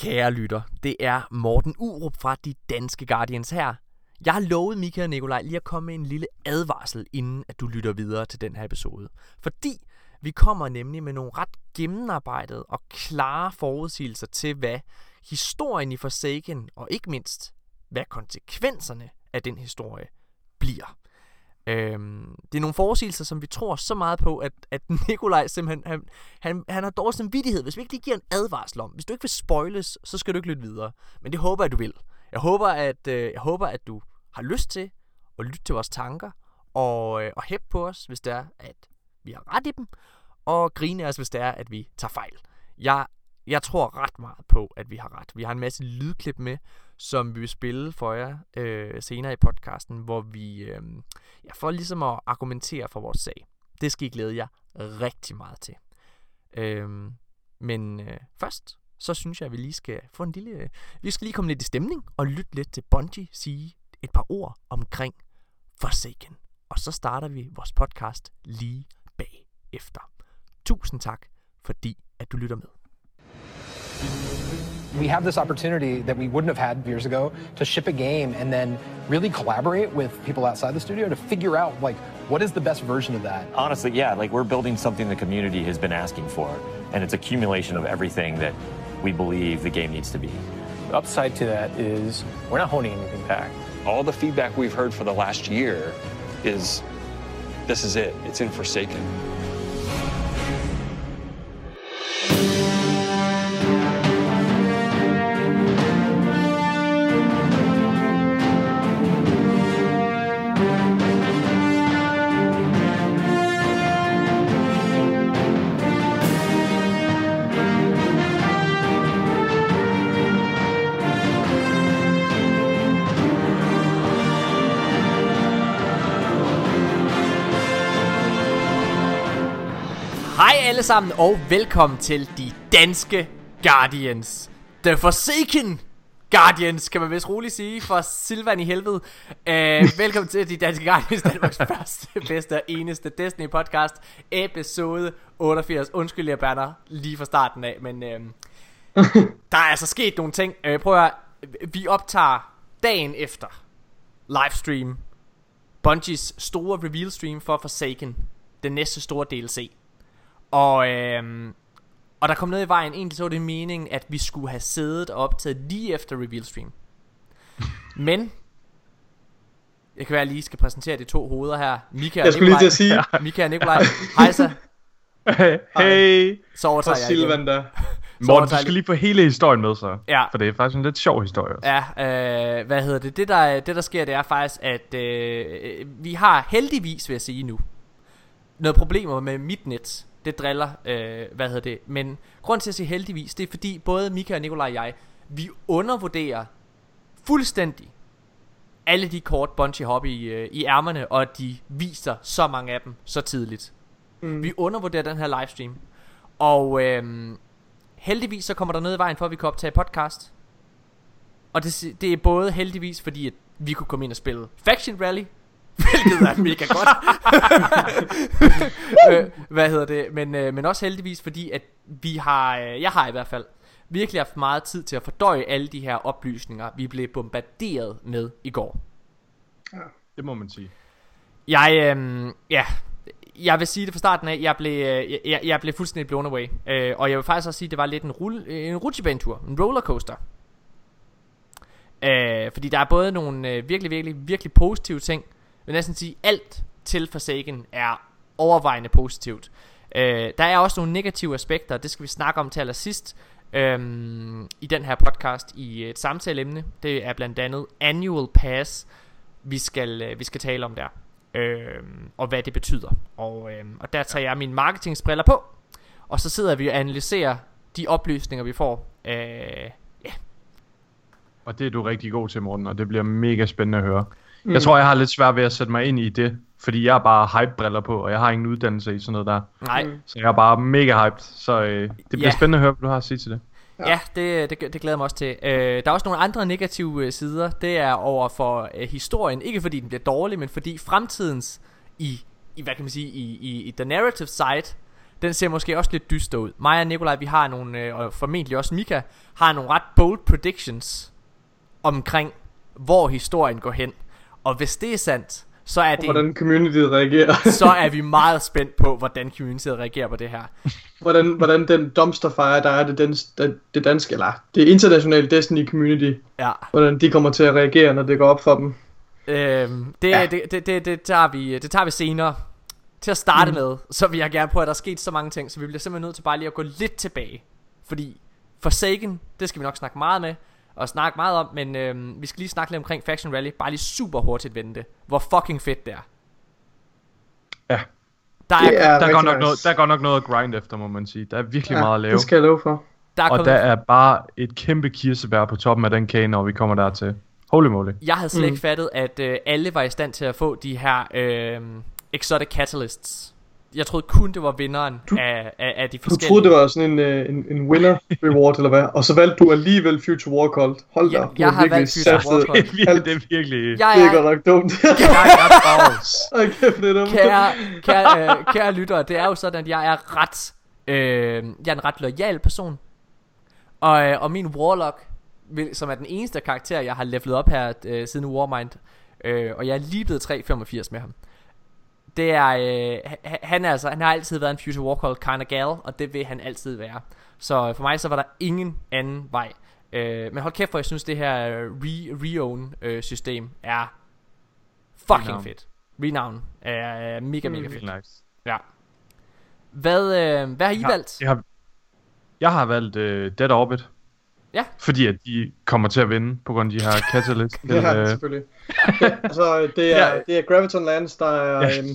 Kære lytter, det er Morten Urup fra De Danske Guardians her. Jeg har lovet Mika og Nikolaj lige at komme med en lille advarsel, inden at du lytter videre til den her episode. Fordi vi kommer nemlig med nogle ret gennemarbejdede og klare forudsigelser til, hvad historien i Forsaken, og ikke mindst, hvad konsekvenserne af den historie bliver. Øhm, det er nogle forudsigelser, som vi tror så meget på, at, at Nikolaj simpelthen, han, han, han har dårlig samvittighed, hvis vi ikke lige giver en advarsel om. Hvis du ikke vil spoiles, så skal du ikke lytte videre. Men det håber jeg, du vil. Jeg håber, at, øh, jeg håber, at du har lyst til at lytte til vores tanker, og, øh, og hæppe på os, hvis det er, at vi har ret i dem, og grine af os, hvis det er, at vi tager fejl. Jeg, jeg tror ret meget på, at vi har ret. Vi har en masse lydklip med, som vi vil spille for jer øh, senere i podcasten, hvor vi øh, ja, får ligesom at argumentere for vores sag. Det skal I glæde jer rigtig meget til. Øh, men øh, først, så synes jeg, at vi lige skal få en lille... Øh, vi skal lige komme lidt i stemning og lytte lidt til Bungie sige et par ord omkring Forsaken. Og så starter vi vores podcast lige bag efter. Tusind tak, fordi at du lytter med. We have this opportunity that we wouldn't have had years ago to ship a game and then really collaborate with people outside the studio to figure out like what is the best version of that Honestly, yeah, like we're building something the community has been asking for, and it's accumulation of everything that we believe the game needs to be. The upside to that is we're not holding anything back. all the feedback we've heard for the last year is this is it. It's in Forsaken. Alle sammen, og velkommen til de danske Guardians. The Forsaken Guardians, kan man vist roligt sige, for Silvan i helvede. Uh, velkommen til de danske Guardians, Danmarks første, bedste og eneste Destiny podcast, episode 88. Undskyld, jeg banner lige fra starten af, men uh, der er altså sket nogle ting. Uh, prøv at høre, vi optager dagen efter livestream, Bungies store reveal stream for Forsaken, den næste store DLC. Og, øhm, og der kom noget i vejen. Egentlig så var det meningen, at vi skulle have siddet og optaget lige efter reveal stream. Men jeg kan være, at jeg lige skal præsentere de to hoveder her. Mika og Jeg skulle lige til at sige, Mika og Nikolaj. Hej så. hey, Så overtager jeg. Silvan der. Morten, du skal lige få hele historien med så. Ja. For det er faktisk en lidt sjov historie også. Ja, øh, hvad hedder det? Det der, det der sker, det er faktisk, at øh, vi har heldigvis, vil jeg sige nu, noget problemer med mit net. Det driller, øh, hvad hedder det. Men grund til at sige heldigvis, det er fordi både Mika og Nikolaj og jeg, vi undervurderer fuldstændig alle de kort Bungie oppe i, øh, i ærmerne, og de viser så mange af dem så tidligt. Mm. Vi undervurderer den her livestream. Og øh, heldigvis så kommer der noget i vejen for, at vi kan optage podcast. Og det, det er både heldigvis, fordi at vi kunne komme ind og spille Faction Rally, hvilket er mega godt. øh, hvad hedder det? Men, øh, men også heldigvis, fordi at vi har, øh, jeg har i hvert fald, virkelig haft meget tid til at fordøje alle de her oplysninger, vi blev bombarderet med i går. Det må man sige. Jeg, øh, ja, jeg vil sige det fra starten af, jeg blev, øh, jeg, jeg blev fuldstændig blown away. Øh, og jeg vil faktisk også sige, at det var lidt en, rulle, en rutsjebanetur, en rollercoaster. Øh, fordi der er både nogle øh, virkelig, virkelig, virkelig positive ting. Vil næsten sige, alt til Forsaken er overvejende positivt. Øh, der er også nogle negative aspekter, det skal vi snakke om til allersidst. Øhm, i den her podcast i et samtaleemne. Det er blandt andet Annual Pass, vi skal, øh, vi skal tale om der. Øhm, og hvad det betyder. Og, øhm, og der tager jeg mine marketingsbriller på, og så sidder vi og analyserer de oplysninger, vi får. Øh, ja, Og det er du rigtig god til, Morten, og det bliver mega spændende at høre. Mm. Jeg tror, jeg har lidt svært ved at sætte mig ind i det, fordi jeg har bare hype-briller på, og jeg har ingen uddannelse i sådan noget der. nej, Så jeg er bare mega hyped, så øh, det bliver Ja. spændende at høre, hvad du har at sige til det. Ja, det, det, det glæder jeg mig også til. Øh, der er også nogle andre negative øh, sider. Det er over for øh, historien. Ikke fordi den bliver dårlig, men fordi fremtidens i, i hvad kan man sige, i, i, i the narrative side, den ser måske også lidt dyster ud. Mig og Nikolaj, vi har nogle, øh, og formentlig også Mika, har nogle ret bold predictions omkring, hvor historien går hen. Og hvis det er sandt, så er, det, Hvordan communityet reagerer. så er vi meget spændt på, hvordan communityet reagerer på det her. hvordan, hvordan den dumpster fire, der er det, den, det, det danske, eller det internationale Destiny community, Ja. hvordan de kommer til at reagere, når det går op for dem. Øhm, det, ja. det, det, det, det, tager vi, det tager vi senere. Til at starte mm. med, så vil jeg gerne prøve, at der er sket så mange ting, så vi bliver simpelthen nødt til bare lige at gå lidt tilbage. Fordi Forsaken, det skal vi nok snakke meget med, og snakke meget om, men øhm, vi skal lige snakke lidt omkring Faction Rally, bare lige super hurtigt vende det. Hvor fucking fedt det er. Ja. Der er, Det er Der går, nok nice. noget, der går nok noget at grind efter, må man sige. Der er virkelig ja, meget at lave. det skal jeg love for. der er Og der er bare et kæmpe kirsebær på toppen af den kage, når vi kommer dertil. Holy moly. Jeg havde slet Mm. ikke fattet, at øh, alle var i stand til at få de her øh, Exotic Catalysts. Jeg troede kun, det var vinderen Du- af, af, af de Du forskellige. troede, det var sådan en, øh, en, en winner reward, eller hvad? Og så valgte du alligevel Future War Cult. Hold da, Ja, du jeg har valgt Future War Det Cult. er virkelig, det er virkelig... Jeg Det er er, godt nok dumt. jeg er. Ej, kæft, det er dumt. kære, kære, øh, kære lyttere, det er jo sådan, at jeg er ret, øh, jeg er en ret loyal person. Og, øh, og min Warlock, som er den eneste karakter, jeg har levelet op her øh, siden Warmind, øh, og jeg er lige blevet 385 med ham. Det er, øh, ha- han er altså, han har altid været en Future War Call kind of gal, og det vil han altid være. Så for mig så var der ingen anden vej. Øh, men hold kæft, for jeg synes det her øh, re, re-own øh, system er fucking Renown. fedt. Renown er øh, mega mega fedt. Virkelig nice. Ja. Hvad, øh, hvad har I Jeg- valgt? Jeg har, jeg har valgt uh, Dead Orbit. Ja. Fordi at de kommer til at vinde på grund af de her Catalyst. Ja, øh, selvfølgelig. Det, altså, det er, Ja. det er Graviton Lands, der er, Ja. øhm,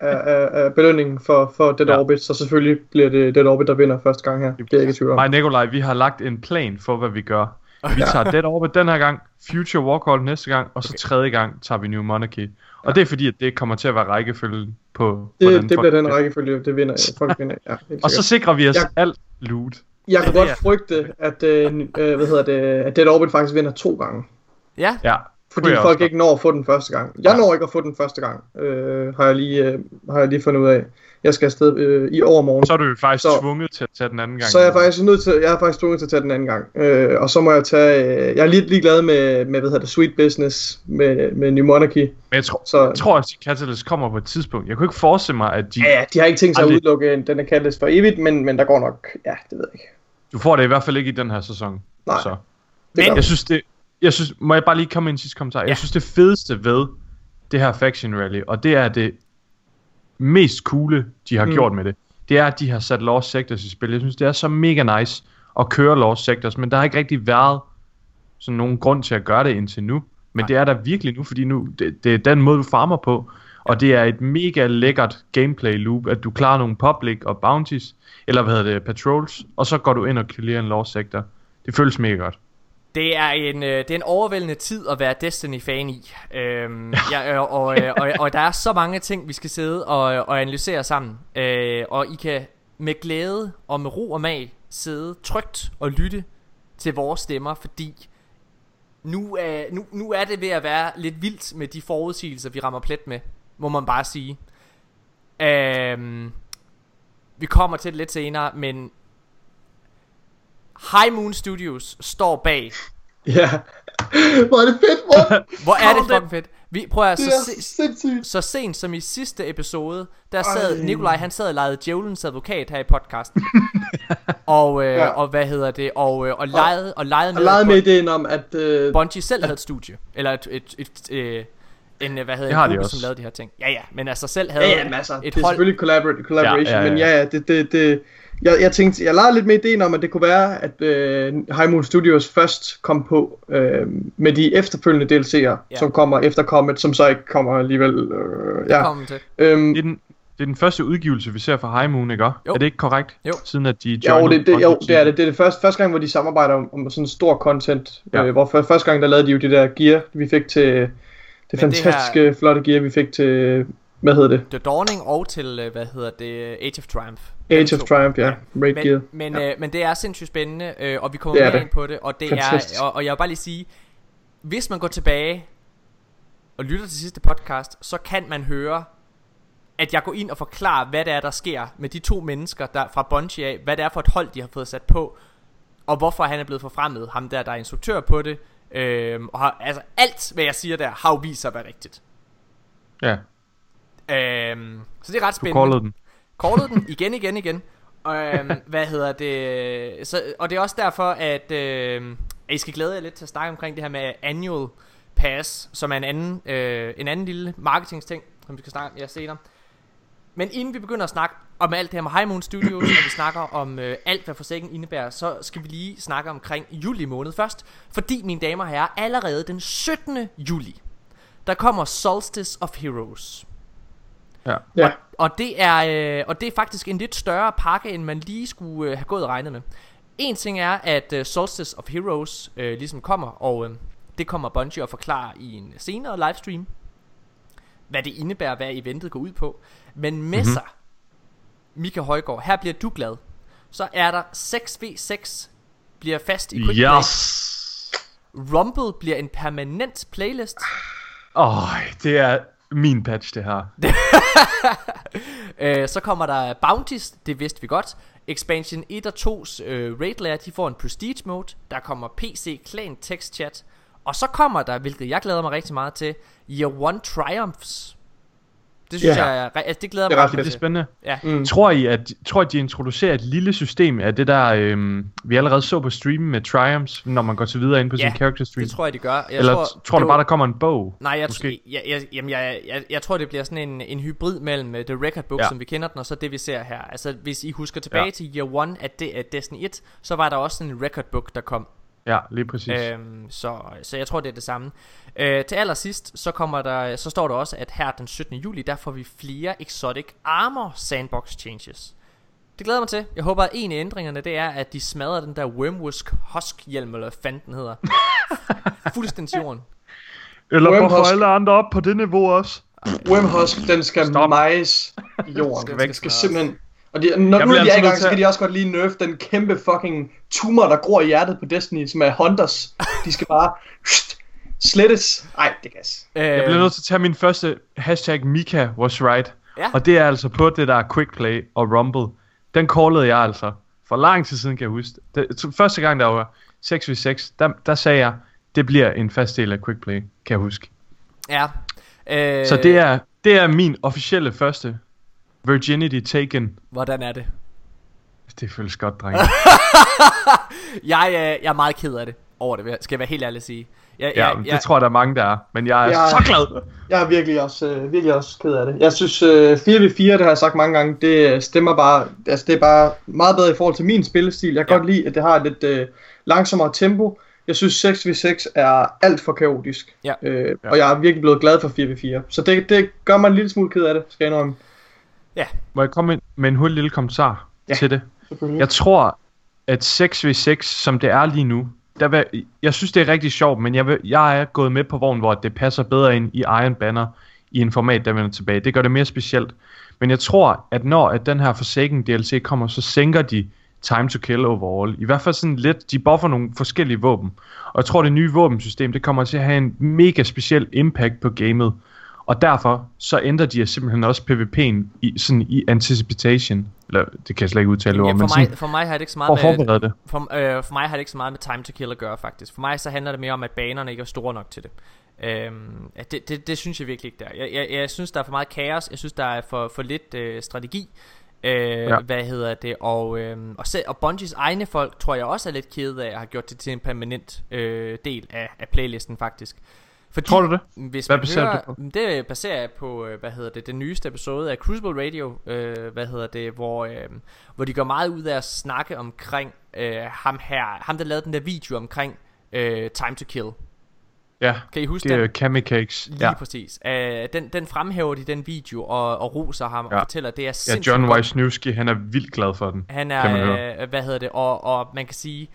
er, er belønningen for, for Dead Ja. Orbit, så selvfølgelig bliver det Dead Orbit, der vinder første gang her. Det er ikke tvivl om. Mig og Nikolaj, vi har lagt en plan for, hvad vi gør. Vi tager Dead Orbit den her gang, Future Warcall næste gang, og så Okay. tredje gang tager vi New Monarchy. Og det er fordi, at det kommer til at være rækkefølgen på, Det, det folk- bliver den rækkefølge, det vinder folk vinder. Ja, Og så sikrer vi os Jeg- alt loot. Jeg kan godt frygte, at, øh, øh, hvad hedder det, at Dead Orbit faktisk vinder to gange. Ja, Ja, Fordi folk også ikke når at få den første gang. Jeg når ikke at få den første gang, øh, har, jeg lige, øh, har jeg lige fundet ud af. Jeg skal afsted øh, i overmorgen. Så er du jo faktisk Så- tvunget til at tage den anden gang. Så er jeg faktisk nødt til, jeg er faktisk tvunget til at tage den anden gang. Øh, og så må jeg tage, øh, jeg er lidt ligeglad med, med hvad hedder det, Sweet Business, med, med New Monarchy. Men jeg tror, Så jeg tror, at Catalyst kommer på et tidspunkt. Jeg kunne ikke forestille mig, at de... ja, ja, de har ikke tænkt sig at Aldrig. udelukke en- den er kaldt for evigt, men, men der går nok, ja, det ved jeg ikke. Du får det i hvert fald ikke i den her sæson. Nej. Så. Men- Jeg synes det... Jeg synes, må jeg bare lige komme med en sidste kommentar? Ja. Jeg synes det fedeste ved det her Faction Rally, og det er det mest coole, de har mm. gjort med det, det er, at de har sat Lost Sectors i spil. Jeg synes, det er så mega nice at køre Lost Sectors, men der har ikke rigtig været sådan nogen grund til at gøre det indtil nu. Men Nej. det er der virkelig nu, fordi nu det, det er den måde, du farmer på. Og det er et mega lækkert gameplay loop, at du klarer nogle public og bounties, eller hvad hedder det, patrols, og så går du ind og clearer en Lost Sector. Det føles mega godt. Det er en, øh, det er en overvældende tid at være Destiny-fan i. Øhm, ja, øh, og, øh, og, og der er så mange ting, vi skal sidde og, og analysere sammen. Øh, og I kan med glæde og med ro og mag sidde trygt og lytte til vores stemmer, fordi nu er, nu, nu er det ved at være lidt vildt med de forudsigelser, vi rammer plet med, må man bare sige. Øhm, vi kommer til det lidt senere, men High Moon Studios står bag. Ja. Hvor er det fedt, hvor Hvor er det fucking fedt. Vi prøver at det så, er se, så sent som i sidste episode, der sad Ej. Nikolaj, han sad og legede djævelens advokat her i podcasten. og, øh, Ja. og hvad hedder det? Og, øh, og legede, og legede Jeg med, legede at med ideen om, at... Øh, Bungie selv havde et studie. Eller et, et, et, øh, en, øh, hvad hedder Det en de gruppe, som lavede de her ting. Ja, ja, men altså selv havde ja, ja, masser. et det er hold. selvfølgelig collabor- collaboration, Ja, ja, ja. men ja, ja, det, det, det, jeg, jeg tænkte, jeg legede lidt med ideen om, at det kunne være, at øh, High Moon Studios først kom på øh, med de efterfølgende DLC'er, Ja. som kommer efter Comet, som så ikke kommer alligevel. Øh, ja. Kom til. Øhm, Det er, den, det er den første udgivelse, vi ser fra High Moon, ikke? Jo. Er det ikke korrekt? Jo. Siden at de jo, det, det, jo, det er det. Det er det første, første gang, hvor de samarbejder om, om sådan stor content. Ja. Øh, hvor for, første gang, der lavede de jo det der gear, vi fik til det det fantastiske, her... flotte gear, vi fik til, hvad hedder det? The Dawning og til, øh, hvad hedder det, Age of Triumph. Age of. Triumph, ja. Raid gear. Men, men, ja. øh, men det er sindssygt spændende, øh, og vi kommer er mere ind på det, og det Fantastisk. er, og, og jeg vil bare lige sige, hvis man går tilbage og lytter til sidste podcast, så kan man høre at jeg går ind og forklarer, hvad det er, der sker med de to mennesker der fra Bungie af, hvad det er for et hold, de har fået sat på, og hvorfor han er blevet forfremmet, ham der, der er instruktør på det, øhm, og har, altså alt, hvad jeg siger der, har jo vist sig at være rigtigt. Ja, Øhm, så det er ret du spændende. den. Kortet den igen, igen, igen. Øhm, hvad hedder det? Så, og det er også derfor, at, øh, at I skal glæde jer lidt til at snakke omkring det her med annual pass, som er en anden, øh, en anden lille marketingsting, som vi skal snakke mere senere. Men inden vi begynder at snakke om alt det her med High Moon Studios, og vi snakker om øh, alt, hvad forsikringen indebærer, så skal vi lige snakke omkring juli måned først. Fordi, mine damer og herrer, allerede den 17. juli, der kommer Solstice of Heroes. Ja. Ja. Og det er øh, og det er faktisk en lidt større pakke end man lige skulle øh, have gået og regnet med. En ting er at øh, Solstice of Heroes øh, ligesom kommer og øh, det kommer Bungie at forklare i en senere livestream. Hvad det indebærer, hvad eventet går ud på. Men med mm-hmm. sig, Mika Højgaard, her bliver du glad. Så er der 6v6 bliver fast i Quick Play. Yes! Rumble bliver en permanent playlist. Åh, oh, det er min patch, det her. Øh, så kommer der Bounties, det vidste vi godt. Expansion 1 og 2's øh, raid layer, de får en prestige mode. Der kommer PC Clan text chat. Og så kommer der, hvilket jeg glæder mig rigtig meget til, Year One Triumphs. Det synes Ja. jeg er, altså det glæder Det mig er ret rigtig Det er spændende. Ja. Mm. Tror I, at, tror I, de introducerer et lille system af det der, øhm, vi allerede så på streamen med Triumphs, når man går til videre ind på Ja, sin character stream? Det tror jeg, de gør. Jeg Eller tror, tror du det bare, der kommer en bog? Nej, jeg, måske? jeg, jeg, jamen, jeg, jeg, jeg tror, det bliver sådan en, en hybrid mellem uh, The Record Book, ja. Som vi kender den, og så det, vi ser her. Altså, hvis I husker tilbage ja. Til Year One af, de, af Destiny 1, så var der også sådan en Record Book, der kom. Ja, lige præcis. Øhm, så, så jeg tror det er det samme øh, Til allersidst så kommer der Så står der også at her den 17. juli Der får vi flere exotic armor sandbox changes Det glæder mig til Jeg håber at en af ændringerne det er At de smadrer den der Wormwusk Husk hjelm Eller hvad fanden den hedder Fuldstændig til jorden Eller Wormhusk. hvorfor alle andre op på det niveau også? Wormhusk, den skal Stop. mejes i jorden. Skal Den væk. skal simpelthen... Og de, når Jeg nu er de er altså i gang, så kan de også godt lige nerf den kæmpe fucking tumor, der gror i hjertet på Destiny, som er Hunters. De skal bare slettes. Ej, det gas. øh, Jeg bliver nødt til at tage min første hashtag Mika was right. Ja. Og det er altså på det der quick play og rumble. Den callede jeg altså for lang tid siden, kan jeg huske. Det, første gang der var 6v6, der, der sagde jeg, det bliver en fast del af quick play, kan jeg huske. Ja øh, Så det er, det er min officielle første Virginity Taken. Hvordan er det? Det føles godt, drenge. Jeg, øh, jeg er meget ked af det Over det Skal jeg være helt ærlig at sige jeg, Ja, jeg, jeg, det tror jeg, der er mange, der er. Men jeg er Jeg- så glad. Jeg er virkelig også, øh, virkelig også ked af det. Jeg synes, øh, 4v4, det har jeg sagt mange gange, det øh, stemmer bare, altså det er bare meget bedre i forhold til min spillestil. Jeg kan Ja. godt lide, at det har et lidt øh, langsommere tempo. Jeg synes 6v6 er alt for kaotisk. Ja. Øh, Ja. Og jeg er virkelig blevet glad for 4v4. Så det, det gør mig en lille smule ked af det, skal jeg indrømme. Må jeg komme ind med en hurtig lille kommentar Ja. til det? Jeg tror, at 6v6, som det er lige nu, der vil, jeg synes, det er rigtig sjovt, men jeg, vil, jeg er gået med på vognen, hvor det passer bedre ind i Iron Banner i en format, der vender tilbage. Det gør det mere specielt. Men jeg tror, at når at den her Forsaken DLC kommer, så sænker de time to kill overall. I hvert fald sådan lidt, de buffer nogle forskellige våben. Og jeg tror, det nye våbensystem, det kommer til at have en mega speciel impact på gamet. Og derfor så ændrer de simpelthen også PvP'en i, sådan i anticipation. Eller det kan jeg slet ikke udtale ja, ord, for, men sådan, mig, for mig har det ikke så meget med det. For, øh, for mig har det ikke så meget med time to kill at gøre faktisk. For mig så handler det mere om at banerne ikke er store nok til det. Øhm, det, det, det synes jeg virkelig ikke der jeg, jeg, jeg synes der er for meget kaos. Jeg synes der er for, for lidt øh, strategi. Øh, ja. Hvad hedder det? Og, øh, og, selv, og Bungies egne folk Tror jeg også er lidt kede af have gjort det til en permanent øh, del af, af playlisten faktisk fordi, Tror du det? Hvis Hvad baserer hører, du på? Det baserer jeg på, øh, hvad hedder det, den nyeste episode af Crucible Radio, øh, hvad hedder det, hvor, øh, hvor de går meget ud af at snakke omkring øh, ham her, ham der lavede den der video omkring øh, Time to Kill. Ja, Kan I huske det er? Kami Cakes. Lige Ja. ja. præcis. Øh, den, den fremhæver de den video og, og roser ham ja. Ja. og fortæller, at det er ja, sindssygt John godt. Wisniewski, han er vildt glad for den. Han kan man er, høre. øh, hvad hedder det, og, og man kan sige,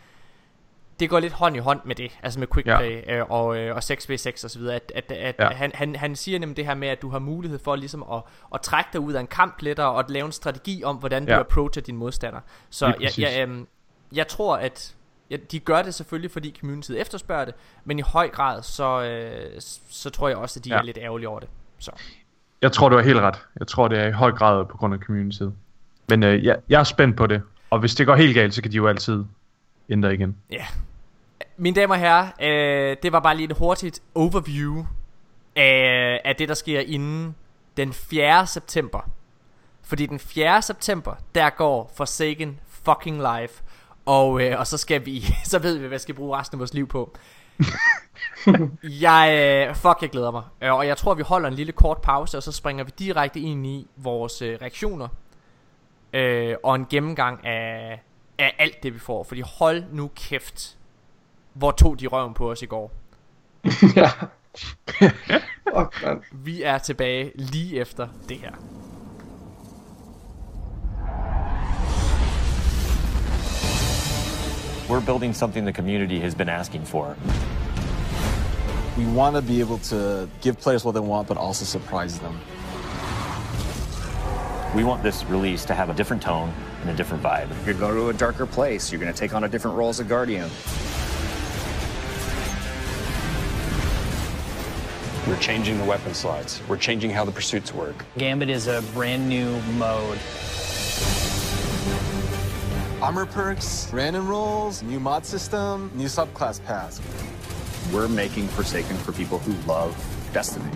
det går lidt hånd i hånd med det, altså med quick Ja. play øh, og, øh, og 6v6 og så videre, at, at, at Ja. han, han, han siger nemlig det her med, at du har mulighed for ligesom at, at trække dig ud af en kamp lettere, og at lave en strategi om, hvordan du Ja. approacher din modstander. Så jeg, præcis. jeg, øhm, jeg tror, at ja, de gør det selvfølgelig, fordi communityet efterspørger det, men i høj grad, så, øh, så tror jeg også, at de Ja. er lidt ærgerlige over det. Så. Jeg tror, du er helt ret. Jeg tror, det er i høj grad på grund af communityet. Men øh, jeg, jeg er spændt på det. Og hvis det går helt galt, så kan de jo altid ændre igen. Ja. Mine damer og herrer, øh, det var bare lige et hurtigt overview af, af det, der sker inden den 4. september. Fordi den 4. september, der går Forsaken fucking live. Og, øh, og så skal vi, så ved vi, hvad vi skal bruge resten af vores liv på. jeg, øh, fuck, jeg glæder mig. Øh, og jeg tror, vi holder en lille kort pause, og så springer vi direkte ind i vores øh, reaktioner. Øh, og en gennemgang af, af alt det, vi får. Fordi hold nu kæft, hvor tog de røven på os i går. ja. Fuck, man. Vi er tilbage lige efter det her. We're building something the community has been asking for. We want to be able to give players what they want, but also surprise them. We want this release to have a different tone and a different vibe. You're going to a darker place. You're going to take on a different role as a guardian. We're changing the weapon slots. We're changing how the pursuits work. Gambit is a brand new mode. Armor perks, random rolls, new mod system, new subclass pass. We're making Forsaken for people who love Destiny.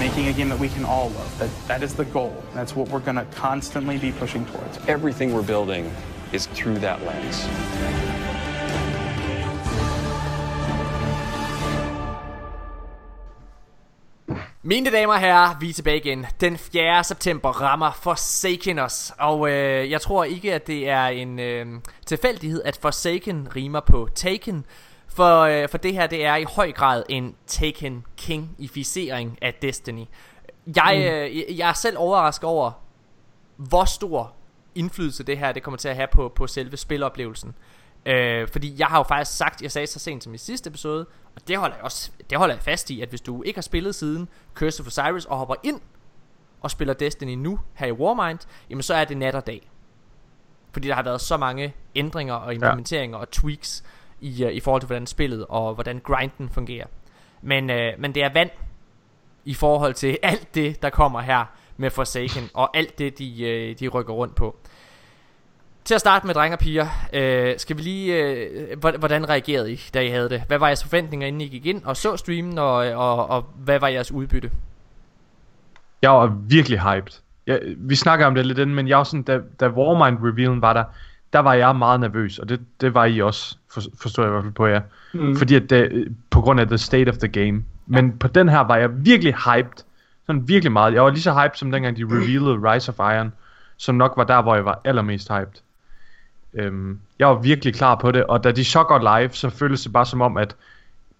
Making a game that we can all love. That, that is the goal. That's what we're going to constantly be pushing towards. Everything we're building is through that lens. Mine damer og herrer, vi er tilbage igen. Den 4. september rammer Forsaken os. Og øh, jeg tror ikke, at det er en øh, tilfældighed, at Forsaken rimer på Taken. For, øh, for det her, det er i høj grad en Taken King-ificering af Destiny. Jeg, øh, jeg er selv overrasket over, hvor stor indflydelse det her det kommer til at have på, på selve spiloplevelsen. Øh, fordi jeg har jo faktisk sagt, jeg sagde så sent som i sidste episode, og det holder jeg også det holder jeg fast i, at hvis du ikke har spillet siden Curse of Osiris og hopper ind og spiller Destiny nu her i Warmind, jamen så er det nat og dag. Fordi der har været så mange ændringer og implementeringer ja. og tweaks i, uh, i forhold til hvordan spillet og hvordan grinden fungerer. Men, uh, men det er vand i forhold til alt det der kommer her med Forsaken og alt det de, uh, de rykker rundt på. Til at starte med, drenge og piger, øh, skal vi lige, øh, hvordan reagerede I, da I havde det? Hvad var jeres forventninger, inden I gik ind og så streamen, og, og, og hvad var jeres udbytte? Jeg var virkelig hyped. Jeg, vi snakker om det lidt inden, men jeg var sådan, da, da Warmind revealen var der, der var jeg meget nervøs, og det, det var I også, for, forstår jeg i hvert fald på jer. Mm. Fordi at det, på grund af the state of the game. Men ja. på den her var jeg virkelig hyped. Sådan virkelig meget. Jeg var lige så hyped, som dengang de revealede Rise of Iron, som nok var der, hvor jeg var allermest hyped. Øhm, jeg var virkelig klar på det, og da de så går live, så føles det bare som om, at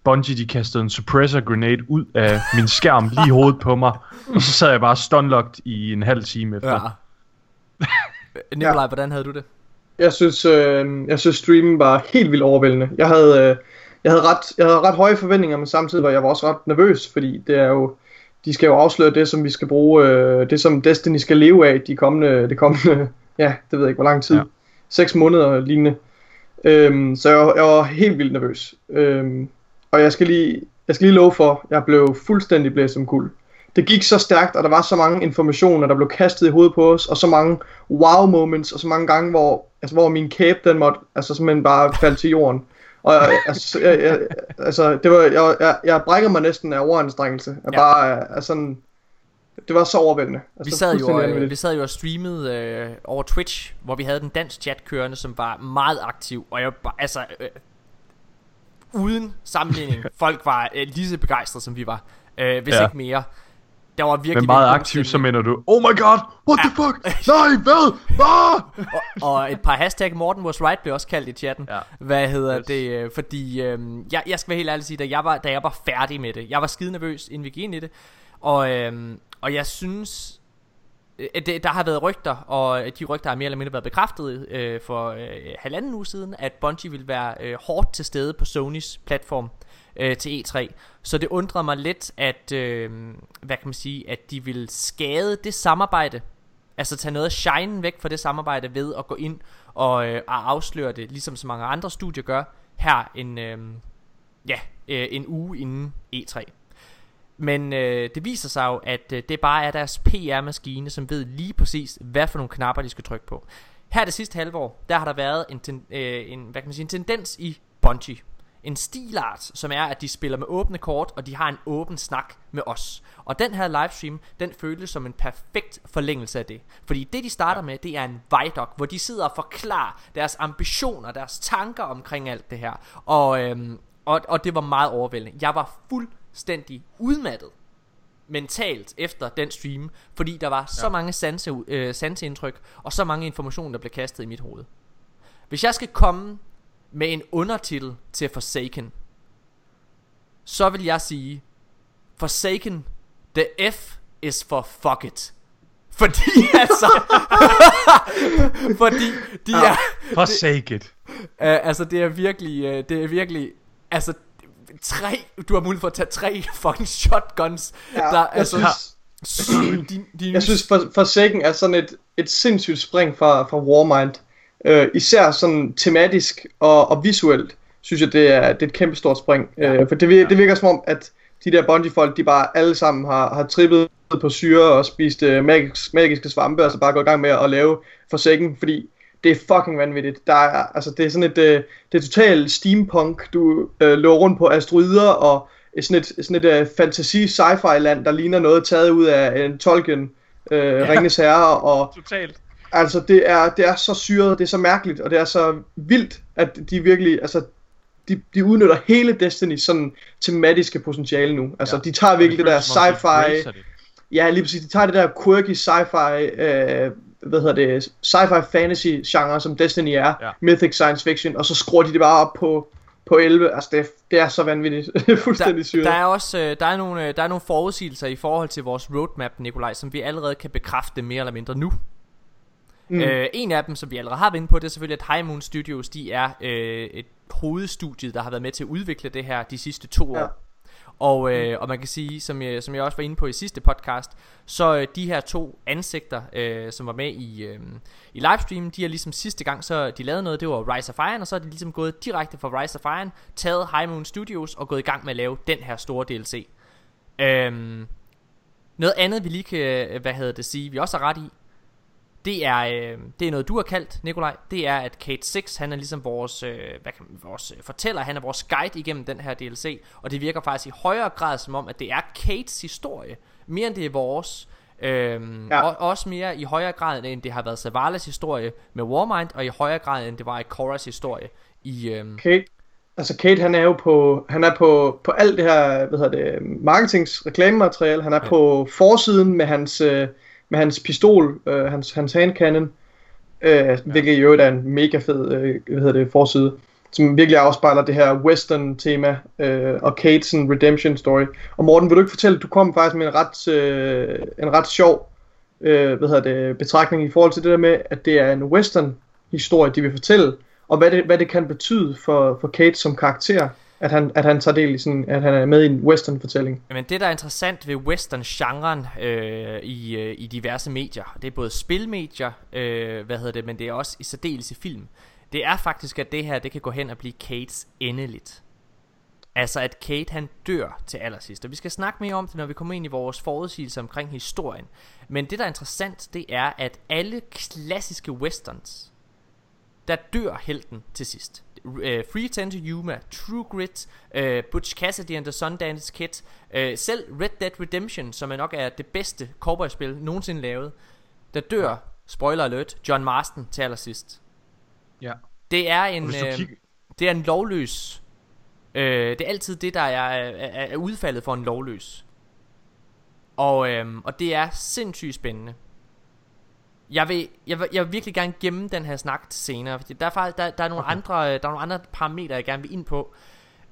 Bungie de kastede en suppressor grenade ud af min skærm lige i hovedet på mig, og så sad jeg bare stunlocked i en halv time efter. Ja. Nikolaj, ja. hvordan havde du det? Jeg synes, øh, jeg synes streamen var helt vildt overvældende. Jeg havde, øh, jeg havde, ret, jeg havde ret høje forventninger, men samtidig var jeg også ret nervøs, fordi det er jo, de skal jo afsløre det, som vi skal bruge, øh, det som Destiny skal leve af de kommende, det kommende, ja, det ved jeg ikke, hvor lang tid. Ja 6 måneder lignende. Øhm, så jeg, jeg var helt vildt nervøs. Øhm, og jeg skal, lige, jeg skal lige love for, jeg blev fuldstændig blæst som kul. Det gik så stærkt, og der var så mange informationer, der blev kastet i hovedet på os, og så mange wow moments, og så mange gange, hvor, altså, hvor min kæbe, den måtte altså, simpelthen bare falde til jorden. Og altså, jeg, jeg, altså, det var, jeg, jeg, jeg brækker mig næsten af overanstrengelse. Jeg ja. bare altså, sådan, det var så overvældende. Altså, vi, sad jo, øh, vi sad jo og streamede øh, over Twitch, hvor vi havde den dansk chat kørende, som var meget aktiv, og jeg altså, øh, uden sammenligning, folk var øh, lige så begejstrede, som vi var, øh, hvis ja. ikke mere. Der var virkelig Men meget aktiv, så mener du, oh my god, what ja. the fuck, nej, hvad, ah! og, og et par hashtag Morten was right blev også kaldt i chatten. Ja. Hvad hedder yes. det? Øh, fordi, øh, jeg, jeg skal være helt ærlig sige, da jeg, var, da jeg var færdig med det, jeg var skide nervøs, inden vi gik ind i det, og, øh, og jeg synes, øh, det, der har været rygter, og de rygter har mere eller mindre været bekræftet øh, for øh, halvanden uge siden, at Bungie vil være øh, hårdt til stede på Sonys platform øh, Øh, til E3. Så det undrede mig lidt, at, øh, hvad kan man sige, at de vil skade det samarbejde, altså tage noget af shinen væk fra det samarbejde ved at gå ind og, øh, og afsløre det, ligesom så mange andre studier gør, her en, øh, ja, øh, en uge inden E3. Men øh, det viser sig jo, at øh, det bare er deres PR-maskine, som ved lige præcis, hvad for nogle knapper de skal trykke på. Her det sidste halvår, der har der været en, ten, øh, en, hvad kan man sige, en tendens i Bungie. En stilart, som er, at de spiller med åbne kort, og de har en åben snak med os. Og den her livestream, den føles som en perfekt forlængelse af det. Fordi det, de starter med, det er en Vidoc, hvor de sidder og forklarer deres ambitioner, deres tanker omkring alt det her. Og, øhm, og, og det var meget overvældende. Jeg var fuldstændig udmattet mentalt efter den stream, fordi der var så mange sanse, øh, sanseindtryk, og så mange informationer, der blev kastet i mit hoved. Hvis jeg skal komme med en undertitel til Forsaken, så vil jeg sige, Forsaken, the F is for fuck it. Fordi altså Fordi de er Forsake it Uh, altså det er virkelig uh, Det er virkelig Altså tre Du har mulighed for at tage tre fucking shotguns Ja, Der jeg altså synes- syv, de, de, Jeg synes, for, Forsaken er sådan et, et sindssygt spring fra, fra Warmind. Øh, især sådan tematisk og, og visuelt, synes jeg, det er, det er et kæmpe stort spring. Øh, for det, det virker som om, at de der Bungie-folk, de bare alle sammen har, har trippet på syre og spist øh, magisk, magiske svampe, og så bare gået i gang med at lave Forsaken, fordi det er fucking vanvittigt. Der er, altså, det er sådan et, øh, det er totalt steampunk. Du øh, løber rundt på asteroider og sådan et, sådan et øh, fantasi sci-fi land, der ligner noget taget ud af en Tolkien, øh, ja. Ringens Herre, og Totalt. Altså det er, det er så syret, det er så mærkeligt, og det er så vildt, at de virkelig, altså de, de udnytter hele Destiny sådan tematiske potentiale nu. Altså Ja. de tager virkelig det der føles som om, de sci-fi, det. ja lige præcis, de tager det der quirky sci-fi, øh, hvad hedder det, sci-fi fantasy genre, som Destiny er, Ja. mythic science fiction, og så skruer de det bare op på, på 11, altså det er, det er så vanvittigt, det fuldstændig syret. der er også øh, der er nogle øh, der er nogle forudsigelser i forhold til vores roadmap Nikolaj som vi allerede kan bekræfte mere eller mindre nu. Mm. Øh, en af dem, som vi allerede har været inde på, det er selvfølgelig, at High Moon Studios, de er øh, et hovedstudie, der har været med til at udvikle det her de sidste to Ja. år. Og, øh, og man kan sige, som jeg, som jeg også var inde på i sidste podcast, så øh, de her to ansigter, øh, som var med i, øh, i livestreamen, de er ligesom sidste gang, så de lavede noget, det var Rise of Iron, og så er de ligesom gået direkte fra Rise of Iron, taget High Moon Studios og gået i gang med at lave den her store DLC. Øhm, noget andet, vi lige kan, øh, hvad hedder det sige, vi også har ret i, det er, øh, det er noget, du har kaldt, Nikolaj. Det er, at Kate 6, han er ligesom vores, øh, hvad kan, man- vores øh, fortæller, han er vores guide igennem den her DLC. Og det virker faktisk i højere grad som om, at det er Kates historie, mere end det er vores. Øhm, Ja. og også mere i højere grad, end det har været Savalas historie med Warmind, og i højere grad, end det var i Korras historie i... Øhm, Kate, altså Kate, han er jo på, han er på, på alt det her, hvad hedder det, marketings reklamemateriale. Han er ja. på forsiden med hans, øh, med hans pistol, øh, hans, hans handcannon, øh, ja. hvilket i øvrigt er en mega fed, øh, hvad hedder det, forside, som virkelig afspejler det her western tema, øh, og Kate's redemption story. Og Morten, vil du ikke fortælle, du kom faktisk med en ret, øh, en ret sjov, øh, hvad hedder det, betragtning i forhold til det der med, at det er en western historie, de vil fortælle, og hvad det, hvad det kan betyde for, for Kate som karakter, at han, at han tager del i sådan, at han er med i en western fortælling. Men det der er interessant ved western-genren øh, i, øh, i diverse medier, det er både spilmedier, øh, hvad hedder det, men det er også i særdeles i film. Det er faktisk, at det her, det kan gå hen og blive Kates endeligt. Altså at Kate han dør til allersidst Og vi skal snakke mere om det når vi kommer ind i vores forudsigelse omkring historien Men det der er interessant Det er at alle klassiske westerns Der dør helten til sidst uh, Free Ten to Yuma True Grit uh, Butch Cassidy and the Sundance Kid uh, Selv Red Dead Redemption Som er nok er det bedste cowboyspil nogensinde lavet Der dør Spoiler alert John Marston til allersidst Ja. Det er en øh, Det er en lovløs Øh, det er altid det, der er, er, er udfaldet for en lovløs. Og, øhm, og det er sindssygt spændende. Jeg vil, jeg, vil, jeg vil virkelig gerne gemme den her snak til senere, fordi der er, faktisk, der, der, er nogle okay. andre, øh, der er nogle andre parametre, jeg gerne vil ind på.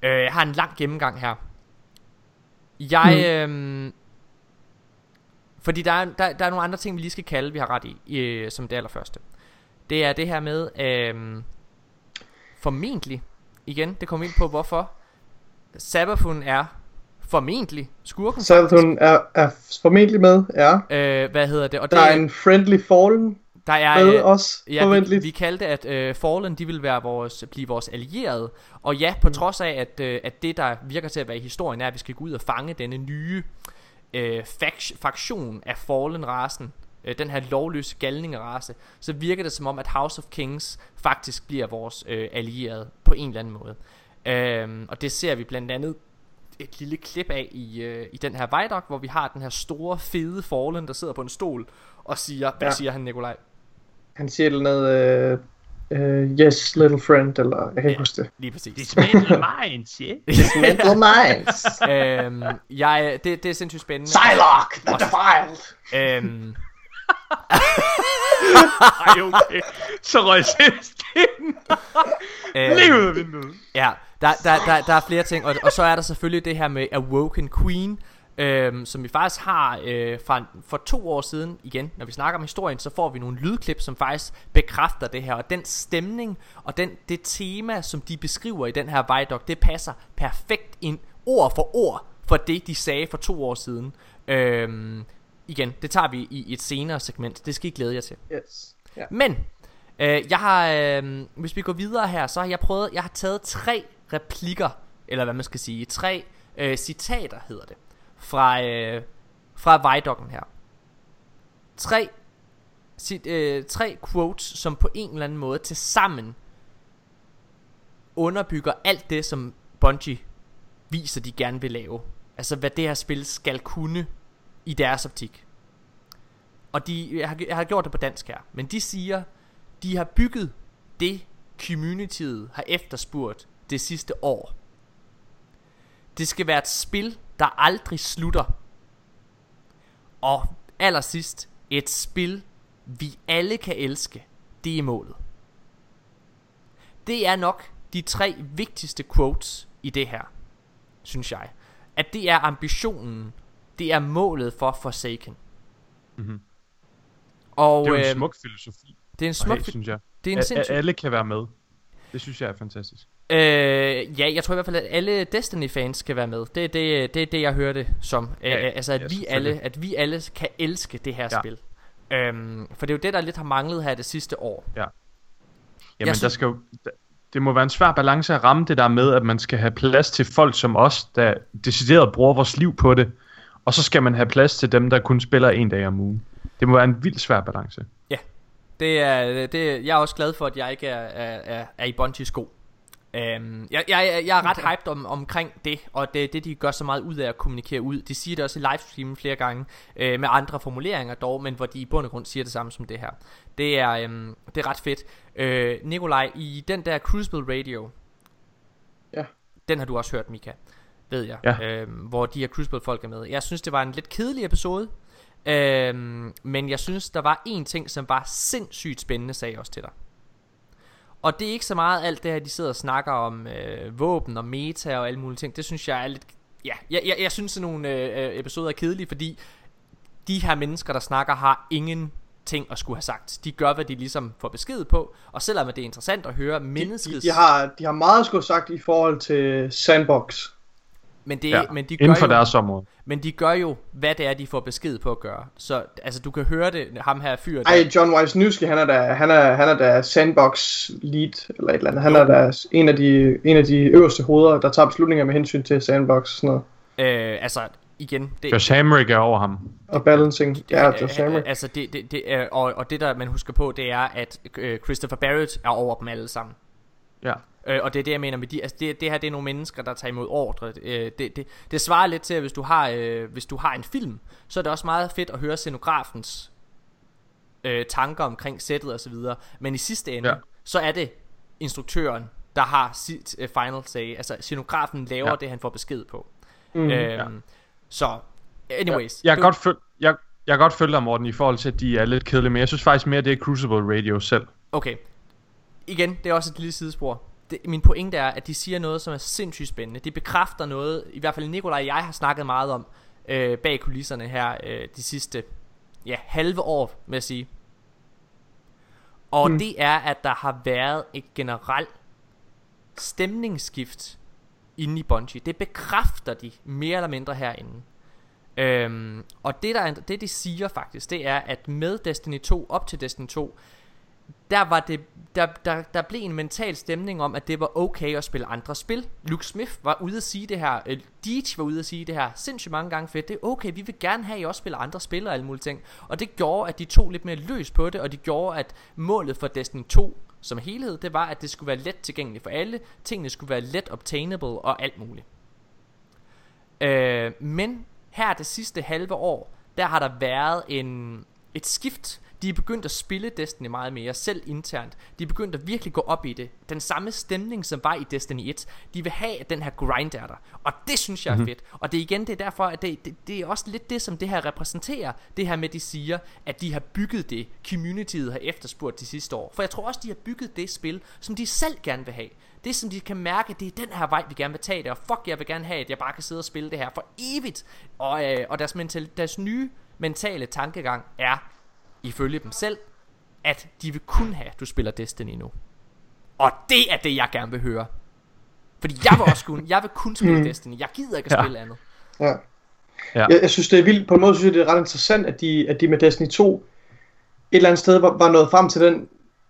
Øh, jeg har en lang gennemgang her. Jeg, mm. øhm, fordi der er, der, der er nogle andre ting, vi lige skal kalde, vi har ret i, øh, som det allerførste. Det er det her med, øhm, formentlig, igen, det kommer ind på, hvorfor. Sabathun er formentlig skurken. Sabathun er, er formentlig med, ja. Øh, hvad hedder det? Og Der det er en friendly fallen. Der er, med øh, os, ja, vi, forventeligt. vi kaldte, at øh, Fallen, de vil være vores, blive vores allierede. Og ja, på mm. trods af, at, øh, at det, der virker til at være i historien, er, at vi skal gå ud og fange denne nye øh, fakt- faktion af Fallen-rasen, øh, den her lovløse galningerace, så virker det som om, at House of Kings faktisk bliver vores øh, allierede på en eller anden måde. Øhm, og det ser vi blandt andet et lille klip af i, øh, i den her Vidoc, hvor vi har den her store, fede Fallen, der sidder på en stol og siger, hvad Ja. siger han, Nikolaj? Han siger noget, øh, øh, yes, little friend, eller jeg kan ikke huske det. Lige præcis. Dismantle minds, yeah. Dismantle minds. øhm, jeg, det, det er sindssygt spændende. Psylocke, the defiled. Øhm, Ej, okay. Så røg øhm, Lige ud af vinduet. Ja, der, der, der, der er flere ting, og, og så er der selvfølgelig det her med Awoken Queen, øhm, som vi faktisk har øh, fra, for to år siden igen. Når vi snakker om historien, så får vi nogle lydklip, som faktisk bekræfter det her. Og den stemning og den, det tema, som de beskriver i den her Vidoc, det passer perfekt ind ord for ord for det, de sagde for to år siden. Øhm, igen, det tager vi i et senere segment. Det skal I glæde jer til. Yes. Ja. Men øh, jeg har, øh, hvis vi går videre her, så har jeg prøvet, jeg har taget tre replikker, eller hvad man skal sige, tre øh, citater hedder det, fra, øh, fra Vejdokken her. Tre, sit, øh, tre quotes, som på en eller anden måde til sammen underbygger alt det, som Bungie viser, de gerne vil lave. Altså hvad det her spil skal kunne i deres optik. Og de, jeg, har, jeg har gjort det på dansk her, men de siger, de har bygget det, communityet har efterspurgt det sidste år. Det skal være et spil, der aldrig slutter. Og allersidst, et spil, vi alle kan elske. Det er målet. Det er nok de tre vigtigste quotes i det her, synes jeg. At det er ambitionen, det er målet for Forsaken. Mhm. Og, Det er jo en øhm, smuk filosofi. Det er en smuk fi- synes jeg. det er en sindssyg- alle kan være med. Det synes jeg er fantastisk. Øh, ja, jeg tror i hvert fald, at alle Destiny-fans skal være med. Det er det, det, er det jeg hørte som. Ja, Ja, altså, at, ja, vi alle, at vi alle kan elske det her Ja. spil. Øhm, for det er jo det, der lidt har manglet her det sidste år. Ja. Jamen, Jeg der synes- skal jo, det må være en svær balance at ramme det der med, at man skal have plads til folk som os, der decideret bruger vores liv på det, og så skal man have plads til dem, der kun spiller en dag om ugen. Det må være en vild svær balance. Ja, det er, det, jeg er også glad for, at jeg ikke er, er, er, er i Bungies sko. Øhm, jeg, jeg, jeg er ret hyped om, omkring det, og det det, de gør så meget ud af at kommunikere ud. De siger det også i livestreamen flere gange, øh, med andre formuleringer dog, men hvor de i bund og grund siger det samme som det her. Det er, øhm, det er ret fedt. Øh, Nikolaj, i den der Crucible Radio, Ja. den har du også hørt, Mika, ved jeg, Ja. øhm, hvor de her Crucible-folk er med. Jeg synes, det var en lidt kedelig episode, øhm, men jeg synes, der var en ting, som var sindssygt spændende, sagde jeg også til dig. Og det er ikke så meget alt det her, de sidder og snakker om øh, våben og meta og alle mulige ting. Det synes jeg er lidt... Ja, jeg, jeg, jeg synes, at nogle øh, øh, episoder er kedelige, fordi de her mennesker, der snakker, har ingen ting at skulle have sagt. De gør, hvad de ligesom får besked på, og selvom det er interessant at høre De, menneskets... de, har, de har meget skulle sagt i forhold til Sandbox. Men, det, Ja, men de gør inden for jo, deres område. Men de gør jo, hvad det er, de får besked på at gøre. Så altså, du kan høre det, ham her fyr, der, Ej, John Wisniewski, han er da, han er, han er da Sandbox lead, eller et eller andet. Han er da en af, de, en af de øverste hoveder, der tager beslutninger med hensyn til Sandbox og sådan noget. øh, altså igen, det, Josh Hamrick er over ham. Og balancing, ja, Josh Hammer. Altså det, det, det er, og, og det der man husker på Det er at øh, Christopher Barrett er over dem alle sammen Ja. Øh, Og det er det jeg mener med de, altså det, det her det er nogle mennesker der tager imod ordre øh, det, det, det svarer lidt til at hvis du har øh, Hvis du har en film Så er det også meget fedt at høre scenografens øh, Tanker omkring sættet og så videre Men i sidste ende Ja. Så er det instruktøren Der har sit øh, final say Altså scenografen laver Ja. ja. det han får besked på Mm. øhm, Ja. Så Anyways Jeg kan du- godt følge, jeg, jeg kan godt følge dig, Morten, i forhold til, at de er lidt kedelige, men jeg synes faktisk mere, det er Crucible Radio selv. Okay. Igen, det er også et lille sidespor. Det, min pointe er, at de siger noget, som er sindssygt spændende. De bekræfter noget, i hvert fald Nikolaj og jeg har snakket meget om øh, bag kulisserne her øh, de sidste ja, halve år, vil jeg sige. Og mm. det er, at der har været et generelt stemningsskift inde i Bungie. Det bekræfter de mere eller mindre herinde. Øhm, og det, der, er- det de siger faktisk, det er, at med Destiny 2, op til Destiny 2, der var det der, der, der blev en mental stemning om, at det var okay at spille andre spil. Luke Smith var ude at sige det her, øh, Deej var ude at sige det her sindssygt mange gange fedt. Det er okay, vi vil gerne have, at I også spiller andre spil og alle mulige ting. Og det gjorde, at de tog lidt mere løs på det, og det gjorde, at målet for Destiny 2 som helhed, det var, at det skulle være let tilgængeligt for alle. Tingene skulle være let obtainable og alt muligt. Øh, men her det sidste halve år, der har der været en, et skift. De er begyndt at spille Destiny meget mere, selv internt. De er begyndt at virkelig gå op i det. Den samme stemning, som var i Destiny 1. De vil have, at den her grind er der. Og det synes jeg er Mhm. fedt. Og det er igen, det er derfor, at det, det, det er også lidt det, som det her repræsenterer. Det her med, de siger, at de har bygget det, communityet har efterspurgt de sidste år. For jeg tror også, de har bygget det spil, som de selv gerne vil have. Det som de kan mærke, det er den her vej, vi gerne vil tage det. Og fuck, jeg vil gerne have, at jeg bare kan sidde og spille det her for evigt. Og, øh, og deres, mental, deres nye mentale tankegang er, ifølge dem selv, at de vil kun have, at du spiller Destiny nu. Og det er det, jeg gerne vil høre. Fordi jeg vil også kun, jeg vil kun spille Mm. Destiny. Jeg gider ikke at Ja. spille andet. Ja. Ja. Jeg, jeg synes, det er vildt. På en måde synes jeg, det er ret interessant, at de, at de med Destiny 2 et eller andet sted var, var nået frem til den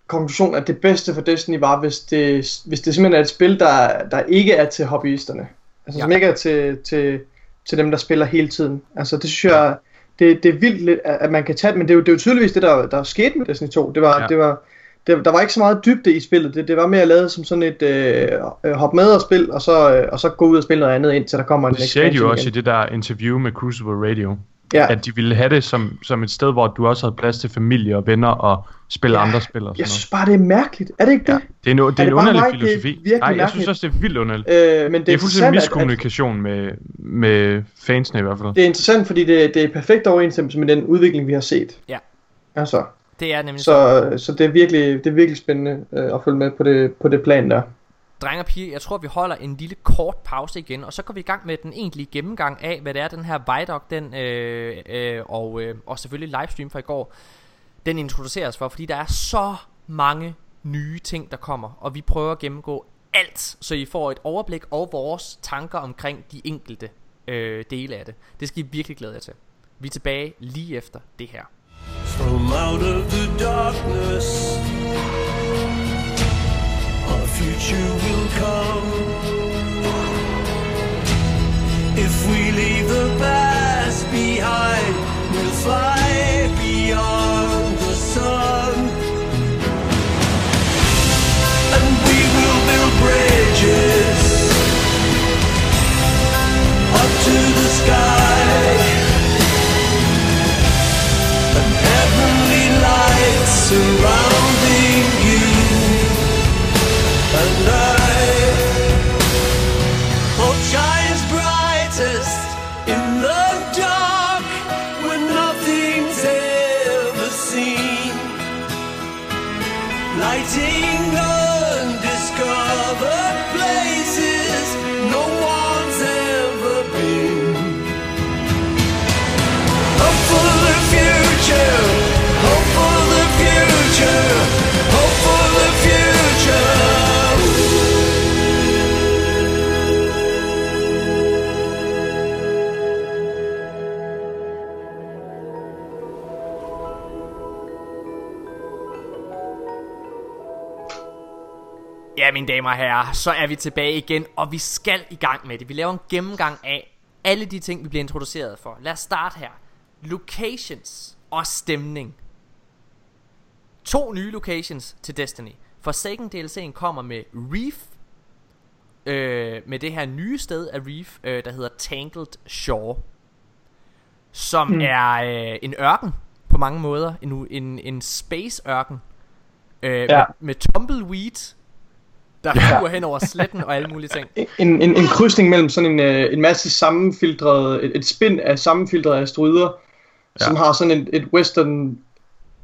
konklusion, at det bedste for Destiny var, hvis det, hvis det simpelthen er et spil, der, der ikke er til hobbyisterne. Altså Ja. som ikke er til, til, til dem, der spiller hele tiden. Altså det synes jeg, det, det er vildt at man kan tage men det er jo, det er jo tydeligvis det, der, der skete med Destiny 2. Det var, Ja. det var, det, der var ikke så meget dybde i spillet. Det, det var mere lavet som sådan et øh, hop med og spil, og så, øh, og så gå ud og spille noget andet, indtil der kommer en Det sagde de jo også igen. i det der interview med Crucible Radio. Ja. At de ville have det som, som et sted, hvor du også havde plads til familie og venner og spille Ja, andre spil og sådan Jeg synes bare, det er mærkeligt. Er det ikke det? Det er, no, det er, Er en det underlig mig? Det er filosofi. Nej, jeg mærkeligt. synes også, det er vildt underligt. Øh, men det er det er fuldstændig interessant, at- miskommunikation med, med fansene i hvert fald. Det er interessant, fordi det, det er perfekt overensstemmelse med den udvikling, vi har set. Ja. Altså, Det er nemlig så, så det, er virkelig, det er virkelig spændende øh, at følge med på det, på det plan der. Drenge og piger, jeg tror, vi holder en lille kort pause igen, og så går vi i gang med den egentlige gennemgang af, hvad det er, den her Vidoc, den, øh, øh, og, øh, og selvfølgelig livestream fra i går, den introduceres for, fordi der er så mange nye ting, der kommer, og vi prøver at gennemgå alt, så I får et overblik og vores tanker omkring de enkelte øh, dele af det. Det skal I virkelig glæde jer til. Vi er tilbage lige efter det her. From out of the darkness, our future will come. If we leave the past behind, we'll fly beyond the sun. And we will build bridges up to the sky. and heavenly light surrounding Ja, mine damer og herrer, så er vi tilbage igen, og vi skal i gang med det. Vi laver en gennemgang af alle de ting, vi bliver introduceret for. Lad os starte her. Locations og stemning. To nye locations til Destiny. Forsaken DLC'en kommer med Reef, øh, med det her nye sted af Reef, øh, der hedder Tangled Shore. Som Mm. er øh, en ørken på mange måder. En, en, en space ørken. Øh, Ja. med, med tumbleweed, der Ja. flyver hen over sletten og alle mulige ting. En, en, en krydsning mellem sådan en, øh, en masse sammenfiltrede, et, et spind af sammenfiltrede asteroider, ja. som har sådan et, et western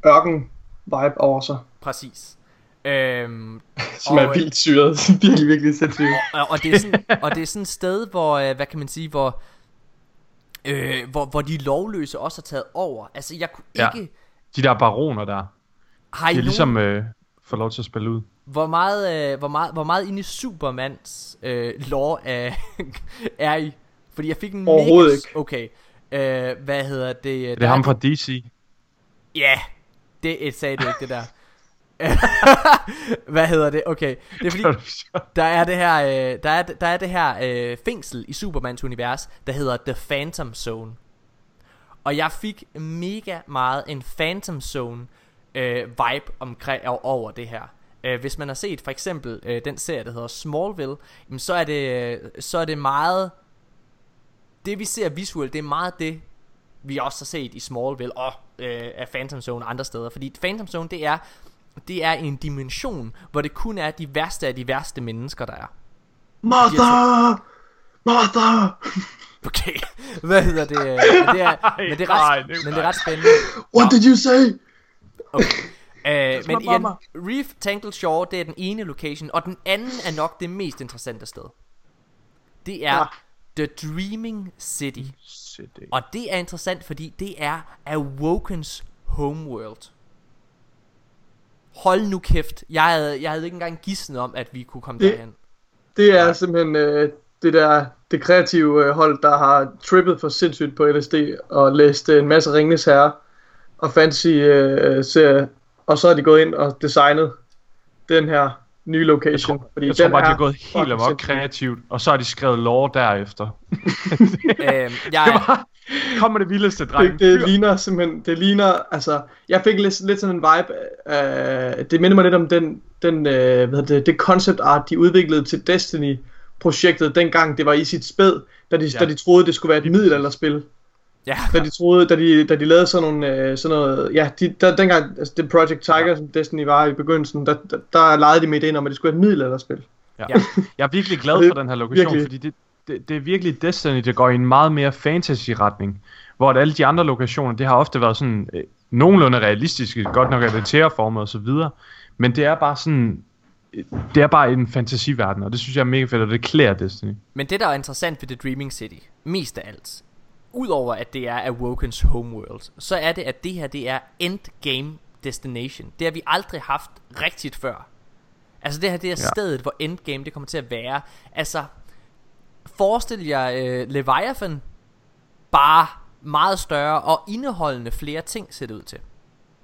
ørken vibe over sig, Præcis. Øhm, som er vildt syret. virkelig, virkelig sindssygt. og, og, det er sådan, og det er sådan et sted, hvor, øh, hvad kan man sige, hvor, øh, hvor, hvor de lovløse også har taget over. Altså, jeg kunne Ja. ikke... De der baroner der. Har I de er nogen- ligesom øh, får lov til at spille ud. Hvor meget, øh, hvor meget, hvor meget inde i Supermans øh, lore er, er I? Fordi jeg fik en Overhovedet mega, ikke. Okay. Øh, hvad hedder det? Er det ham fra DC? Ja, det sagde du ikke, det der. Hvad hedder det? Okay, det er fordi der er det her øh, der er der er det her øh, fængsel i Supermans univers, der hedder The Phantom Zone. Og jeg fik mega meget en Phantom Zone øh, vibe omkring over det her. Øh, hvis man har set for eksempel øh, den serie der hedder Smallville, jamen, så er det øh, så er det meget det vi ser visuelt, det er meget det vi også har set i Smallville og øh, af Phantom Zone og andre steder, fordi Phantom Zone det er det er en dimension, hvor det kun er de værste af de værste mennesker, der er. Martha! Martha! Okay, hvad hedder det? Men det er, men det er, ret, men det er ret spændende. What did you say? Okay. Uh, men igen, Reef Tangle Shore, det er den ene location, og den anden er nok det mest interessante sted. Det er ja. The Dreaming City. City. Og det er interessant, fordi det er Awokens homeworld. Hold nu kæft. Jeg havde, jeg havde ikke engang gidsnet om, at vi kunne komme det, derhen. Det er simpelthen øh, det der det kreative øh, hold, der har trippet for sindssygt på LSD og læst øh, en masse Ringnes Herre og fantasy øh, og så har de gået ind og designet den her nye location. Jeg tror, fordi jeg tror bare, de har gået helt amok kreativt, og så har de skrevet lore derefter. øhm, jeg, Kom med det vildeste, dreng. Det, det ligner simpelthen, det ligner, altså, jeg fik lidt, lidt sådan en vibe, uh, det minder mig lidt om den, den uh, hvad det, det concept art, de udviklede til Destiny projektet, dengang det var i sit spæd, da de, ja. da de troede, det skulle være et middelalderspil. Ja. Da de troede, da de, da de lavede sådan nogle, uh, sådan noget, ja, de, der, dengang, altså det Project Tiger, ja. som Destiny var i begyndelsen, der, der, der legede de med ideen om, at det skulle være et middelalderspil. Ja. ja. Jeg er virkelig glad for den her lokation, virkelig. fordi det, det, det er virkelig Destiny, der går i en meget mere fantasy-retning. Hvor at alle de andre lokationer, det har ofte været sådan øh, nogenlunde realistiske, godt nok er det terraformet og så videre. Men det er bare sådan, det er bare en fantasiverden, og det synes jeg er mega fedt, og det klæder Destiny. Men det, der er interessant ved The Dreaming City, mest af alt, udover at det er Awokens homeworld, så er det, at det her, det er endgame destination. Det har vi aldrig haft rigtigt før. Altså det her, det er ja. stedet, hvor endgame det kommer til at være. Altså, forestil jer uh, Leviathan, bare meget større og indeholdende flere ting ser det ud til.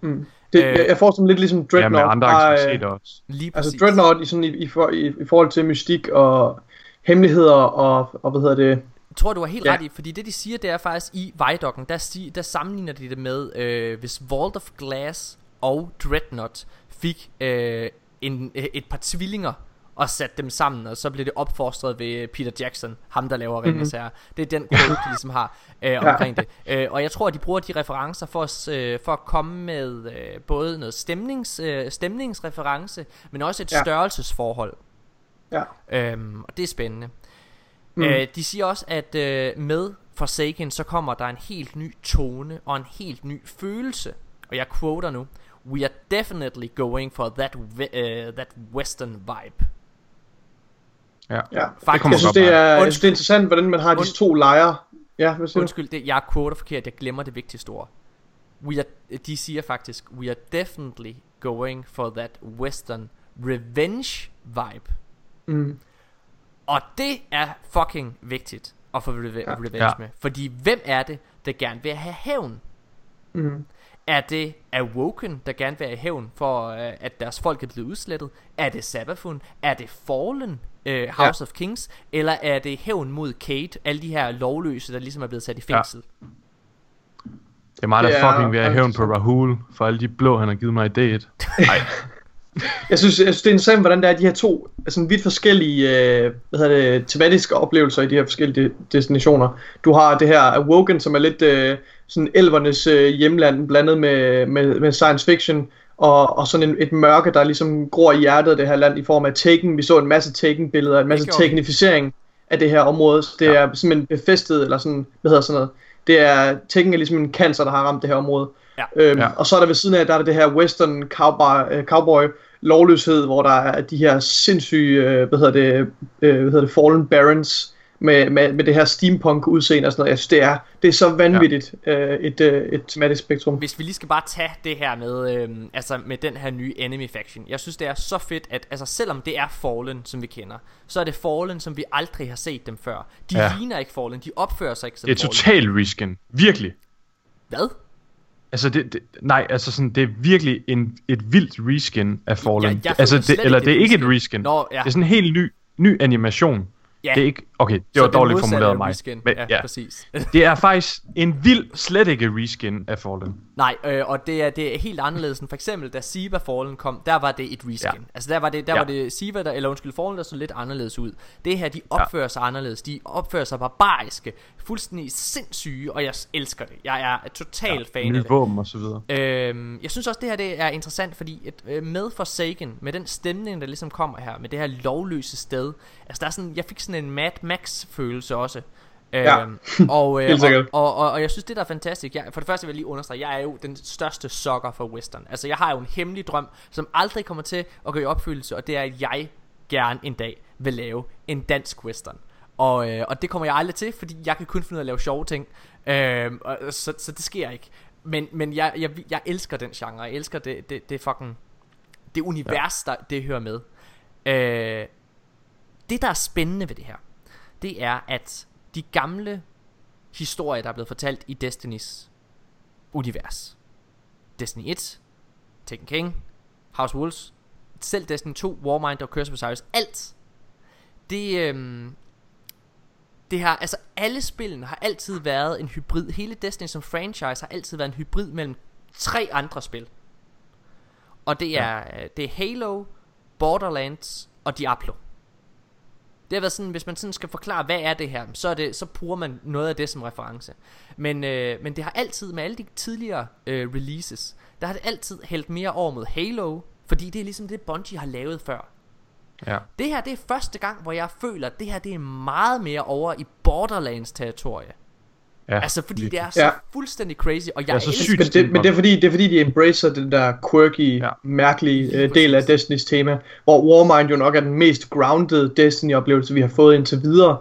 Mm. Det, øh, jeg får sådan lidt ligesom Dreadnought. Ja, med andre aktiviteter også. Lige altså Dreadnought i, sådan, i, i, for, i, i forhold til mystik og hemmeligheder og, og hvad hedder det... Jeg tror, du har helt ja. ret i, fordi det de siger, det er faktisk i Vejdokken, der, der sammenligner de det med, øh, hvis Vault of Glass og Dreadnought fik øh, en, et par tvillinger, og satte dem sammen, og så blev det opfostret ved Peter Jackson, ham der laver Ringens mm-hmm. Det er den quote, de ligesom har øh, omkring ja. det. Øh, og jeg tror, at de bruger de referencer for, os, øh, for at komme med øh, både noget stemnings, øh, stemningsreference, men også et ja. størrelsesforhold. Ja. Øhm, og det er spændende. Mm. Øh, de siger også, at øh, med Forsaken, så kommer der en helt ny tone og en helt ny følelse. Og jeg quoter nu. We are definitely going for that, uh, that western vibe. Ja, ja. Faktisk, jeg, synes, det er, jeg synes, det er interessant, hvordan man har disse to lejre. Ja, hvad siger Undskyld, det, jeg quoter forkert, jeg glemmer det vigtigste ord. We are, de siger faktisk, we are definitely going for that western revenge vibe. Mm. Og det er fucking vigtigt at få reve- revenge ja. med. Fordi hvem er det, der gerne vil have hævn? Mm. Er det Awoken, der gerne vil have hævn for, uh, at deres folk er blevet udslettet? Er det Sabafun? Er det Fallen? uh, House ja. of Kings? Eller er det hævn mod Kate? Alle de her lovløse, der ligesom er blevet sat i fængsel? Ja. Det er mig, der fucking vil have hævn på Rahul, for alle de blå, han har givet mig i D1. Nej. Jeg, synes, jeg synes, det er interessant, hvordan der er de her to altså, vidt forskellige øh, hvad hedder det, tematiske oplevelser i de her forskellige destinationer. Du har det her Awoken, som er lidt øh, sådan elvernes øh, hjemland, blandet med, med, med science fiction, og, og sådan en, et mørke, der ligesom gror i hjertet af det her land i form af Taken. Vi så en masse Taken-billeder, en masse Takenificering af det her område. Det ja. er simpelthen befæstet, eller sådan, hvad hedder sådan noget. Det er, Taken er ligesom en cancer, der har ramt det her område. Ja. Øhm, ja. Og så er der ved siden af, der er det her western cowboy, uh, cowboy lovløshed, hvor der er de her sindssyge, uh, hvad hedder det, uh, hvad hedder det, fallen barons, med, med, med det her steampunk udseende og sådan noget. Jeg synes, det er, det er så vanvittigt ja. øh, et, øh, et tematisk spektrum. Hvis vi lige skal bare tage det her med, øh, altså med den her nye enemy faction. Jeg synes, det er så fedt, at altså, selvom det er Fallen, som vi kender, så er det Fallen, som vi aldrig har set dem før. De ja. Ligner ikke Fallen, de opfører sig ikke som Det er total reskin. Virkelig. Hvad? Altså det, det, nej, altså sådan, det er virkelig en, et vildt reskin af Fallen. føler altså det, eller det er ikke et reskin. reskin. Nå, ja. Det er sådan en helt ny, ny animation. Ja. Det er ikke, okay, det Så var det dårligt formuleret af mig. reskin. Men, Ja, præcis. det er faktisk en vild, slet ikke reskin af Fallen. Nej, øh, og det er, det er helt anderledes end for eksempel da Siva Fallen kom, der var det et reskin. Ja. Altså der var det der Ja. var det Siva der eller undskyld Fallen der så lidt anderledes ud. Det her de opfører ja. sig anderledes. De opfører sig barbariske, fuldstændig sindssyge, og jeg elsker det. Jeg er total ja, fan af det. våben og så videre. Øhm, jeg synes også det her det er interessant Fordi et, øh, med Forsaken Med den stemning der ligesom kommer her Med det her lovløse sted Altså der er sådan Jeg fik sådan en Mad Max følelse også. Ja. Øhm, og, øh, og, og, og, og jeg synes det der er fantastisk jeg, For det første vil jeg lige understrege Jeg er jo den største sokker for western. Altså jeg har jo en hemmelig drøm Som aldrig kommer til at gå i opfyldelse Og det er at jeg gerne en dag Vil lave en dansk western. Og, øh, og det kommer jeg aldrig til Fordi jeg kan kun finde ud af at lave sjove ting. Øh, og, så, så det sker ikke. Men, men jeg, jeg, jeg elsker den genre. Jeg elsker det, det, det fucking Det univers der det hører med. Øh, Det der er spændende ved det her Det er at De gamle historier der er blevet fortalt I Destinys Univers. Destiny 1 Taken King House Wolves Selv Destiny 2 Warmind og Curse of Osiris Alt. Det øhm, det har, altså alle spillene har altid været en hybrid. Hele Destiny som franchise har altid været en hybrid mellem tre andre spil. Og det er, ja. det er Halo, Borderlands og Diablo det har været sådan, hvis man sådan skal forklare, hvad er det her, så, er det, så bruger man noget af det som reference. Men, øh, men det har altid, med alle de tidligere øh, releases, der har det altid hældt mere over mod Halo, fordi det er ligesom det, Bungie har lavet før. Ja. Det her, det er første gang, hvor jeg føler, at det her, det er meget mere over i Borderlands territorie. Ja, altså, fordi virkelig. det er så Ja. fuldstændig crazy, og jeg er så elsker sygt Men det, men det er fordi, det er fordi, de embracer den der quirky, Ja. mærkelige uh, del af Destinys tema, hvor Warmind jo nok er den mest grounded Destiny-oplevelse, vi har fået indtil videre.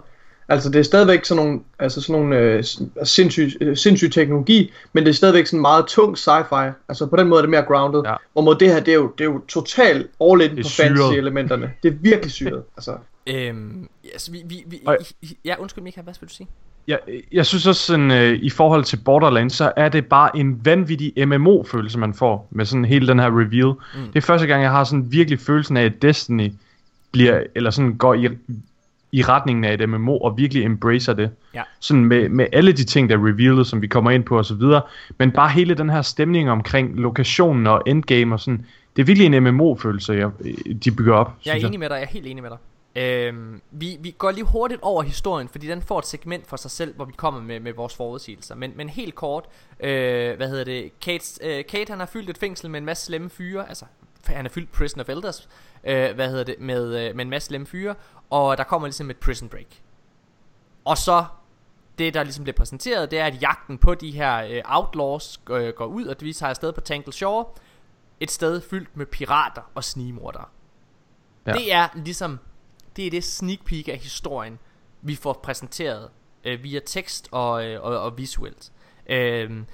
Altså det er stadigvæk sådan nogle, altså sådan nogle øh, sindssyg, øh, sindssyg teknologi, men det er stadigvæk sådan meget tung sci-fi. Altså på den måde er det mere grounded. Ja. Hvor mod det her, det er jo, det er jo totalt all in Det på fantasy-elementerne. Det er virkelig syret. Altså. Øhm, yes, vi, vi, vi, ja, undskyld Mika, hvad vil du sige? Jeg, jeg synes også sådan, øh, i forhold til Borderlands, så er det bare en vanvittig MMO-følelse, man får med sådan hele den her reveal. Mm. Det er første gang, jeg har sådan virkelig følelsen af, at Destiny bliver, eller sådan går i, i retningen af et MMO, og virkelig embracer det. Ja. Sådan med, med alle de ting, der er revealet, som vi kommer ind på og så videre. Men bare hele den her stemning omkring lokationen og endgame og sådan, det er virkelig en MMO-følelse, jeg, de bygger op. Jeg er enig med dig, jeg er helt enig med dig. Øhm, vi, vi går lige hurtigt over historien, fordi den får et segment for sig selv, hvor vi kommer med, med vores forudsigelser. Men, men helt kort, øh, hvad hedder det, Kate, øh, Kate han har fyldt et fængsel med en masse slemme fyre, altså han har fyldt Prison of Elders, øh, hvad hedder det, med, øh, med en masse slemme fyre, og der kommer ligesom et prison break. Og så, det der ligesom bliver præsenteret, det er, at jagten på de her øh, outlaws øh, går ud, og det viser sig afsted på Tangle Shore, et sted fyldt med pirater og snigmordere. Ja. Det er ligesom Det er det sneak peek af historien Vi får præsenteret øh, Via tekst og, øh, og, og visuelt. Øhm,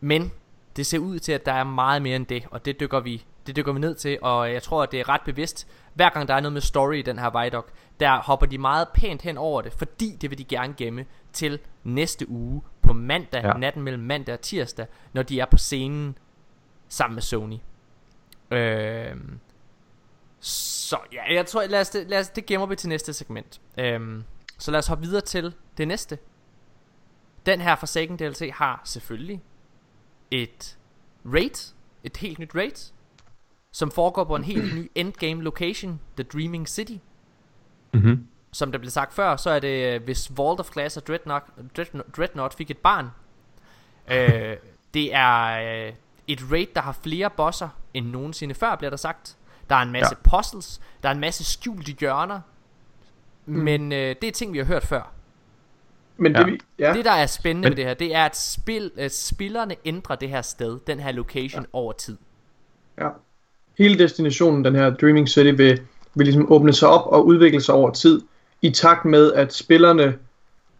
Men Det ser ud til at der er meget mere end det Og det dykker vi det dykker vi ned til Og jeg tror at det er ret bevidst. Hver gang der er noget med story i den her Vidoc Der hopper de meget pænt hen over det Fordi det vil de gerne gemme til næste uge På mandag, Ja. natten mellem mandag og tirsdag Når de er på scenen Sammen med Sony. Øhm, så ja, jeg tror, lad os, det, lad os, det gemmer vi til næste segment. Øhm, så lad os hoppe videre til det næste. Den her Forsaken DLC har selvfølgelig et raid, et helt nyt raid, som foregår på en helt ny endgame location, The Dreaming City. Mhm. Som der blev sagt før, så er det, øh, hvis Vault of Glass og Dreadnought, Dreadnought, Dreadnought fik et barn. øh, det er øh, et raid, der har flere bosser end nogensinde før, bliver der sagt. Der er en masse ja. puzzles, der er en masse skjulte hjørner. Mm. Men øh, det er ting, vi har hørt før. Men Ja. det, vi- ja. Det, der er spændende Men- ved det her, det er, at, spil, at spillerne ændrer det her sted, den her location ja. over tid. Ja. Hele destinationen, den her Dreaming City, vil, vil ligesom åbne sig op og udvikle sig over tid. i takt med, at spillerne,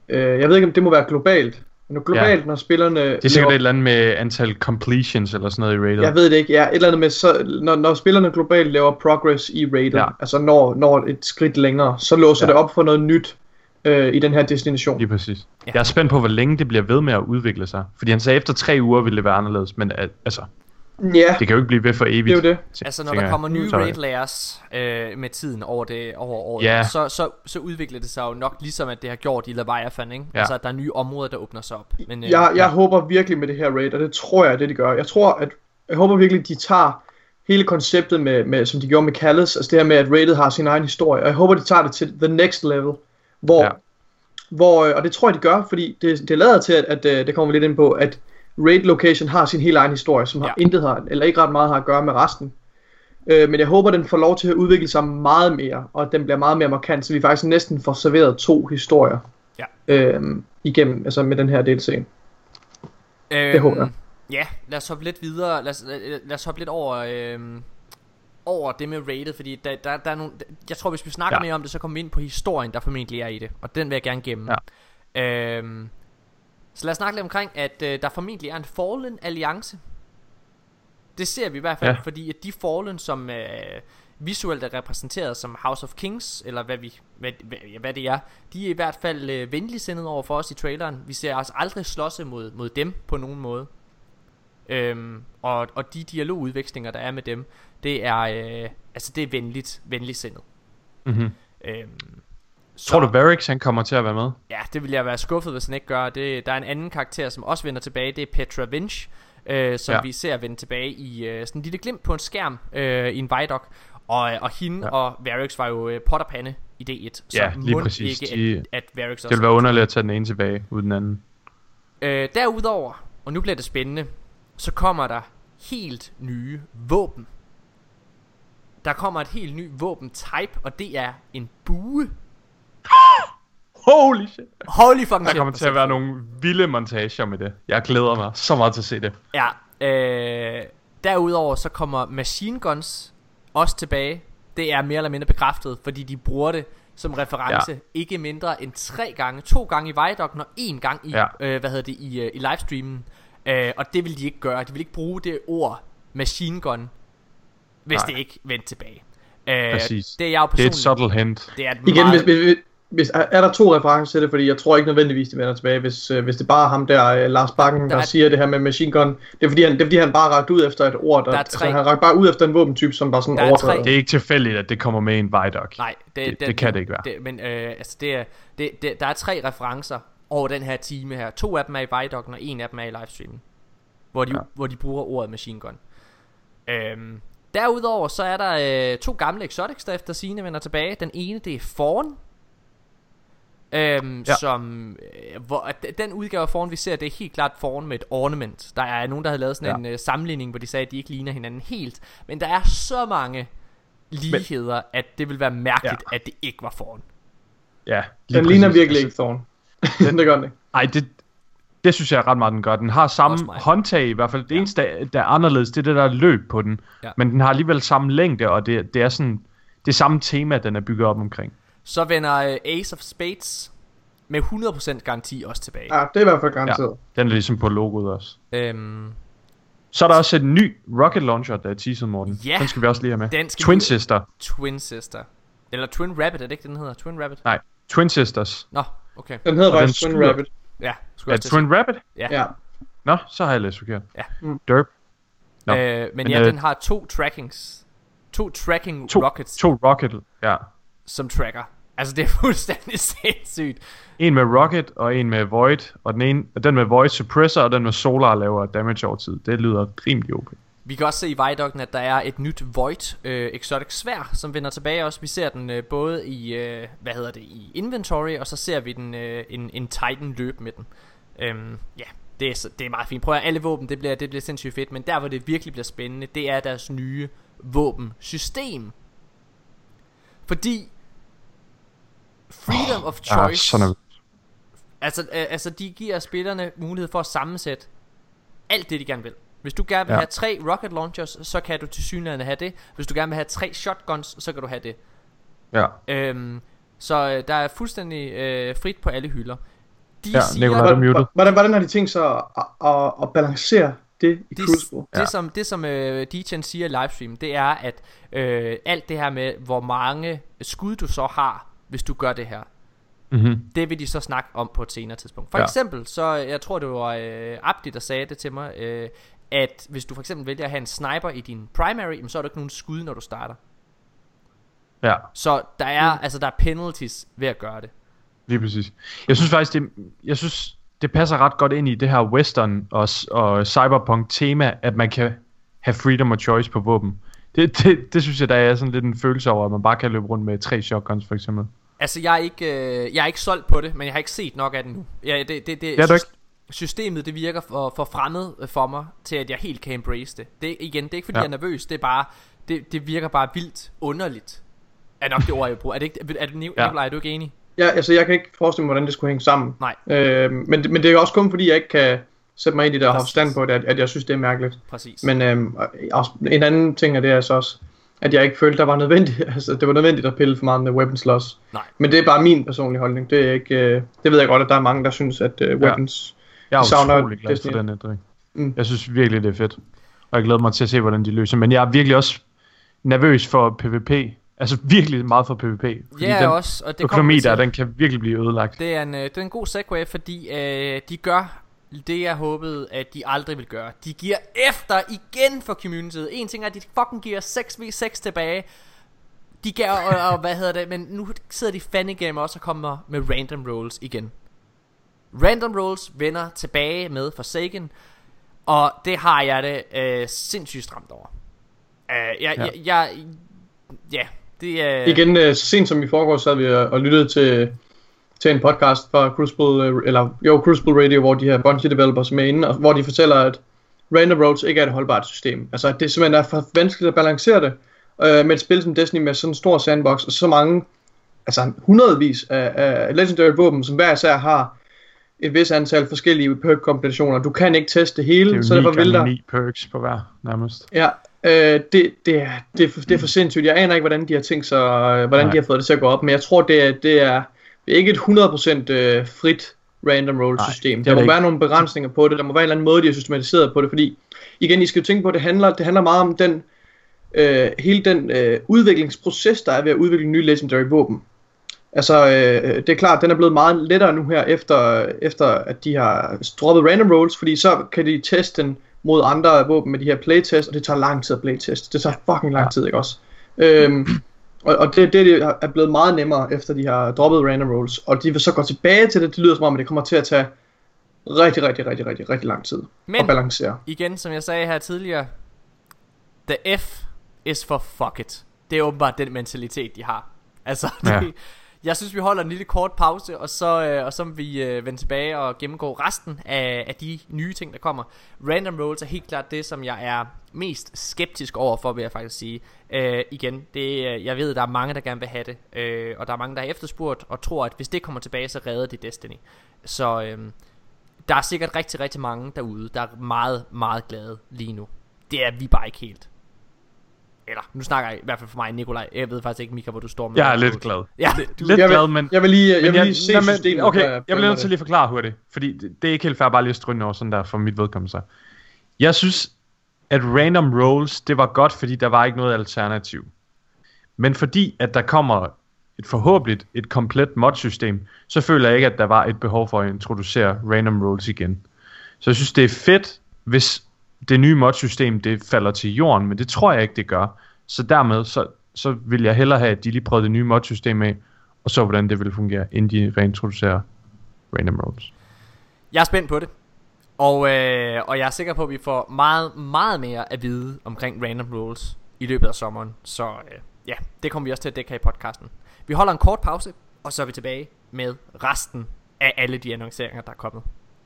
øh, jeg ved ikke om det må være globalt, men globalt, ja. når spillerne... Det er sikkert et eller andet med antal completions eller sådan noget i rated. Jeg ved det ikke, ja, et eller andet med, så, når, når spillerne globalt laver progress i rated, ja. altså når, når et skridt længere, så låser ja. det op for noget nyt øh, i den her destination. Lige præcis. Ja. Jeg er spændt på, hvor længe det bliver ved med at udvikle sig. Fordi han sagde, at efter tre uger ville det være anderledes, men at, altså... Ja. Det kan jo ikke blive ved for evigt. Det er jo det. Altså når der kommer nye raid layers øh, med tiden over det over året, Ja. så, så, så udvikler det sig jo nok ligesom at det har gjort i Leviathan, ikke? Ja. Altså at der er nye områder, der åbner sig op. Men, øh, Jeg, jeg håber virkelig med det her raid, og det tror jeg, det de gør. Jeg tror, at jeg håber virkelig, de tager hele konceptet med, med som de gjorde med Callis, altså det her med, at rated har sin egen historie, og jeg håber, de tager det til the next level, hvor, Ja. ja. hvor øh, og det tror jeg, de gør, fordi det, det lader til, at, at øh, det kommer vi lidt ind på, at raid location har sin helt egen historie, som har Ja. intet har, eller ikke ret meget har at gøre med resten. Øh, men jeg håber, den får lov til at udvikle sig meget mere, og at den bliver meget mere markant, så vi faktisk næsten får serveret to historier Ja. øh, igennem, altså med den her DLC. Øhm, Det håber jeg. Ja, lad os hoppe lidt videre. Lad os, lad, lad os hoppe lidt over, øhm, over det med rated, fordi der, der, der er nogle, jeg tror, hvis vi snakker Ja. mere om det, så kommer vi ind på historien, der formentlig er i det. Og den vil jeg gerne gemme. Ja. Øhm, så lad os snakke lidt omkring, at øh, der formentlig er en Fallen Alliance. Det ser vi i hvert fald, Ja. fordi at de Fallen, som øh, visuelt er repræsenteret som House of Kings, eller hvad, vi, hvad, hvad, hvad det er, de er i hvert fald øh, venligsindet over for os i traileren. Vi ser altså aldrig slåsse mod, mod dem på nogen måde. Øhm, og, og de dialogudvekslinger, der er med dem, det er, øh, altså det er venligt, venligsindet. Mm-hmm. Øhm, Tror du, Varix han kommer til at være med? Ja, det vil jeg være skuffet, hvis han ikke gør. Det, der er en anden karakter, som også vender tilbage. Det er Petra Vinch, øh, som Ja. vi ser vende tilbage i øh, sådan en lille glimt på en skærm øh, i en Vidoc. Og, og hende ja. og Varix var jo øh, pot og pande i D1. Så Ja, lige præcis. Ikke, De- at, at Varix Det også ville være underligt at tage den ene tilbage, uden den anden. Øh, derudover, og nu bliver det spændende, så kommer der helt nye våben. Der kommer et helt ny våben-type, og det er en bue. Holy shit. Holy fucking Der shit. kommer til at være nogle vilde montager med det. Jeg glæder mig så meget til at se det. Ja, øh, derudover så kommer machine guns også tilbage. Det er mere eller mindre bekræftet, fordi de bruger det som reference ja. ikke mindre end tre gange. To gange i Vidoc, og en gang i, Ja. øh, hvad hedder det, i, øh, i livestreamen. Øh, og det vil de ikke gøre. De vil ikke bruge det ord machine gun, hvis Nej. det ikke vendte tilbage. Øh, Præcis. Det er jeg jo Det er personligt. et subtle hint. Det er et Igen, meget, hvis, hvis, hvis, er er der to referencer til det, fordi jeg tror ikke nødvendigvis, det vender tilbage, hvis, øh, hvis det bare er ham der, øh, Lars Bakken, der, Der er- siger det her med machine gun. Det er fordi, han, det er, fordi han bare rakt ud efter et ord, der, Der er altså, han rakt bare ud efter en våbentype, som bare sådan er overdrevet. Det er ikke tilfældigt, at det kommer med en Vidoc. Nej, det, Det- det kan det ikke være. Det, men øh, altså det er, det, det, der er tre referencer over den her time her. To af dem er i Vidoc, og en af dem er i livestreamen. Hvor de, Ja. ja. hvor de bruger ordet machine gun. Øhm, derudover så er der øh, to gamle exotics, der efter sine vender tilbage. Den ene, det er Fawn. Øhm, Ja. ja. Som øh, hvor, Den udgave af Fawn vi ser Det er helt klart Fawn med et ornament Der er nogen der havde lavet sådan Ja. ja. en øh, sammenligning Hvor de sagde at de ikke ligner hinanden helt Men der er så mange ligheder men, At det vil være mærkeligt ja. At det ikke var Fawn Ja, Den ligner præcis. virkelig ikke Thorn. det gør den ikke. Ej, det, det synes jeg ret meget, den gør. Den har samme håndtag i hvert fald. Det eneste, der, der er anderledes, det er det der løb på den. Ja. Men den har alligevel samme længde, og det, det er sådan det er samme tema, den er bygget op omkring. Så vender øh, Ace of Spades Med 100% garanti også tilbage Ja, det er i hvert fald garanteret. Den er ligesom på logoet også. øhm, Så er der også et ny rocket launcher, der er teaset, Morten. Ja. Den skal vi også lige have med. Den skal Twin vi- Sister. Twin Sister Eller Twin Rabbit Er det ikke den hedder Twin Rabbit Nej, Twin Sisters. Nå okay Den hedder faktisk Twin Rabbit. Ja skulle Er at Twin Rabbit? Ja. Ja. Nå, så har jeg læst forkert. Ja. Mm. Derp. Nå. Øh, men, Men, ja, øh, den har to trackings. To tracking To, rockets, to rocket, ja. som tracker. Altså, det er fuldstændig sindssygt. En med rocket og en med void, og den, ene, den med void suppressor, og den med solar laver damage over tid. Det lyder rimelig OP. Vi kan også se i Vidocken, at der er et nyt Void øh, Exotic svær, som vender tilbage også. Vi ser den øh, både i, øh, hvad hedder det, i inventory, og så ser vi den øh, en, en Titan løb med den. Øhm, ja, det er, det er meget fint. Prøv at alle våben, det bliver, det bliver sindssygt fedt, men der hvor det virkelig bliver spændende, det er deres nye våbensystem. Fordi Freedom of er Choice nervøs. Altså, altså de giver spillerne mulighed for at sammensætte alt det de gerne vil. Hvis du gerne vil Ja. have tre rocket launchers, så kan du til synligheden have det. Hvis du gerne vil have tre shotguns, så kan du have det. Ja. Øhm, Så øh, der er fuldstændig øh, frit på alle hylder. De Ja, Nikolaj, du er muted. Hvordan, hvordan har de tænkt sig at, at, at balancere det i det, Crucible? det, ja. som, det som øh, DJ'en siger i livestream, det er, at øh, alt det her med, hvor mange skud du så har, hvis du gør det her, Mhm. det vil de så snakke om på et senere tidspunkt. For Ja. eksempel, så jeg tror det var øh, Abdi, der sagde det til mig, øh, at hvis du for eksempel vælger at have en sniper i din primary, jamen, så er der ikke nogen skud, når du starter. Ja, Så der er, mm. altså, der er penalties ved at gøre det. lige præcis. Jeg synes faktisk, det, jeg synes, det passer ret godt ind i det her western og, og cyberpunk tema, at man kan have freedom of choice på våben. Det, det, det synes jeg, der er sådan lidt en følelse over, at man bare kan løbe rundt med tre shotguns for eksempel. Altså, jeg er ikke, øh, jeg er ikke solgt på det, men jeg har ikke set nok af det nu. Ja, det, det, det, Det er du ikke? Systemet, det virker for, for fremmed for mig, til at jeg helt kan embrace det. det igen, det er ikke fordi, Ja. jeg er nervøs, det er bare, det, det virker bare vildt underligt. Er nok det ord, jeg bruger. Er det ikke, er det, Nikolaj, Ja. ja. er du ikke enig? Ja, altså jeg kan ikke forestille mig, hvordan det skulle hænge sammen. Nej. Øh, men, det- men det er også kun fordi, jeg ikke kan sætte mig ind i det og have forstand på det, at, at jeg synes, det er mærkeligt. Præcis. Men øhm, også, en anden ting af det er så også, at jeg ikke følte, der var nødvendigt, altså det var nødvendigt at pille for meget med weapons loss. Nej. Men det er bare min personlige holdning. Det er ikke, øh, det ved jeg godt, at der er mange, der synes, at øh, weapons... Jeg er savner utrolig glad Destiny. for den ændring. Mm. Jeg synes virkelig, det er fedt. Og jeg glæder mig til at se, hvordan de løser. Men jeg er virkelig også nervøs for PvP. Altså virkelig meget for PvP. Fordi Ja, den også, og det økonomi der, den kan virkelig blive ødelagt. Det er en, øh, det er en god segue, fordi øh, de gør det, jeg håbede, at de aldrig vil gøre. De giver efter igen for communityet. En ting er, at de fucking giver 6v6 tilbage. De gav, og, og hvad hedder det, men nu sidder de fandme game også og kommer med random rolls igen. Random rolls vender tilbage med Forsaken, og det har jeg det øh, sindssygt stramt over. Uh, jeg, Ja. ja. jeg, jeg, ja, det er... Igen, øh, så sent som i forgårs sad vi og, og lyttede til, til en podcast fra Crucible, øh, eller jo, Crucible Radio, hvor de her Bungie developers er med inde, og hvor de fortæller, at random roads ikke er et holdbart system. Altså, at det simpelthen er for vanskeligt at balancere det øh, med et spil som Destiny med sådan en stor sandbox, og så mange, altså hundredvis af, af legendary våben, som hver især har et vis antal forskellige perk kombinationer. Du kan ikke teste det hele, Det er så derfor 9 vil der... 9 perks på hver, nærmest. Ja, øh, det, det, er, det, er for, det er for sindssygt. Jeg aner ikke, hvordan de har tænkt sig, øh, hvordan Nej. de har fået det til at gå op, men jeg tror, det er, det er, det er ikke et 100% øh, frit random roll system. er Der må ikke. være nogle begrænsninger på det, der må være en eller anden måde, de har systematiseret på det, fordi igen, I skal jo tænke på, at det handler, det handler meget om den, øh, hele den øh, udviklingsproces, der er ved at udvikle nye legendary våben. Altså, øh, det er klart, den er blevet meget lettere nu her, efter, efter at de har droppet random rolls, fordi så kan de teste den mod andre våben med de her playtests, og det tager lang tid at playtest. Det tager fucking lang tid, ikke også? Øhm, og, og det, det er blevet meget nemmere, efter de har droppet random rolls, og de vil så gå tilbage til det, det lyder som om, at det kommer til at tage rigtig, rigtig, rigtig, rigtig, rigtig lang tid Men- at balancere. igen, som jeg sagde her tidligere, the F is for fuck it. Det er åbenbart den mentalitet, de har. Altså, det, Ja jeg synes, vi holder en lille kort pause, og så, øh, og så vil vi øh, vende tilbage og gennemgå resten af, af de nye ting, der kommer. Random rolls er helt klart det, som jeg er mest skeptisk over for, vil jeg faktisk sige. Øh, igen, det, øh, jeg ved, der er mange, der gerne vil have det, øh, og der er mange, der har efterspurgt, og tror, at hvis det kommer tilbage, så redder det Destiny. Så øh, der er sikkert rigtig, rigtig mange derude, der er meget, meget glade lige nu. Det er vi bare ikke helt. Eller, nu snakker jeg i hvert fald for mig, Nikolaj. Jeg ved faktisk ikke, Mika, hvor du står med. Jeg er lidt glad. Ja, Lidt Jeg vil- glad, men... jeg vil lige- jeg vil lige se systemet, Okay, jeg jeg bliver nødt til lige at forklare hurtigt, fordi det, det er ikke helt fair bare lige at stryge over sådan der for mit vedkommende så. Jeg synes, at random rolls, det var godt, fordi der var ikke noget alternativ. Men fordi, at der kommer et forhåbentlig et komplet mod-system, så føler jeg ikke, at der var et behov for at introducere random rolls igen. Så jeg synes, det er fedt, hvis det nye mod-system, det falder til jorden, men det tror jeg ikke, det gør. Så dermed, så, så vil jeg hellere have, at de lige prøvede det nye mod-system af, og så hvordan det vil fungere, inden de reintroducerer random rolls. Jeg er spændt på det. Og, øh, og jeg er sikker på, at vi får meget, meget mere at vide omkring random rolls i løbet af sommeren. Så øh, ja, det kommer vi også til at dække her i podcasten. Vi holder en kort pause, og så er vi tilbage med resten af alle de annonceringer, der er kommet.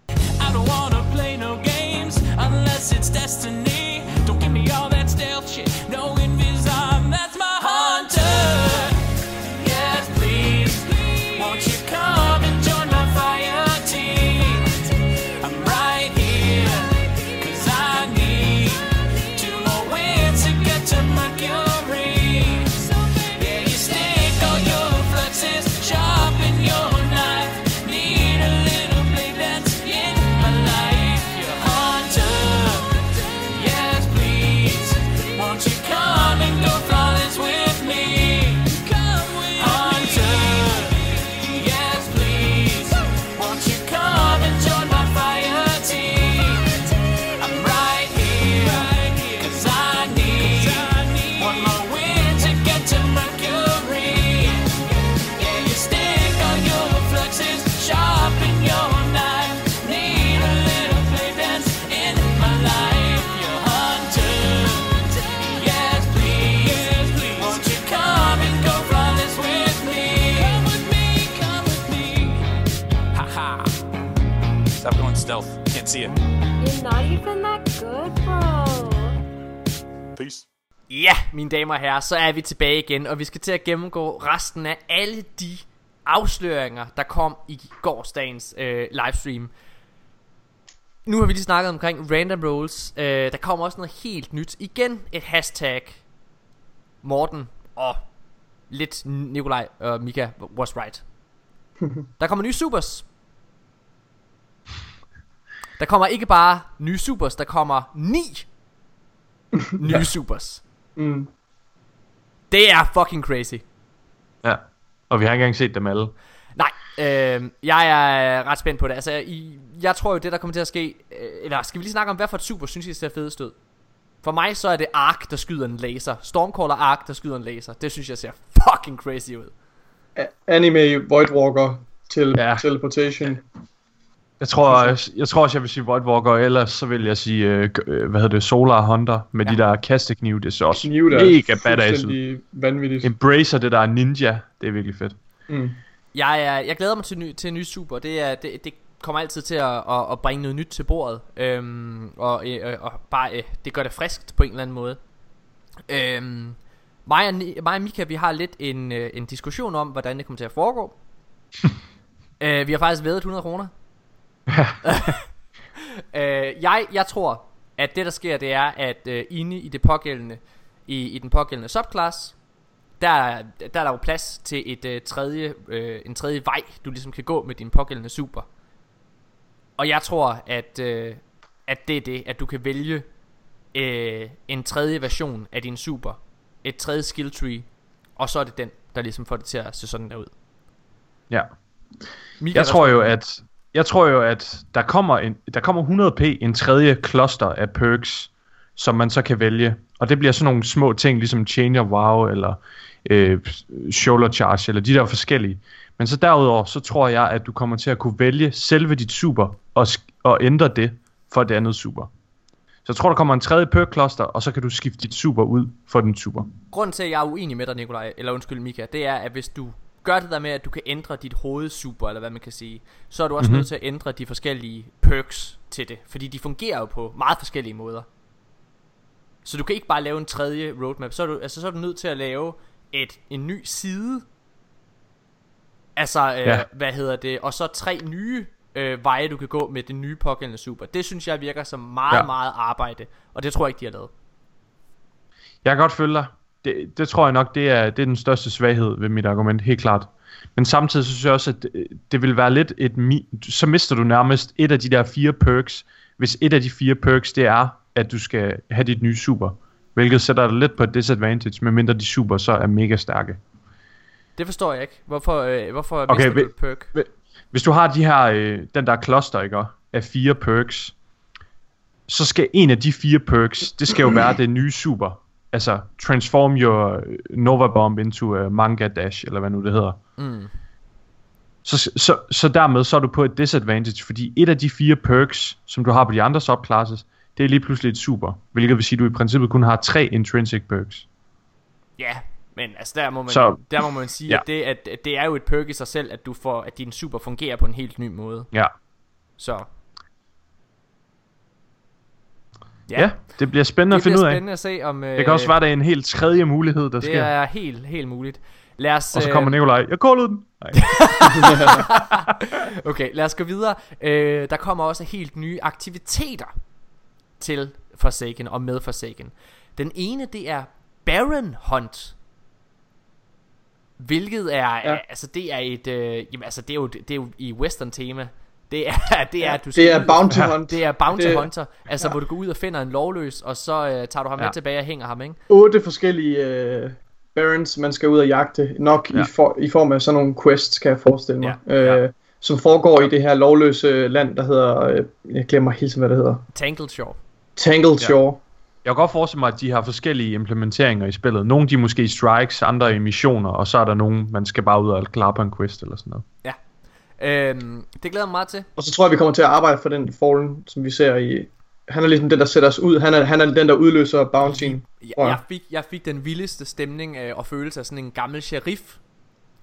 I don't wanna play no games unless it's destiny. Don't give me all see it. You're not even that good, bro. Peace. Ja, mine damer og herrer, så er vi tilbage igen, og vi skal til at gennemgå resten af alle de afsløringer, der kom i gårsdagens øh, livestream. Nu har vi lige snakket omkring random rolls. Øh, der kommer også noget helt nyt. Igen et hashtag. Morten og lidt Nikolaj og Mika was right. Der kommer nye supers. Der kommer ikke bare nye supers, der kommer ni nye supers. Mm. Det er fucking crazy. Ja. Og vi har ikke engang set dem alle. Nej, øh, jeg er ret spændt på det. Altså, i, jeg tror jo, det der kommer til at ske... Øh, eller skal vi lige snakke om, hvad for et super synes I ser fedest ud? For mig så er det Ark, der skyder en laser. Stormcaller Ark, der skyder en laser. Det synes jeg ser fucking crazy ud. Anime Voidwalker til ja. teleportation. Jeg tror, jeg, jeg tror også, jeg vil sige Voidwalker, ellers så vil jeg sige, øh, øh, hvad hedder det, Solar Hunter med ja. de der kasteknive, det ser også Knive, der er mega badass ud. vanvittigt. Embracer det der ninja, det er virkelig fedt. Mm. Jeg, er, jeg glæder mig til, ny, til en ny super. Det, er, det, det kommer altid til at, at, at bringe noget nyt til bordet. Øhm, og, øh, og bare, øh, det gør det friskt på en eller anden måde. Øhm, mig, og, mig og Mika, vi har lidt en, øh, en diskussion om, hvordan det kommer til at foregå. øh, vi har faktisk været 100 kroner. øh, jeg, jeg tror, at det der sker, det er, at øh, inde i det pågældende, i, i den pågældende subclass, der, er- der er der jo plads til et øh, tredje, øh, en tredje vej, du ligesom kan gå med din pågældende super. Og jeg tror, at, øh, at det er det, at du kan vælge øh, en tredje version af din super, et tredje skill tree, og så er det den, der ligesom får det til at se sådan der ud. Ja. Mika, jeg tror jo, at jeg tror jo, at der kommer en, der kommer 100p en tredje kloster af perks, som man så kan vælge. Og det bliver sådan nogle små ting, ligesom Change of Wow, eller øh, Shoulder Charge, eller de der forskellige. Men så derudover, så tror jeg, at du kommer til at kunne vælge selve dit super, og, og ændre det for det andet super. Så jeg tror, der kommer en tredje perk-kloster, og så kan du skifte dit super ud for den super. Grunden til, at jeg er uenig med dig, Nikolaj, eller undskyld Mika, det er, at hvis du gør det der med, at du kan ændre dit hovedsuper, eller hvad man kan sige, så er du også Mhm. nødt til at ændre de forskellige perks til det. Fordi de fungerer jo på meget forskellige måder. Så du kan ikke bare lave en tredje roadmap. Så er du, altså, så er du nødt til at lave et, en ny side. Altså, øh, Ja. hvad hedder det? Og så tre nye øh, veje, du kan gå med den nye pågældende super. Det synes jeg virker som meget, ja. meget arbejde. Og det tror jeg ikke, de har lavet. Jeg kan godt følge dig. Det, det tror jeg nok, det er, det er den største svaghed ved mit argument, helt klart. Men samtidig så synes jeg også, at det, det vil være lidt et... Så mister du nærmest et af de der fire perks, hvis et af de fire perks, det er, at du skal have dit nye super. Hvilket sætter dig lidt på et disadvantage, medmindre de super så er mega stærke. Det forstår jeg ikke. Hvorfor, øh, hvorfor Okay, mister vi- du et perk? Hvis du har de her, øh, den der cluster, ikke, af fire perks, så skal en af de fire perks, det skal jo være det nye super. Altså, transform your øh, Nova Bomb into a Manga Dash, eller hvad nu det hedder. Mm. Så, så, så dermed så er du på et disadvantage, fordi et af de fire perks, som du har på de andre subclasses, det er lige pludselig et super. Hvilket vil sige, at du i princippet kun har tre intrinsic perks. Ja, men altså der må man, Så- der må man sige, ja. at, det, at, at det er jo et perk i sig selv, at du får, at din super fungerer på en helt ny måde. Ja. Så Ja, ja det bliver spændende det at finde bliver ud af. spændende at se om... Det kan også være, at der er en helt tredje mulighed, der det sker. er helt, helt muligt. Lad os, Og så øh, kommer Nikolaj, jeg callede den. Nej. okay, lad os gå videre. Øh, der kommer også helt nye aktiviteter til Forsaken og med Forsaken. Den ene, det er Baron Hunt. Hvilket er, ja. altså det er et, øh, jamen altså det er jo, det er jo i western tema. Det er, det er, Ja, du det skal er ud- bounty Ja, hunt. Det er bounty Det- hunter. Altså ja. hvor du går ud og finder en lovløs, og så øh, tager du ham Ja. med tilbage og hænger ham, ikke? Otte forskellige øh, barons, man skal ud og jagte. Nok Ja. i, for, i form af sådan nogle quests, kan jeg forestille mig. Ja, Øh, som foregår i det her lovløse land, der hedder... Øh, jeg glemmer helt hvad det hedder. Tangled Shore. Tangled Shore. Jeg kan godt forestille mig, at de har forskellige implementeringer i spillet. Nogle de er måske i strikes, andre i missioner, og så er der nogen, man skal bare ud og klare på en quest eller sådan noget. Ja. Øhm, det glæder jeg mig meget til. Og så tror jeg, vi kommer til at arbejde for den Fallen, som vi ser i... Han er ligesom den, der sætter os ud. Han er, han er den, der udløser bouncyen. Jeg, jeg, fik, jeg fik den vildeste stemning øh, og følelse af sådan en gammel sheriff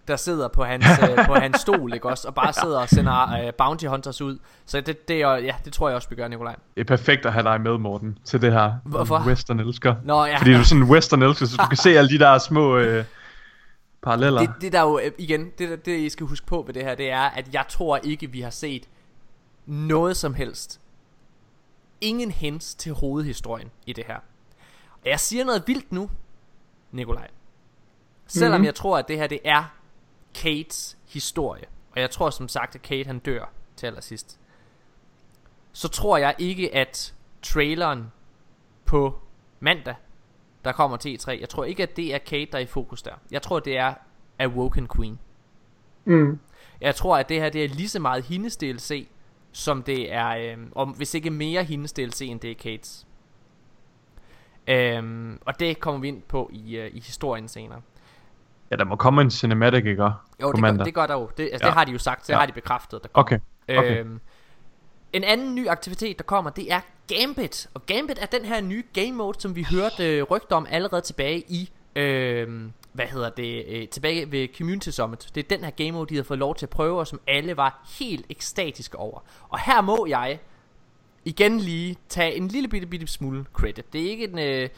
der sidder på hans, øh, på hans stol, ikke også? Og bare sidder og sender øh, bounty hunters ud. Så det, det, er, ja, det tror jeg også, vi gør, Nikolaj. Det er perfekt at have dig med, Morten, til det her. Hvorfor? Western elsker. Nå, ja. Fordi du er sådan en western elsker, så du kan se alle de der små øh, paralleller. Det, det der jo, øh, igen, det, det I skal huske på ved det her, det er, at jeg tror ikke, vi har set noget som helst. Ingen hints til hovedhistorien i det her. Og jeg siger noget vildt nu, Nikolaj. Selvom Mhm. mm-hmm. jeg tror, at det her, det er Kates historie. Og jeg tror som sagt, at Kate han dør til allersidst. Så tror jeg ikke, at traileren på mandag, der kommer til E3, jeg tror ikke, at det er Kate, der er i fokus der. Jeg tror, det er Awoken Queen. Mm. Jeg tror, at det her det er lige så meget hendes DLC, som det er, øhm, om, hvis ikke mere hendes DLC, end det er Kates. Øhm, og det kommer vi ind på i, øh, i historien senere. Ja, der må komme en cinematic, ikke? Jo, det gør, det gør der jo. Det, altså, Ja. det har de jo sagt, det Ja. har de bekræftet. Der kommer. Okay, okay. Øhm, en anden ny aktivitet, der kommer, det er Gambit. Og Gambit er den her nye game mode, som vi hørte øh, rygter om allerede tilbage i, øh, hvad hedder det, øh, tilbage ved Community Summit. Det er den her game mode, de har fået lov til at prøve, og som alle var helt ekstatiske over. Og her må jeg igen lige tage en lille bitte, bitte smule credit. Det er ikke en... Øh,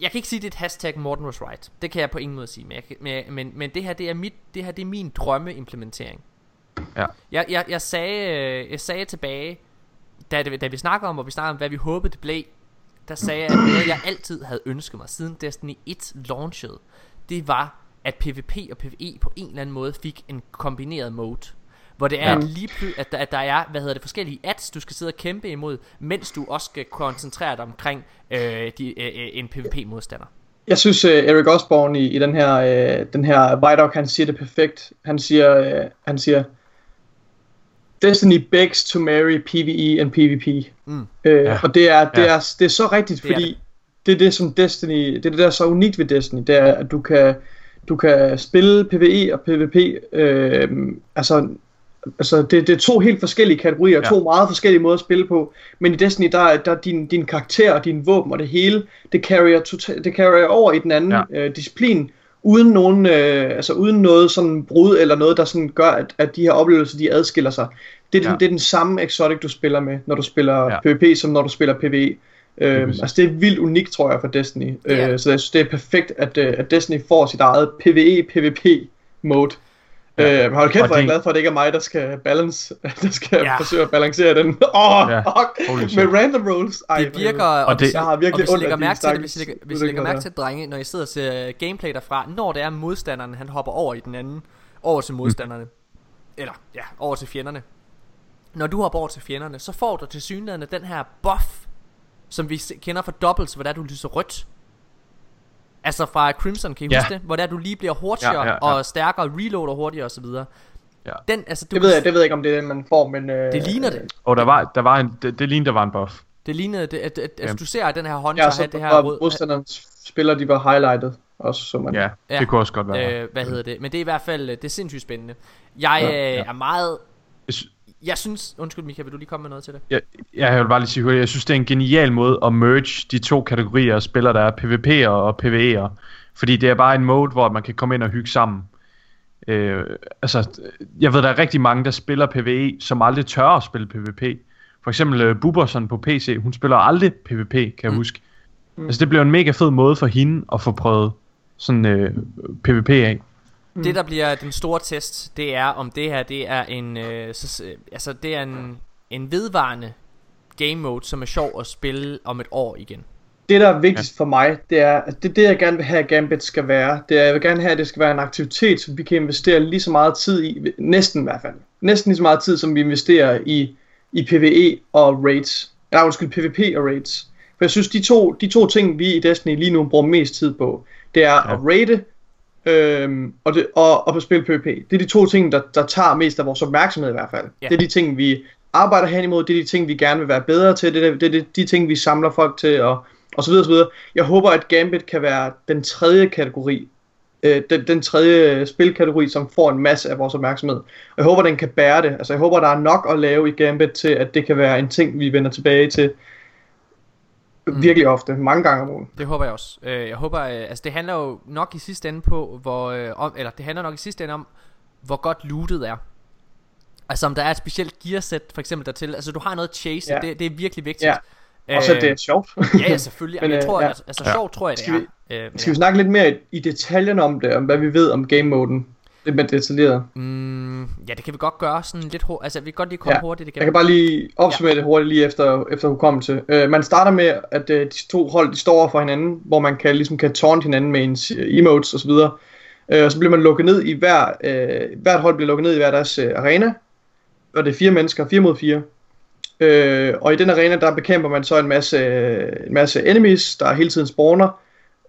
jeg kan ikke sige, det er et hashtag Morten was right. Det kan jeg på ingen måde sige. Men, jeg men, men, men det her, det er, mit, det her, det er min drømmeimplementering. Ja. Jeg, jeg, jeg, sagde, øh, jeg sagde tilbage, da, det, da vi snakkede om, hvor vi snakkede om, hvad vi håbede det blev, der sagde jeg, at noget jeg altid havde ønsket mig, siden Destiny 1 launchede, det var, at PvP og PvE på en eller anden måde fik en kombineret mode. Hvor det er Ja. lige ply- at, der, at der er, hvad hedder det, forskellige ads, du skal sidde og kæmpe imod, mens du også skal koncentrere dig omkring øh, de, øh, øh, en PvP-modstander. Jeg synes, uh, Eric Osborne i, i den her, uh, den her Vidoc, han siger det perfekt. Han siger, uh, han siger, Destiny begs to marry PvE and PvP. Mm. Uh, ja. Og det er, det, Ja. er, det er så rigtigt, Det er fordi det. det er det, som Destiny, det er det, der er så unikt ved Destiny, det er, at du kan, du kan spille PvE og PvP, øh, altså, altså det, det er to helt forskellige kategorier, Ja. to meget forskellige måder at spille på, men i Destiny, der, er- der er din, din karakter og din våben og det hele, det carrier, total, det carrier over i den anden ja. øh, disciplin, uden nogen, øh, altså uden noget sådan brud eller noget, der sådan gør, at, at de her oplevelser, de adskiller sig. Det er, Ja. ja. det er den samme exotic, du spiller med, når du spiller Ja. PvP, som når du spiller PvE. Øh, præcis. altså det er vildt unikt, tror jeg, for Destiny. Ja. Øh, så jeg synes, det er perfekt, at, øh, at Destiny får sit eget PvE-PvP-mode. Ja. Øh, hold kæft, hvor er jeg det- glad for, at det ikke er mig, der skal balance, der skal Ja. forsøge at balancere den. Åh, Ja. med random rolls. Ej, det virker, og, Og det, Jeg har virkelig og hvis I lægger mærke til det, hvis I lægger, hvis I lægger mærke til, drenge, når I sidder og ser gameplay derfra, når det er modstanderen, han hopper over i den anden, over til modstanderne, eller ja, over til fjenderne. Når du hopper over til fjenderne, så får du til synligheden den her buff, som vi kender fra doubles, hvor der du lyser rødt. Altså fra Crimson, kan I Ja. huske det? Hvor der du lige bliver hurtigere Ja, ja, ja. og stærkere, reloader hurtigere osv. Ja. Den, altså, du Det ved, jeg, det ved jeg ikke, om det er den, man får, men... Øh, det ligner det. Og der var, der var en, det, det lignede, der var en buff. Det lignede, det, at, at, Ja. altså, du ser, at den her hunter Ja, har så det her rød, modstanderens spillere, de var highlightet. Også, så man, Ja, Ja. det kunne også godt være. Øh, hvad hedder det? Men det er i hvert fald, det er sindssygt spændende. Jeg Ja, øh, ja. er meget... Jeg sy- Jeg synes... Undskyld, Mika, vil du lige komme med noget til det? Jeg, jeg vil bare lige sige, jeg synes, det er en genial måde at merge de to kategorier af spillere, der er PvP'er og PvE'er. Fordi det er bare en mode, hvor man kan komme ind og hygge sammen. Øh, altså, jeg ved, der er rigtig mange, der spiller PvE, som aldrig tør at spille PvP. For eksempel uh, Buberson på PC, hun spiller aldrig PvP, kan jeg Mm. huske. Altså, det bliver en mega fed måde for hende at få prøvet sådan øh, PvP af. Mm. Det, der bliver den store test, det er, om det her, det er en... Øh, så, øh, altså, det er en, en vedvarende game mode, som er sjov at spille om et år igen. det, der er vigtigst ja. for mig, det er, at det, det jeg gerne vil have, at Gambit skal være, det er, jeg vil gerne have, at det skal være en aktivitet, som vi kan investere lige så meget tid i, næsten i hvert fald, næsten lige så meget tid, som vi investerer i, i PvE og raids. Nej, undskyld, PvP og raids. For jeg synes, de to, de to ting, vi i Destiny lige nu bruger mest tid på, det er ja. at raide øhm, og, det, og, og at spille PvP. Det er de to ting, der, der tager mest af vores opmærksomhed i hvert fald. Ja. Det er de ting, vi arbejder hen imod, det er de ting, vi gerne vil være bedre til, det er, det er de, de ting, vi samler folk til, og, og så videre, så videre. Jeg håber, at Gambit kan være den tredje kategori, øh, den, den tredje spilkategori, som får en masse af vores opmærksomhed. Og jeg håber, den kan bære det. Altså, jeg håber, der er nok at lave i Gambit til, at det kan være en ting, vi vender tilbage til Virkelig ofte, mange gange om ugen. Det håber jeg også. Øh, jeg håber, øh, altså det handler jo nok i sidste ende på, hvor, øh, eller det handler nok i sidste ende om, hvor godt lootet er. Altså om der er et specielt gearsæt, for eksempel dertil. Altså du har noget chase, Ja. det, det er virkelig vigtigt. Ja. Og så det er sjovt. ja, ja, selvfølgelig. Men, jeg tror, ja. at, altså sjovt tror jeg det Skal vi- er. Øh, Skal vi snakke lidt mere i, i detaljen om det, om hvad vi ved om game-moden? Lidt mere detaljeret. Mm, ja, det kan vi godt gøre sådan lidt hurtigt. Altså, vi kan godt lige komme Ja. hurtigt igennem. Jeg kan bare lige opsummere ja. det hurtigt lige efter, efter hukommelse. Uh, man starter med, at uh, de to hold de står over for hinanden, hvor man kan, ligesom kan taunt hinanden med ens emotes osv. Uh, og så bliver man lukket ned i hver, uh, hvert hold bliver lukket ned i hver deres uh, arena. Og det er fire mennesker, fire mod fire. Uh, og i den arena, der bekæmper man så en masse, en masse enemies, der hele tiden spawner.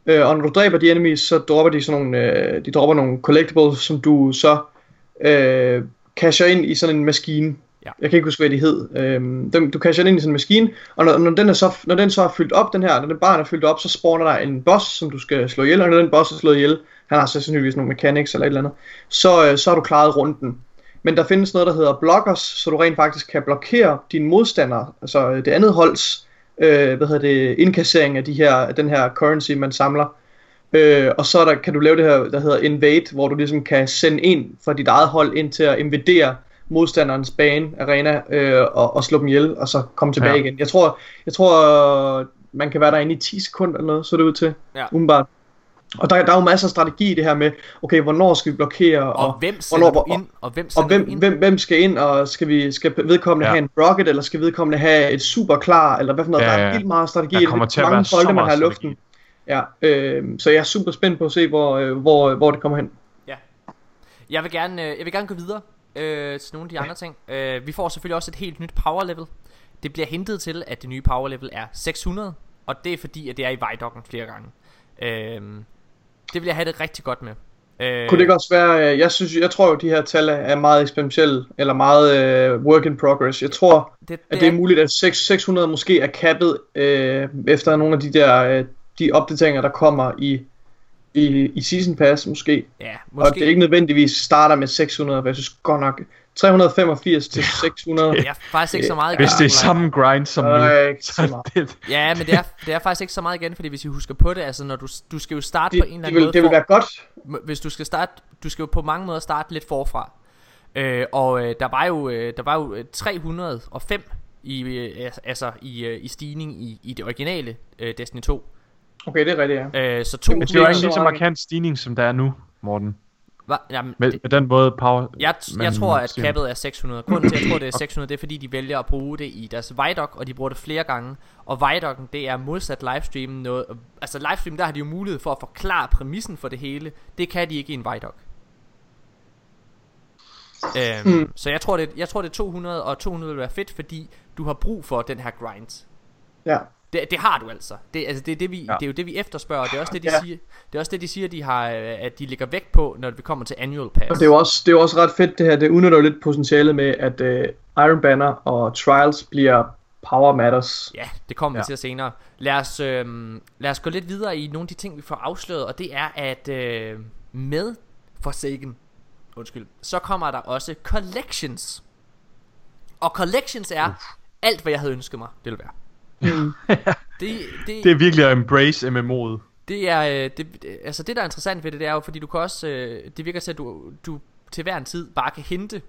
Uh, og når du dræber de enemies, så dropper de sådan nogle, uh, de dropper nogle collectibles, som du så uh, casher ind i sådan en maskine. Ja. Jeg kan ikke huske, hvad de hed. Øhm, dem, du casher ind i sådan en maskine, og når, når, den er så, når den så er fyldt op, den her, når den barn er fyldt op, så spawner der en boss, som du skal slå ihjel, og når den boss er slået ihjel, han har så sandsynligvis nogle mechanics eller et eller andet, så, øh, så har du klaret runden. Men der findes noget, der hedder blockers, så du rent faktisk kan blokere dine modstandere, altså øh, det andet holds, øh, hvad hedder det, indkassering af de her, den her currency, man samler. Øh, og så er der, kan du lave det her, der hedder invade, hvor du ligesom kan sende en fra dit eget hold ind til at invadere modstanderens bane, arena, øh, og, og slå dem ihjel, og så komme tilbage Ja. igen. Jeg tror, jeg tror, man kan være derinde i 10 sekunder eller noget, så det ud til, Ja. umiddelbart. Og der, der er jo masser af strategi i det her med, okay, hvornår skal vi blokere, Og hvem sender hvornår, du ind, og hvem og hvem, ind? hvem, hvem skal ind, og skal, vi, skal vedkommende Ja. ja. have en rocket, eller skal vedkommende have et super klar, eller hvad for noget, Ja, der ja. er vildt meget strategi, Der kommer Det til at mange bolde, man har i luften. Ja, øh, så jeg er super spændt på at se, hvor, øh, hvor, hvor det kommer hen. Jeg vil gerne, øh, jeg vil gerne gå videre øh, til nogle af de andre ting. Øh, vi får selvfølgelig også et helt nyt power level. Det bliver hintet til, at det nye power level er 600, og det er fordi, at det er i vejdokken flere gange. Øh, det vil jeg have det rigtig godt med. Øh, Kunne det ikke også være, øh, jeg synes, jeg tror jo, de her tal er- er meget eksperimentelle, eller meget øh, work in progress. Jeg tror, det, det, at det er muligt, at 6, 600 måske er kappet øh, efter nogle af de der, øh, de opdateringer, der kommer i, i, i Season Pass måske. Ja, Og måske. det ikke nødvendigvis starter med 600, for jeg synes godt nok, 385 til 600. Det er faktisk ikke så meget Hvis det er samme grind som nu, Nej, ikke så så meget. det, Ja, men det er, det er faktisk ikke så meget igen, fordi hvis I husker på det, altså når du, du skal jo starte Det, på en eller det, anden vil, måde. det vil for- være godt. Hvis du skal starte, du skal jo på mange måder starte lidt forfra. Øh, og øh, der var jo øh, der var jo øh, 305 i øh, altså- i øh, i stigning i, i det originale øh, Destiny 2. Okay, det er rigtigt, ja. Øh, så to men det er jo ikke lige så markant stigning, som der er nu, Morten. Var, jamen, Med, med den måde power... jeg, man jeg tror at siger. kappet er 600. Grunden til at jeg tror det er 600 det er fordi de vælger at bruge det i deres Vidoc og de bruger det flere gange. Og Vidocken det er modsat livestream noget altså livestream der har de jo mulighed for at forklare præmissen for det hele. Det kan de ikke i en Vidoc. Øhm, Mm. Så jeg tror, det, jeg tror det er 200 Og 200 vil være fedt Fordi du har brug for den her grind Ja. Det, det har du altså. Det, altså det, er det, vi, Ja. det er jo det vi efterspørger. Det er også det de Ja. siger. Det er også det de siger de har øh, at de lægger vægt på når vi kommer til annual pass. Og det er jo også, det er også ret fedt det her, det udnytter jo lidt potentialet med, at uh, Iron Banner og Trials bliver Power Matters. Ja, det kommer vi Ja. til senere. Lad os, øh, lad os gå lidt videre i nogle af de ting, vi får afsløret, og det er, at øh, med Forsaken, undskyld, så kommer der også Collections. Og Collections er alt, hvad jeg havde ønsket mig, det ville være. det, det, Det er virkelig at embrace MMO'et. det er, øh, det, det- altså det der er interessant ved det, det er jo, fordi du kan også, øh, det virker til, at du, du til hver en tid bare kan hente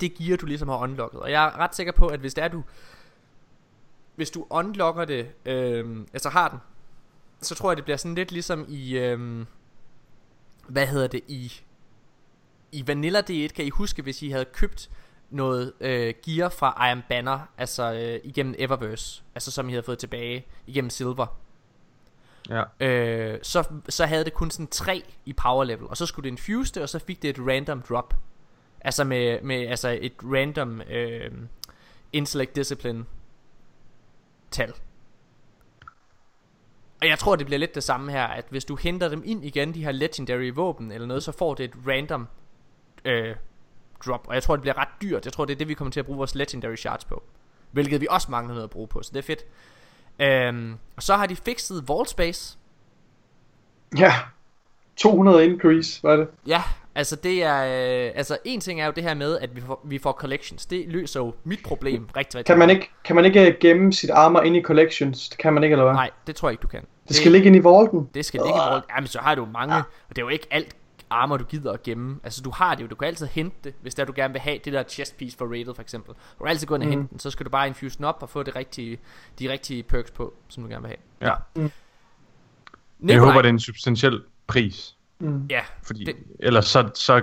det gear, du ligesom har unlocket. Og jeg er ret sikker på, at hvis det er, du, hvis du unlocker det, øh, altså har den, så tror jeg, det bliver sådan lidt ligesom i, øh, hvad hedder det, i, i Vanilla D1, kan I huske, hvis I havde købt noget øh, gear fra Iron Banner, altså øh, igennem Eververse, altså som I havde fået tilbage igennem Silver, Ja. øh, så, så havde det kun sådan 3 i power level, og så skulle det infuse det, og så fik det et random drop. Altså med, med altså et random øh, intellect discipline tal. Og jeg tror det bliver lidt det samme her At hvis du henter dem ind igen De her legendary våben eller noget Så får det et random øh, drop Og jeg tror det bliver ret dyrt Jeg tror det er det vi kommer til at bruge vores legendary shards på Hvilket vi også mangler noget at bruge på Så det er fedt øhm, Og så har de fikset vault space Ja. 200 increase, var det? Ja, Altså det er øh, altså en ting er jo det her med at vi får, vi får collections. Det løser jo mit problem rigtig rigtig. Kan man ikke, kan man ikke gemme sit armor ind i collections? Det kan man ikke, eller hvad? Nej, det tror jeg ikke du kan. Det skal ligge ind i vaulten. Det skal ligge i vault. Jamen så har du mange, og det er jo ikke alt armor du gider at gemme. Altså du har det jo, du kan altid hente det, hvis det er du gerne vil have det der chest piece for rated for eksempel. Du kan altid gå ind og Mhm. hente den, så skal du bare infuse den op og få det rigtige, de rigtige perks på, som du gerne vil have. Ja. Mm. Jeg håber, det er en substantiel pris. Mm. Ja, Fordi det- ellers så, så,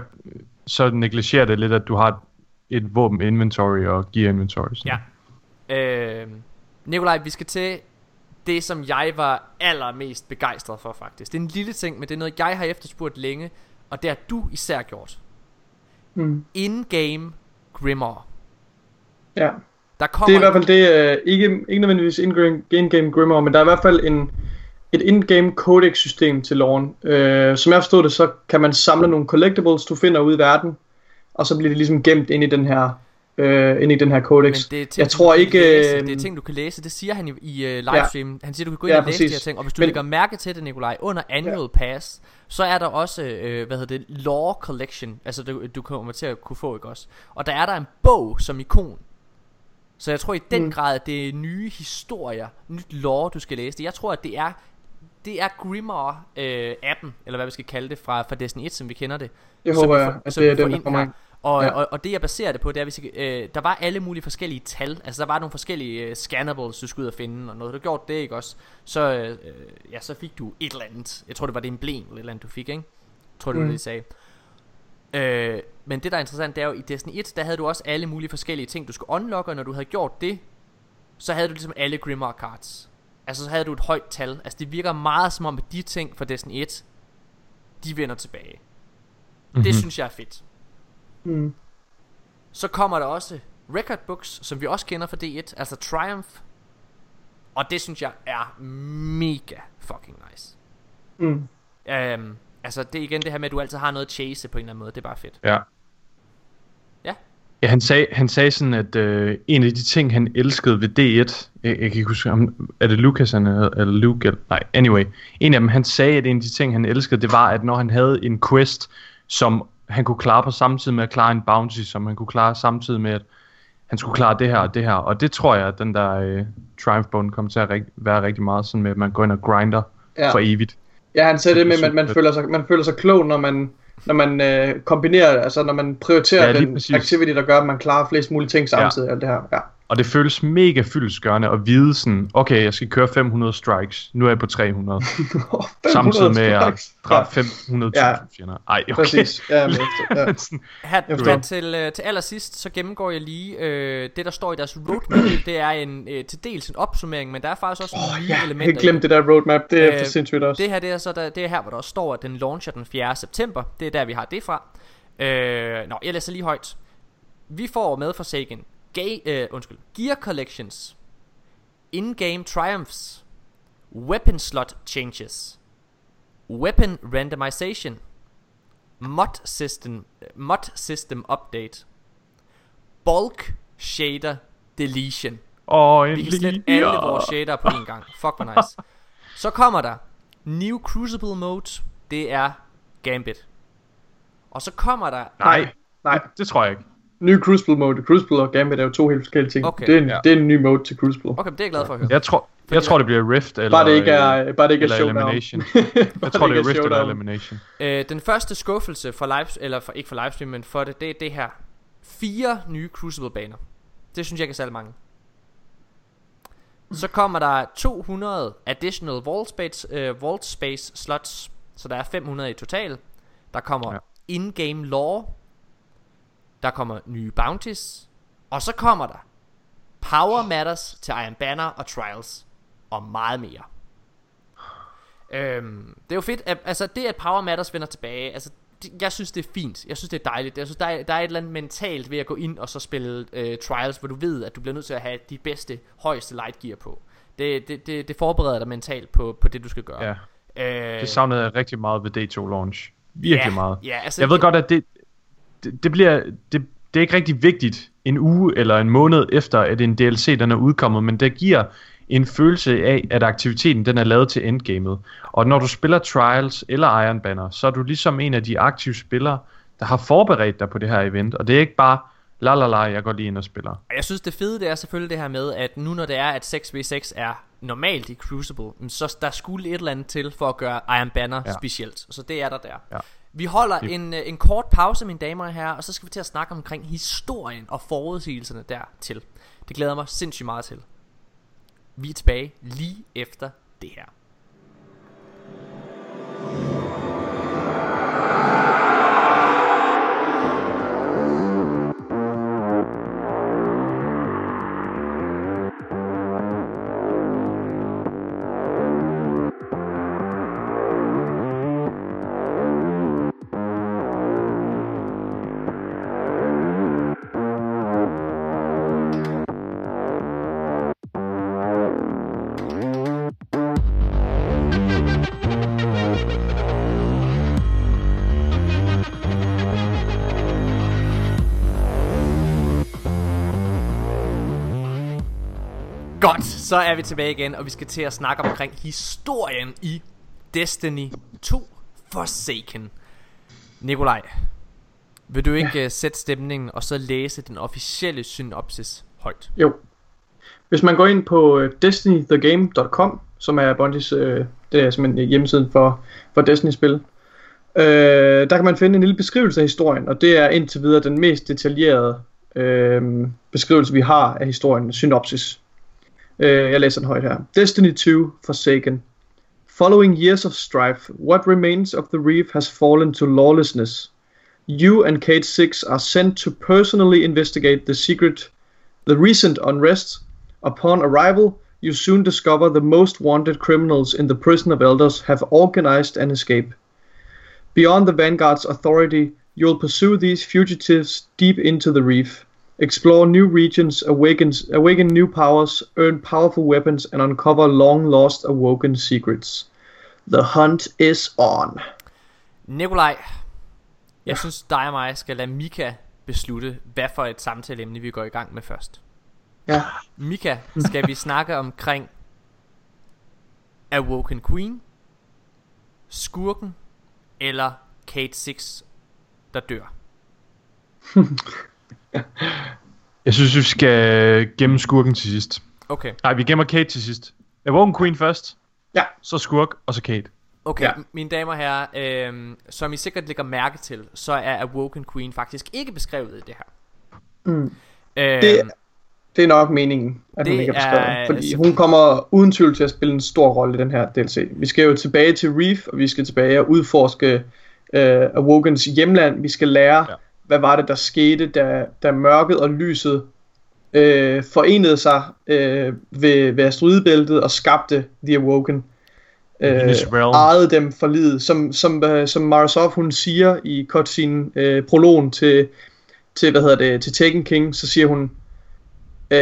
så negligerer det lidt, at du har et våben inventory og gear inventory. Sådan. Ja. Øh, Nikolaj, vi skal til det, som jeg var allermest begejstret for faktisk. Det er en lille ting, men det er noget, jeg har efterspurgt længe, og det har du især gjort. Mm. In-game Grimoire. Ja. Der kommer Det er i hvert fald det, uh, ikke, ikke nødvendigvis in-game, Grimmer, men der er i hvert fald en, et in-game codex system til loven. Uh, som jeg forstod det, så kan man samle nogle collectibles, du finder ude i verden, og så bliver det ligesom gemt ind i den her, uh, ind i den her codex. Men det er ting, jeg tror du ikke... læse. øh, Det er ting, du kan læse. Det siger han i, i uh, livestream. Han siger, du kan gå ind Ja, og læse de her ting. Og hvis du Men- lægger mærke til det, Nikolaj, under Annual Pass, så er der også, øh, hvad hedder det, Lore Collection. Altså, du, du kommer til at kunne få, ikke også? Og der er der en bog som ikon. Så jeg tror i den Mm. grad, at det er nye historier, nyt lore, du skal læse det. Jeg tror, at det er det er Grimoire øh, appen, eller hvad vi skal kalde det, fra, fra Destiny 1, som vi kender det. Jeg som håber, jeg, at det er den, der kommer her. Og, Ja. og, og det jeg baserer det på, det er, hvis øh, der var alle mulige forskellige tal. Altså der var nogle forskellige øh, scannables, du skulle ud og finde, og noget du gjorde det, ikke også? Så, øh, ja, så fik du et eller andet. Jeg tror, det var det emblem eller et eller andet, du fik, ikke? Jeg tror, det var Mm. det, de sagde. Øh, men det, der er interessant, det er jo, i Destiny 1, der havde du også alle mulige forskellige ting, du skulle unlocke, og når du havde gjort det, så havde du ligesom alle Grimoire cards. Altså, så havde du et højt tal. Altså, det virker meget som om, at de ting fra Destiny 1, de vender tilbage. Mm-hmm. Det Mhm. synes jeg er fedt. Mm. Så kommer der også record books, som vi også kender fra D1, altså Triumph. Og det synes jeg er mega fucking nice. Mm. Um, altså det er igen det her med, at du altid har noget at chase på en eller anden måde. Det er bare fedt. Ja. Ja. Ja, han sagde, han sagde sådan, at øh, en af de ting, han elskede ved D1, jeg, jeg kan ikke huske, om, er det Lucas, han hed, eller Luke, eller, nej, anyway. En af dem, han sagde, at en af de ting, han elskede, det var, at når han havde en quest, som han kunne klare på samme tid med at klare en bounty, som han kunne klare samtidig med, at han skulle klare det her og det her. Og det tror jeg, at den der øh, Triumph Bone kommer til at rig- være rigtig meget sådan med, at man går ind og grinder Ja. for evigt. Ja, han sagde det med, at man, man, føler sig, man føler sig klog, når man, når man øh, kombinerer, altså når man prioriterer Ja, den præcis. activity, der gør, at man klarer flest mulige ting samtidig. Ja. Alt det her. Ja. Og det føles mega fyldesgørende at vide sådan, okay, jeg skal køre 500 strikes, nu er jeg på 300. 500 Samtidig med at dræbe Ja. 500.000 Ja. fjender. Ej, okay. Præcis. Ja, men, ja. Sådan, Her, Jeg til, øh, til allersidst, så gennemgår jeg lige øh, det, der står i deres roadmap. det er en, øh, til dels en opsummering, men der er faktisk også nogle nye Jeg elementer. har i glemt det der roadmap, det er Øh, for sindssygt også. Det her det er så der, det er her, hvor der også står, at den launcher den 4. september. Det er der, vi har det fra. Øh, nå, jeg læser lige højt. Vi får med for Sagan Ga- øh, undskyld, Gear Collections, In-Game Triumphs, Weapon Slot Changes, Weapon Randomization, Mod System, Mod System Update, Bulk Shader Deletion. Åh, Vi kan slette alle vores shader på en gang. Fuck, hvor nice. Så kommer der New Crucible Mode. Det er Gambit. Og så kommer der... Nej, Nej, det tror jeg ikke. Ny Crucible mode. Crucible og Gambit er jo to helt forskellige ting. Okay. Det, er en, Ja. det er en ny mode til Crucible. Okay, det er jeg glad for at høre. Jeg tror, jeg tror det bliver Rift eller, Bare det ikke er, øh, bare det ikke er eller showdown. Elimination. Jeg tror det er Rift eller. Elimination. Øh, den første skuffelse for live, eller for, ikke for livestream, men for det, det er det her. Fire nye Crucible baner. Det synes jeg ikke er særlig mange. Så kommer der 200 additional vault space, øh, vault space slots, så der er 500 i total. Der kommer ja. in-game lore. Der kommer nye bounties. Og så kommer der Power Matters til Iron Banner og Trials. Og meget mere. Øhm, det er jo fedt, at, altså det at Power Matters vender tilbage, altså det, jeg synes det er fint, jeg synes det er dejligt, jeg synes der er, der er et eller andet mentalt ved at gå ind og så spille øh, Trials, hvor du ved, at du bliver nødt til at have de bedste, højeste light gear på. Det, det, det, det forbereder dig mentalt på, på det du skal gøre. Ja. Øh, Det savnede jeg rigtig meget ved D2 launch. Virkelig Ja, meget. ja, altså- jeg ved godt, at det, det, det bliver... Det, det er ikke rigtig vigtigt en uge eller en måned efter, at en DLC den er udkommet, men det giver en følelse af, at aktiviteten den er lavet til endgamet. Og når du spiller Trials eller Iron Banner, så er du ligesom en af de aktive spillere, der har forberedt dig på det her event, og det er ikke bare, la la la, jeg går lige ind og spiller. Jeg synes det fede det er selvfølgelig det her med At nu når det er at 6v6 er normalt i Crucible Så der skulle et eller andet til for at gøre Iron Banner. Ja. specielt Så det er der der Ja. Vi holder en, øh, en kort pause mine damer og herrer Og så skal vi til at snakke omkring historien og forudsigelserne dertil. Det glæder mig sindssygt meget til. Vi er tilbage lige efter det her så er vi tilbage igen, og vi skal til at snakke omkring historien i Destiny 2 Forsaken. Nikolaj, vil du ikke ja. sætte stemningen og så læse den officielle synopsis højt? Jo. Hvis man går ind på øh, destinythegame.com, som er Bungies, øh, det er simpelthen hjemmesiden for, for Destiny-spil, øh, der kan man finde en lille beskrivelse af historien, og det er indtil videre den mest detaljerede øh, beskrivelse, vi har af historien, synopsis. Øh, jeg læser den højt her. Destiny 2 Forsaken. Following years of strife, what remains of the reef has fallen to lawlessness. You and Kate Six are sent to personally investigate the secret, the recent unrest. Upon arrival, you soon discover the most wanted criminals in the prison of elders have organized an escape. Beyond the Vanguard's authority, you'll pursue these fugitives deep into the reef. Explore new regions, awakens, awaken new powers, earn powerful weapons, and uncover long lost awoken secrets. The hunt is on. Nikolaj, jeg ja. synes dig og mig skal lade Mika beslutte, hvad for et samtaleemne vi går i gang med først. Ja. Mika, skal vi snakke omkring Awoken Queen, Skurken eller Kate Six, der dør? Jeg synes, vi skal gemme skurken til sidst. Okay. Nej, vi gemmer Kate til sidst. Awoken Queen først. Ja. Så skurk, og så Kate. Okay, ja. mine damer og herrer, øhm, som I sikkert lægger mærke til, så er Awoken Queen faktisk ikke beskrevet i det her. Mm. Øhm, Det, det er nok meningen, at det hun ikke er er- beskrevet. Fordi hun kommer uden tvivl til at spille en stor rolle i den her DLC. Vi skal jo tilbage til Reef, og vi skal tilbage og udforske øh, Awokens hjemland. Vi skal lære, ja. Hvad var det, der skete, da, da mørket og lyset øh, forenede sig øh, ved, ved asteroidebæltet og skabte The Awoken. Øh, ejede dem for livet. Som, som, øh, som Marasov hun siger i cutscene øh, prologen til, til, hvad hedder det, til Taken King, så siger hun, uh,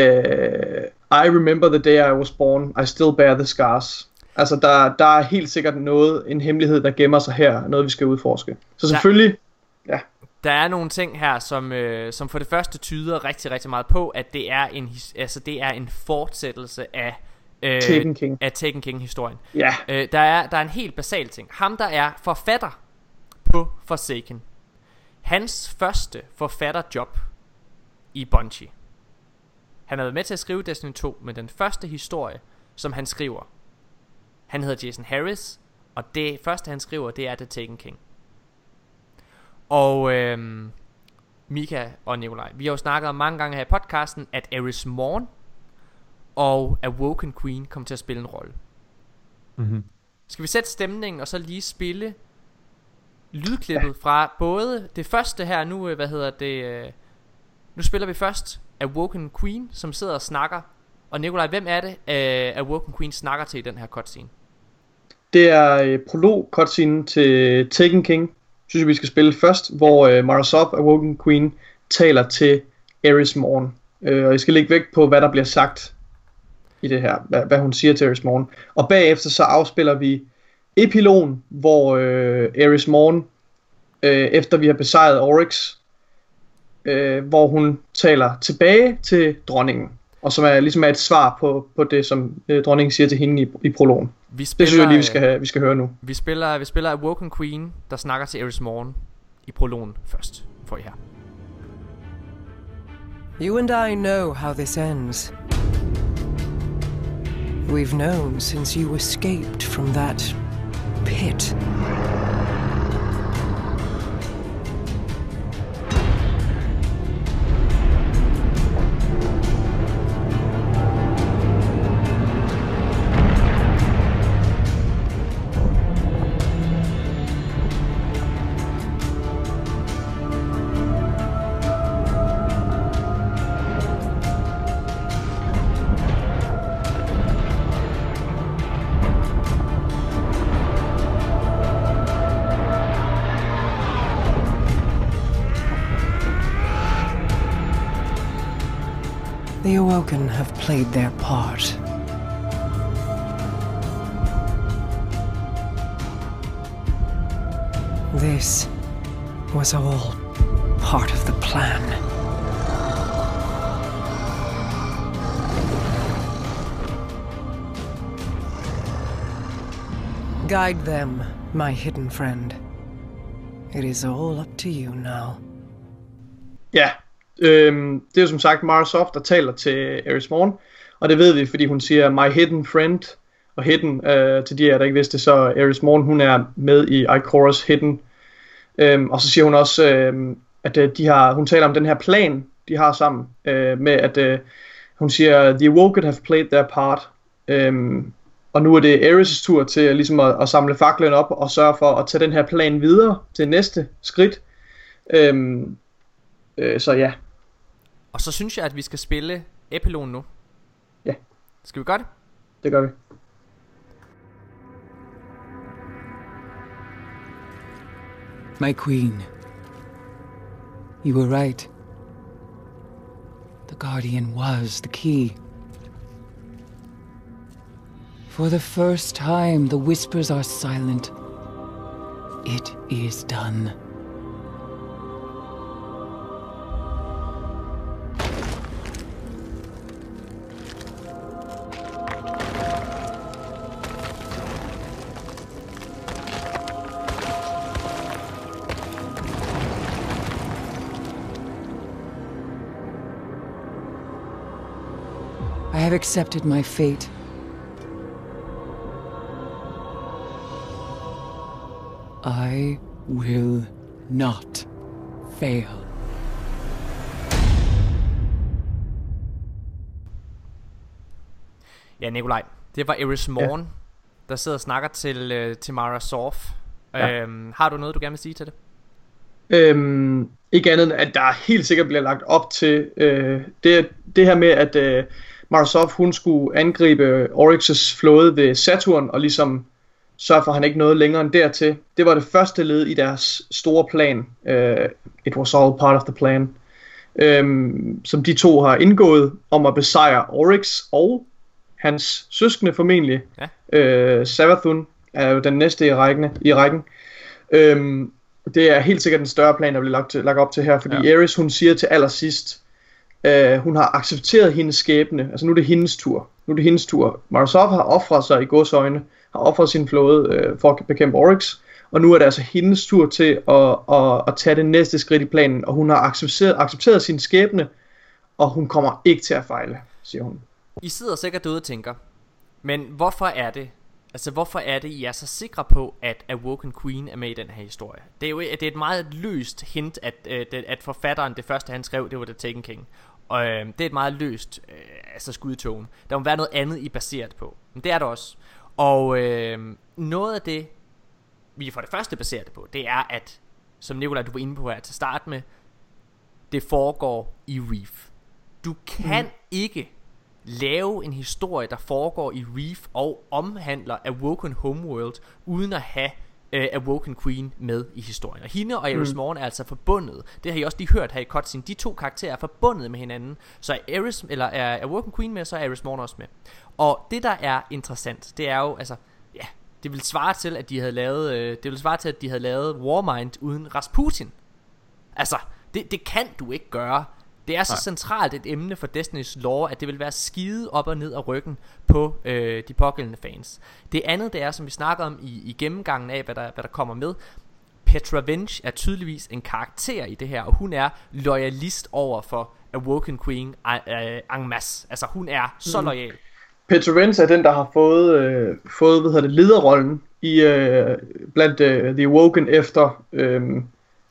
I remember the day I was born, I still bear the scars. Altså, der, der er helt sikkert noget, en hemmelighed, der gemmer sig her, noget vi skal udforske. Så selvfølgelig, ja, Der er nogle ting her, som, øh, som for det første tyder rigtig, rigtig meget på, at det er en, altså, det er en fortsættelse af øh, Taken King. af Taken King historien. Ja. Øh, der, er, der er en helt basal ting. Ham, der er forfatter på Forsaken. Hans første forfatterjob i Bungie. Han har været med til at skrive Destiny 2, men den første historie, som han skriver, han hedder Jason Harris, og det første han skriver, det er The Taken King. Og øhm, Mika og Nikolaj, vi har jo snakket om mange gange her i podcasten, at Eris Morn og Awoken Queen kommer til at spille en rolle. Mm-hmm. Skal vi sætte stemningen og så lige spille lydklippet ja. fra både det første her nu, øh, hvad hedder det, øh, nu spiller vi først Awoken Queen, som sidder og snakker. Og Nikolaj, hvem er det, uh, Awoken Queen snakker til i den her cutscene? det er øh, prolog cutscene til Taken King, synes jeg vi skal spille først, hvor øh, Marasov, Awoken Queen, taler til Ares Morn. Øh, og jeg skal lægge vægt på, hvad der bliver sagt i det her, hvad, hvad hun siger til Ares Morn. Og bagefter så afspiller vi epilogen, hvor øh, Ares Morn, øh, efter vi har besejret Oryx, øh, hvor hun taler tilbage til dronningen, og som er ligesom er et svar på, på det, som øh, dronningen siger til hende i, i prologen. Vi det synes jeg lige, vi skal, have, vi skal høre nu. Vi spiller, vi spiller Awoken Queen, der snakker til Eris Morn i prologen først, får I her. You and I know how this ends. We've known since you escaped from that pit. Played their part. This was all part of the plan. Guide them, my hidden friend. It is all up to you now. Ja, øhm, det er jo som sagt Mara Soft, der taler til Eris Morn, og det ved vi, fordi hun siger, my hidden friend, og hidden, øh, til de af jer, der ikke vidste det, så Eris Morn, hun er med i Ikora's Hidden, øhm, og så siger hun også, øhm, øh, at de har, hun taler om den her plan, de har sammen, øh, med at øh, hun siger, the Awoken have played their part, øhm, og nu er det Ares' tur til ligesom at, at samle faklen op og sørge for at tage den her plan videre til næste skridt. Øhm, øh, så ja, Og så synes jeg, at vi skal spille epilogen nu. Ja. Skal vi gøre det? det gør vi. My queen. You were right. The Guardian was the key. For the first time, the whispers are silent. It is done. Accepted my fate. I will not fail. Ja, Nikolaj. Det var Eris Morn, ja. der sidder og snakker til, øh, til Mara Sorf. Ja. Øhm, har du noget, du gerne vil sige til det? Øhm, ikke andet end, at der helt sikkert bliver lagt op til øh, det, det her med, at øh, Marasov hun skulle angribe Oryx's flåde ved Saturn og ligesom sørge for, at han ikke nåede længere end dertil. Det var det første led i deres store plan. Øh, it was all part of the plan. Øhm, som de to har indgået om at besejre Oryx og hans søskende formentlig. Ja. Øh, Savathun er jo den næste i rækken. I rækken. Øhm, det er helt sikkert en større plan, der bliver lagt, til, lagt op til her, fordi ja. Ares hun siger til allersidst, øh, hun har accepteret hendes skæbne, altså nu er det hendes tur. Nu er det hendes tur. Marasov har offret sig i godsøjne, har offret sin flåde øh, for at bekæmpe Oryx, og nu er det altså hendes tur til at, at, at tage det næste skridt i planen, og hun har accepteret, accepteret sin skæbne, og hun kommer ikke til at fejle, siger hun. I sidder sikkert derude og tænker, men hvorfor er det, altså hvorfor er det, I er så sikre på, at Awoken Queen er med i den her historie? Det er jo det er et meget løst hint, at, øh, at forfatteren, det første han skrev, det var The Taken King. Og øh, det er et meget løst øh, altså skud i togen. Der må være noget andet, I er baseret på. Men det er der også. Og øh, noget af det, vi for det første baserer det på, det er, at, som Nicolaj, du var inde på her til start med, det foregår i Reef. Du kan mm. ikke lave en historie, der foregår i Reef og omhandler Awoken Homeworld, uden at have uh, Awoken Queen med i historien. Og hende og Ares Mm. Morn er altså forbundet. Det har I også lige hørt her i cutscene. De to karakterer er forbundet med hinanden. Så er Ares, eller er Awoken Queen med, så er Ares Morn også med. Og det der er interessant, det er jo, altså, ja, det vil svare til, at de havde lavet, øh, det vil svare til, at de havde lavet Warmind uden Rasputin. Altså, det, det kan du ikke gøre. Det er så Nej. centralt et emne for Destiny's lore, at det vil være skide op og ned af ryggen på øh, de pågældende fans. Det andet, det er, som vi snakker om i, i gennemgangen af, hvad der, hvad der kommer med, Petra Vench er tydeligvis en karakter i det her, og hun er loyalist over for Awoken Queen uh, en masse. Altså hun er så loyal. Petra Venz er den, der har fået, øh, fået hvad hedder det, lederrollen i, øh, blandt øh, The Awoken efter, øh,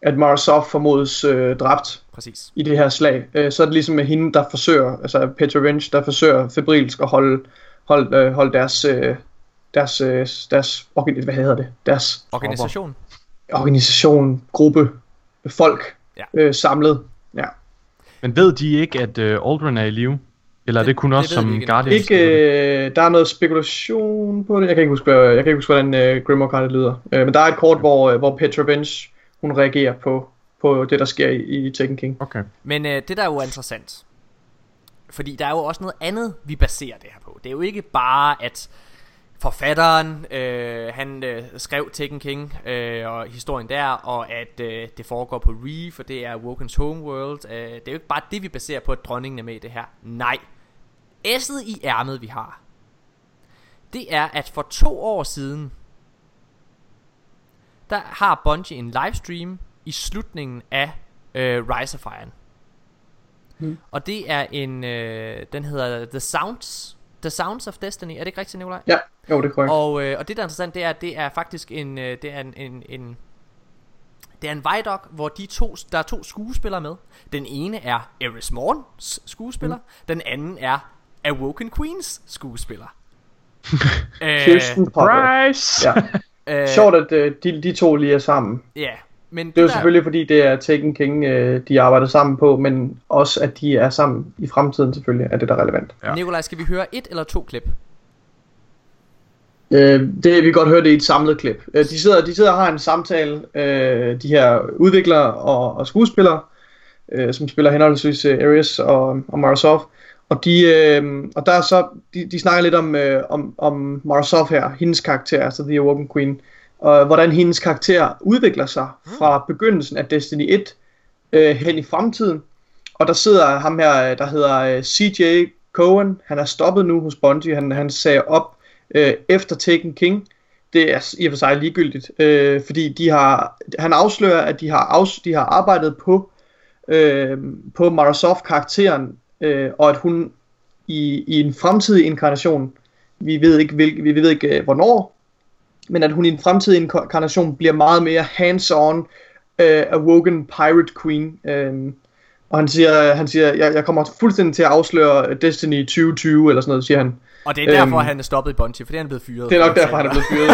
at Marasov formodes øh, dræbt Præcis. i det her slag. Øh, så er det ligesom med hende, der forsøger, altså Petra Venz, der forsøger febrilsk at holde, holde, øh, holde deres, øh, deres, øh, deres, organi- hvad hedder det, deres Organisation. organisation, gruppe, folk Ja. øh, samlet. Ja. Men ved de ikke, at uh, Aldrin er i live? Eller er det kun også ved vi som ikke. Guardians? Ikke, øh, der er noget spekulation på det. Jeg kan ikke huske, jeg kan ikke huske hvordan øh, Grimmer Card lyder. Øh, men der er et kort, hvor, øh, hvor Petra Vench, hun reagerer på, på det, der sker i, i Tekken King. Okay. Men øh, det der er jo interessant, fordi der er jo også noget andet, vi baserer det her på. Det er jo ikke bare, at forfatteren, øh, han øh, skrev Tekken King øh, og historien der, og at øh, det foregår på Reef, og det er Wokens Homeworld. Øh, det er jo ikke bare det, vi baserer på, at dronningen er med i det her. Nej. S'et i ærmet, vi har, det er, at for to år siden, der har Bungie en livestream i slutningen af øh, Rise of Iron. Hmm. Og det er en, øh, den hedder The Sounds, The Sounds of Destiny. Er det ikke rigtigt, Nikolaj? Ja, jo, det er korrekt. Og, øh, og det der er interessant, det er, at det er faktisk en, øh, det er en, en, en det er en Vidoc, hvor de to, der er to skuespillere med. Den ene er Eris Morns skuespiller. Mm. Den anden er Awoken Queens skuespiller. Øh, Kirsten. Price! Ja. Øh, Sjovt, at øh, de, de to lige er sammen. Ja, men Det er jo der- selvfølgelig, fordi det er Taken King, øh, de arbejder sammen på, men også, at de er sammen i fremtiden selvfølgelig, er det, der er relevant. Ja. Nikolaj, skal vi høre et eller to klip? Øh, det vi godt høre det i et samlet klip. Øh, de, sidder, de sidder og har en samtale, øh, de her udviklere og, og skuespillere, øh, som spiller henholdsvis øh, Ares og, og Marasov. Og, de, øh, og der er så, de, de snakker lidt om, øh, om, om Marasov her, hendes karakter, altså The Awoken Queen, og hvordan hendes karakter udvikler sig fra begyndelsen af Destiny 1 øh, hen i fremtiden. Og der sidder ham her, øh, der hedder øh, CJ Cohen, han er stoppet nu hos Bungie, han, han sagde op øh, efter Taken King. Det er i og for sig ligegyldigt, øh, fordi de har, han afslører, at de har, afs, de har arbejdet på, øh, på Marasov-karakteren, øh, og at hun i, i en fremtidig inkarnation, vi ved ikke, hvil, vi ved ikke øh, hvornår, men at hun i en fremtidig inkarnation bliver meget mere hands-on øh, Awoken Pirate Queen. Øh, og han siger, han siger jeg, jeg kommer fuldstændig til at afsløre Destiny 2020, eller sådan noget, siger han. Og det er derfor, Øhm, han er stoppet i Bungie, for det er han blevet fyret. Det er nok derfor, han er blevet fyret.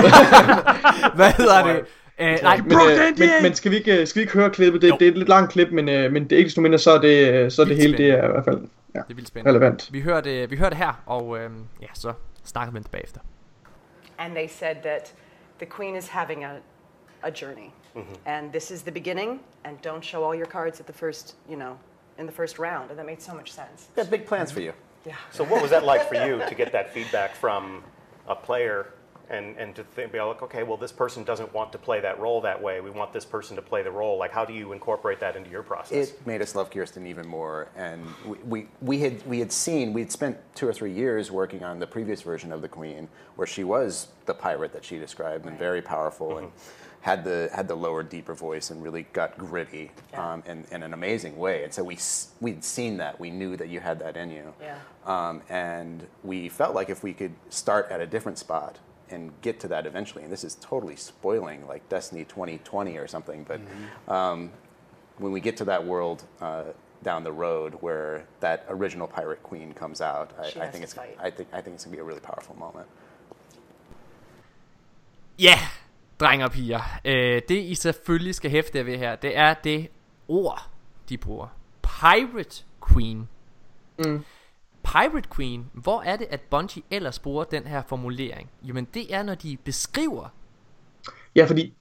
Hvad hedder det? Øh, nej, men, øh, men, men skal, vi ikke, skal vi ikke høre klippet? Det, det er et lidt langt klip, men, øh, men det er ikke desto mindre, så er det, øh, så er det hele, det er i hvert fald ja, Det er vildt spændende. relevant. Vi hører det, vi hører det her, og øh, ja, så snakker vi det bagefter. and they said that the queen is having a, a journey and this is the beginning and don't show all your cards at the first you know in the first round and that made so much sense Got big plans for you. Yeah. So what was that like for you to get that feedback from a player and, and to think, be like, okay, well, this person doesn't want to play that role that way. We want this person to play the role. Like, how do you incorporate that into your process? It made us love Kirsten even more, and we, we, we had we had seen we'd spent two or three years working on the previous version of the Queen, where she was the pirate that she described and very powerful and had the had the lower, deeper voice and really got gritty um, in, in an amazing way. And so we we'd seen that, we knew that you had that in you, Yeah. um, and we felt like if we could start at a different spot and get to that eventually, and this is totally spoiling like Destiny 2020 or something, but um, when we get to that world uh, down the road where that original pirate queen comes out, I, I think it's fight. I think I think it's gonna be a really powerful moment. Ja, drenge og piger. Øh, det I selvfølgelig skal hæfte jer ved her, det er det ord, de bruger. Pirate Queen. Mm. Pirate Queen, hvor er det, at Bungie ellers bruger den her formulering? Jamen det er, når de beskriver Ja, fordi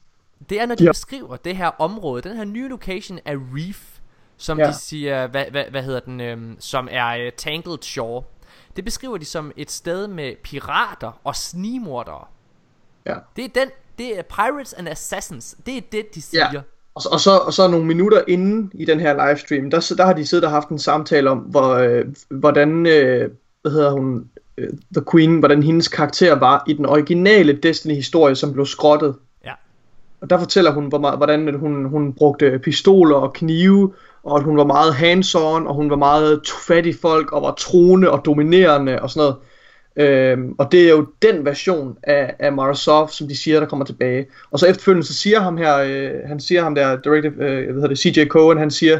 Det er, når de Ja. beskriver det her område, den her nye location af Reef, som Ja. de siger, hvad, hvad, hvad hedder den, øhm, som er uh, Tangled Shore. Det beskriver de som et sted med pirater og snigmordere. Ja. Det er den, det er Pirates and Assassins. Det er det, de siger. Ja. Og, så- og, så, og så nogle minutter inden i den her livestream, der, der har de siddet og haft en samtale om, hvor, øh, hvordan, øh, hvad hedder hun, øh, The Queen, hvordan hendes karakter var i den originale Destiny-historie, som blev skrottet. Ja. og der fortæller hun, hvor hvordan hun, hun brugte pistoler og knive, og at hun var meget hands-on, og hun var meget fat i folk, og var troende og dominerende og sådan noget. Øhm, og det er jo den version af, af Mara Soft, som de siger, der kommer tilbage. Og så efterfølgende, så siger ham her, øh, han siger ham der, directive, øh, hvad hedder det, CJ Cohen, han siger,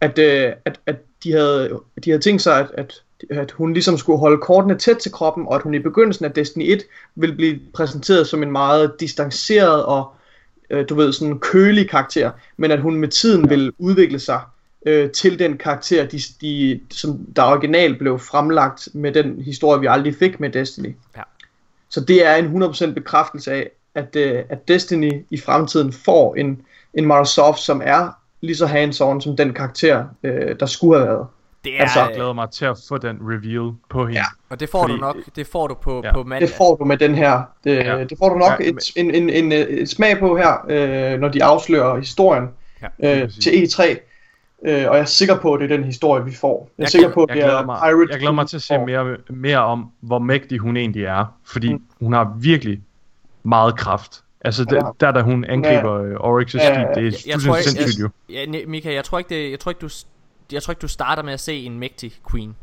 at, øh, at, at de, havde, de havde tænkt sig, at, at, at hun ligesom skulle holde kortene tæt til kroppen, og at hun i begyndelsen af Destiny 1 ville blive præsenteret som en meget distanceret og, øh, du ved, sådan kølig karakter, men at hun med tiden ja. ville udvikle sig øh, til den karakter, de, de, som der originalt blev fremlagt med den historie, vi aldrig fik med Destiny. Ja. Så det er en 100% bekræftelse af, at, øh, at Destiny i fremtiden får en, en Mara Soft, som er lige så hands-on som den karakter, øh, der skulle have været. Det Altså, jeg glæder mig til at få den reveal på hende. Ja. Og det får Fordi, du nok, det får du på, Ja. på mandag. Det får du med den her. Det, Ja. det får du nok Ja, et, en, en, en, et smag på her, øh, når de afslører historien ja. øh, til E3. Øh, og jeg er sikker på, at det er den historie, vi får. Jeg er Jeg sikker glæder- på, at jeg det glæder er mig, Pirate Jeg glæder mig til at se mere, mere om, hvor mægtig hun egentlig er. Fordi mm. hun har virkelig meget kraft. Altså, Ja. der, der da hun angriber ja. Oryx's Ja, skib, det er jeg, tror sindssygt jo. ja, Mika, jeg tror ikke, det, jeg tror ikke, du, jeg tror ikke, du starter med at se en mægtig queen.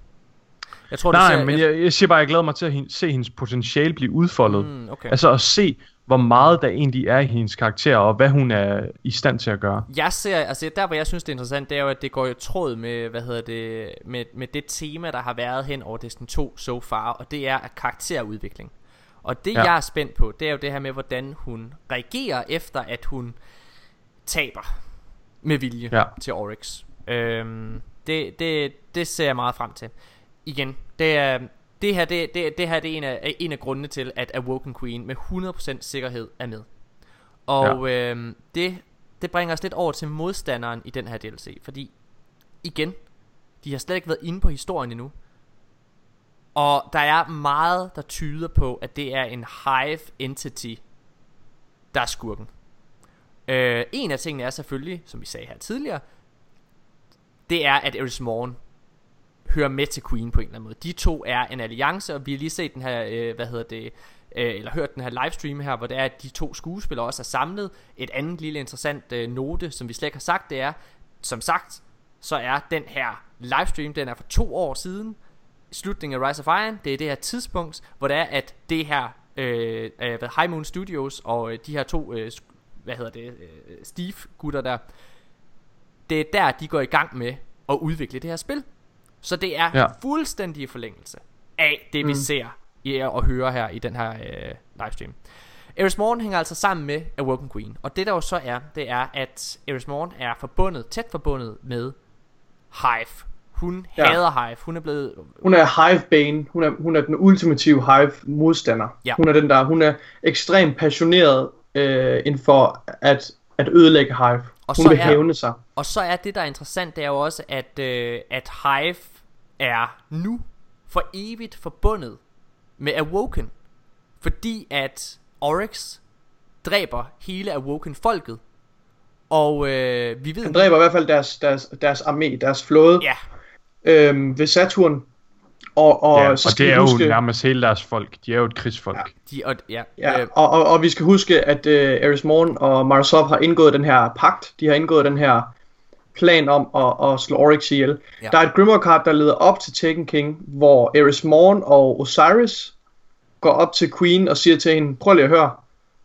Jeg tror, du Nej, ser, men jeg, jeg siger bare, at jeg glæder mig til at hen- se hendes potentiale blive udfoldet. Mm, okay. Altså at se, hvor meget der egentlig er i hendes karakter, og hvad hun er i stand til at gøre. Jeg ser, altså der hvor jeg synes det er interessant, det er jo at det går i tråd med, hvad hedder det, med, med det tema der har været hen over Destiny 2 so far, og det er karakterudvikling. Og det ja. jeg er spændt på, det er jo det her med hvordan hun reagerer efter at hun taber med vilje Ja. til Oryx. Øhm, det, det, det ser jeg meget frem til. Igen, det er det her, det, det, det her det er en af, en af grundene til, at Awoken Queen med 100% sikkerhed er med. Og ja. øhm, det, det bringer os lidt over til modstanderen i den her DLC. Fordi, igen, de har slet ikke været inde på historien endnu. Og der er meget, der tyder på, at det er en hive entity, der er skurken. Øh, en af tingene er selvfølgelig, som vi sagde her tidligere, det er, at Eris Morn hører med til Queen på en eller anden måde. De to er en alliance, og vi har lige set den her, øh, hvad hedder det, øh, eller hørt den her livestream her, hvor det er, at de to skuespillere også er samlet. Et andet lille interessant øh, note, som vi slet ikke har sagt, det er, som sagt, så er den her livestream, den er for to år siden, slutningen af Rise of Iron, det er det her tidspunkt, hvor det er, at det her, øh, øh, High Moon Studios, og øh, de her to, øh, hvad hedder det, øh, Steve-gutter der, det er der, de går i gang med at udvikle det her spil. Så det er Ja. fuldstændig forlængelse af det, vi Mm. ser i, og hører her i den her øh, livestream. Eris Morn hænger altså sammen med Awoken Queen. Og det der jo så er, det er, at Eris Morn er forbundet, tæt forbundet med Hive. Hun Ja. hader Hive. Hun er blevet... Hun er Hive Bane. Hun er, hun er den ultimative Hive modstander. Ja. Hun er den der, hun er ekstremt passioneret øh, inden for at, at ødelægge Hive. Og hun så vil er- hævne sig. Og så er det, der er interessant, det er jo også, at, øh, at Hive er nu for evigt forbundet med Awoken. Fordi at Oryx dræber hele Awoken-folket. Og øh, vi ved... Han dræber i hvert fald deres, deres, deres armé, deres flåde. Ja. Øhm, ved Saturn. Og, og, ja, så og det er huske, jo nærmest hele deres folk. De er jo et krigsfolk. Ja. De, og, ja, Ja, øh, og, og, og vi skal huske, at øh, Ares Morn og Marsov har indgået den her pagt. De har indgået den her plan om at, at slå Oryx ihjel. Ja. Der er et Grimoire card, der leder op til Taken King, hvor Ares Morn og Osiris går op til Queen og siger til hende, prøv lige at høre,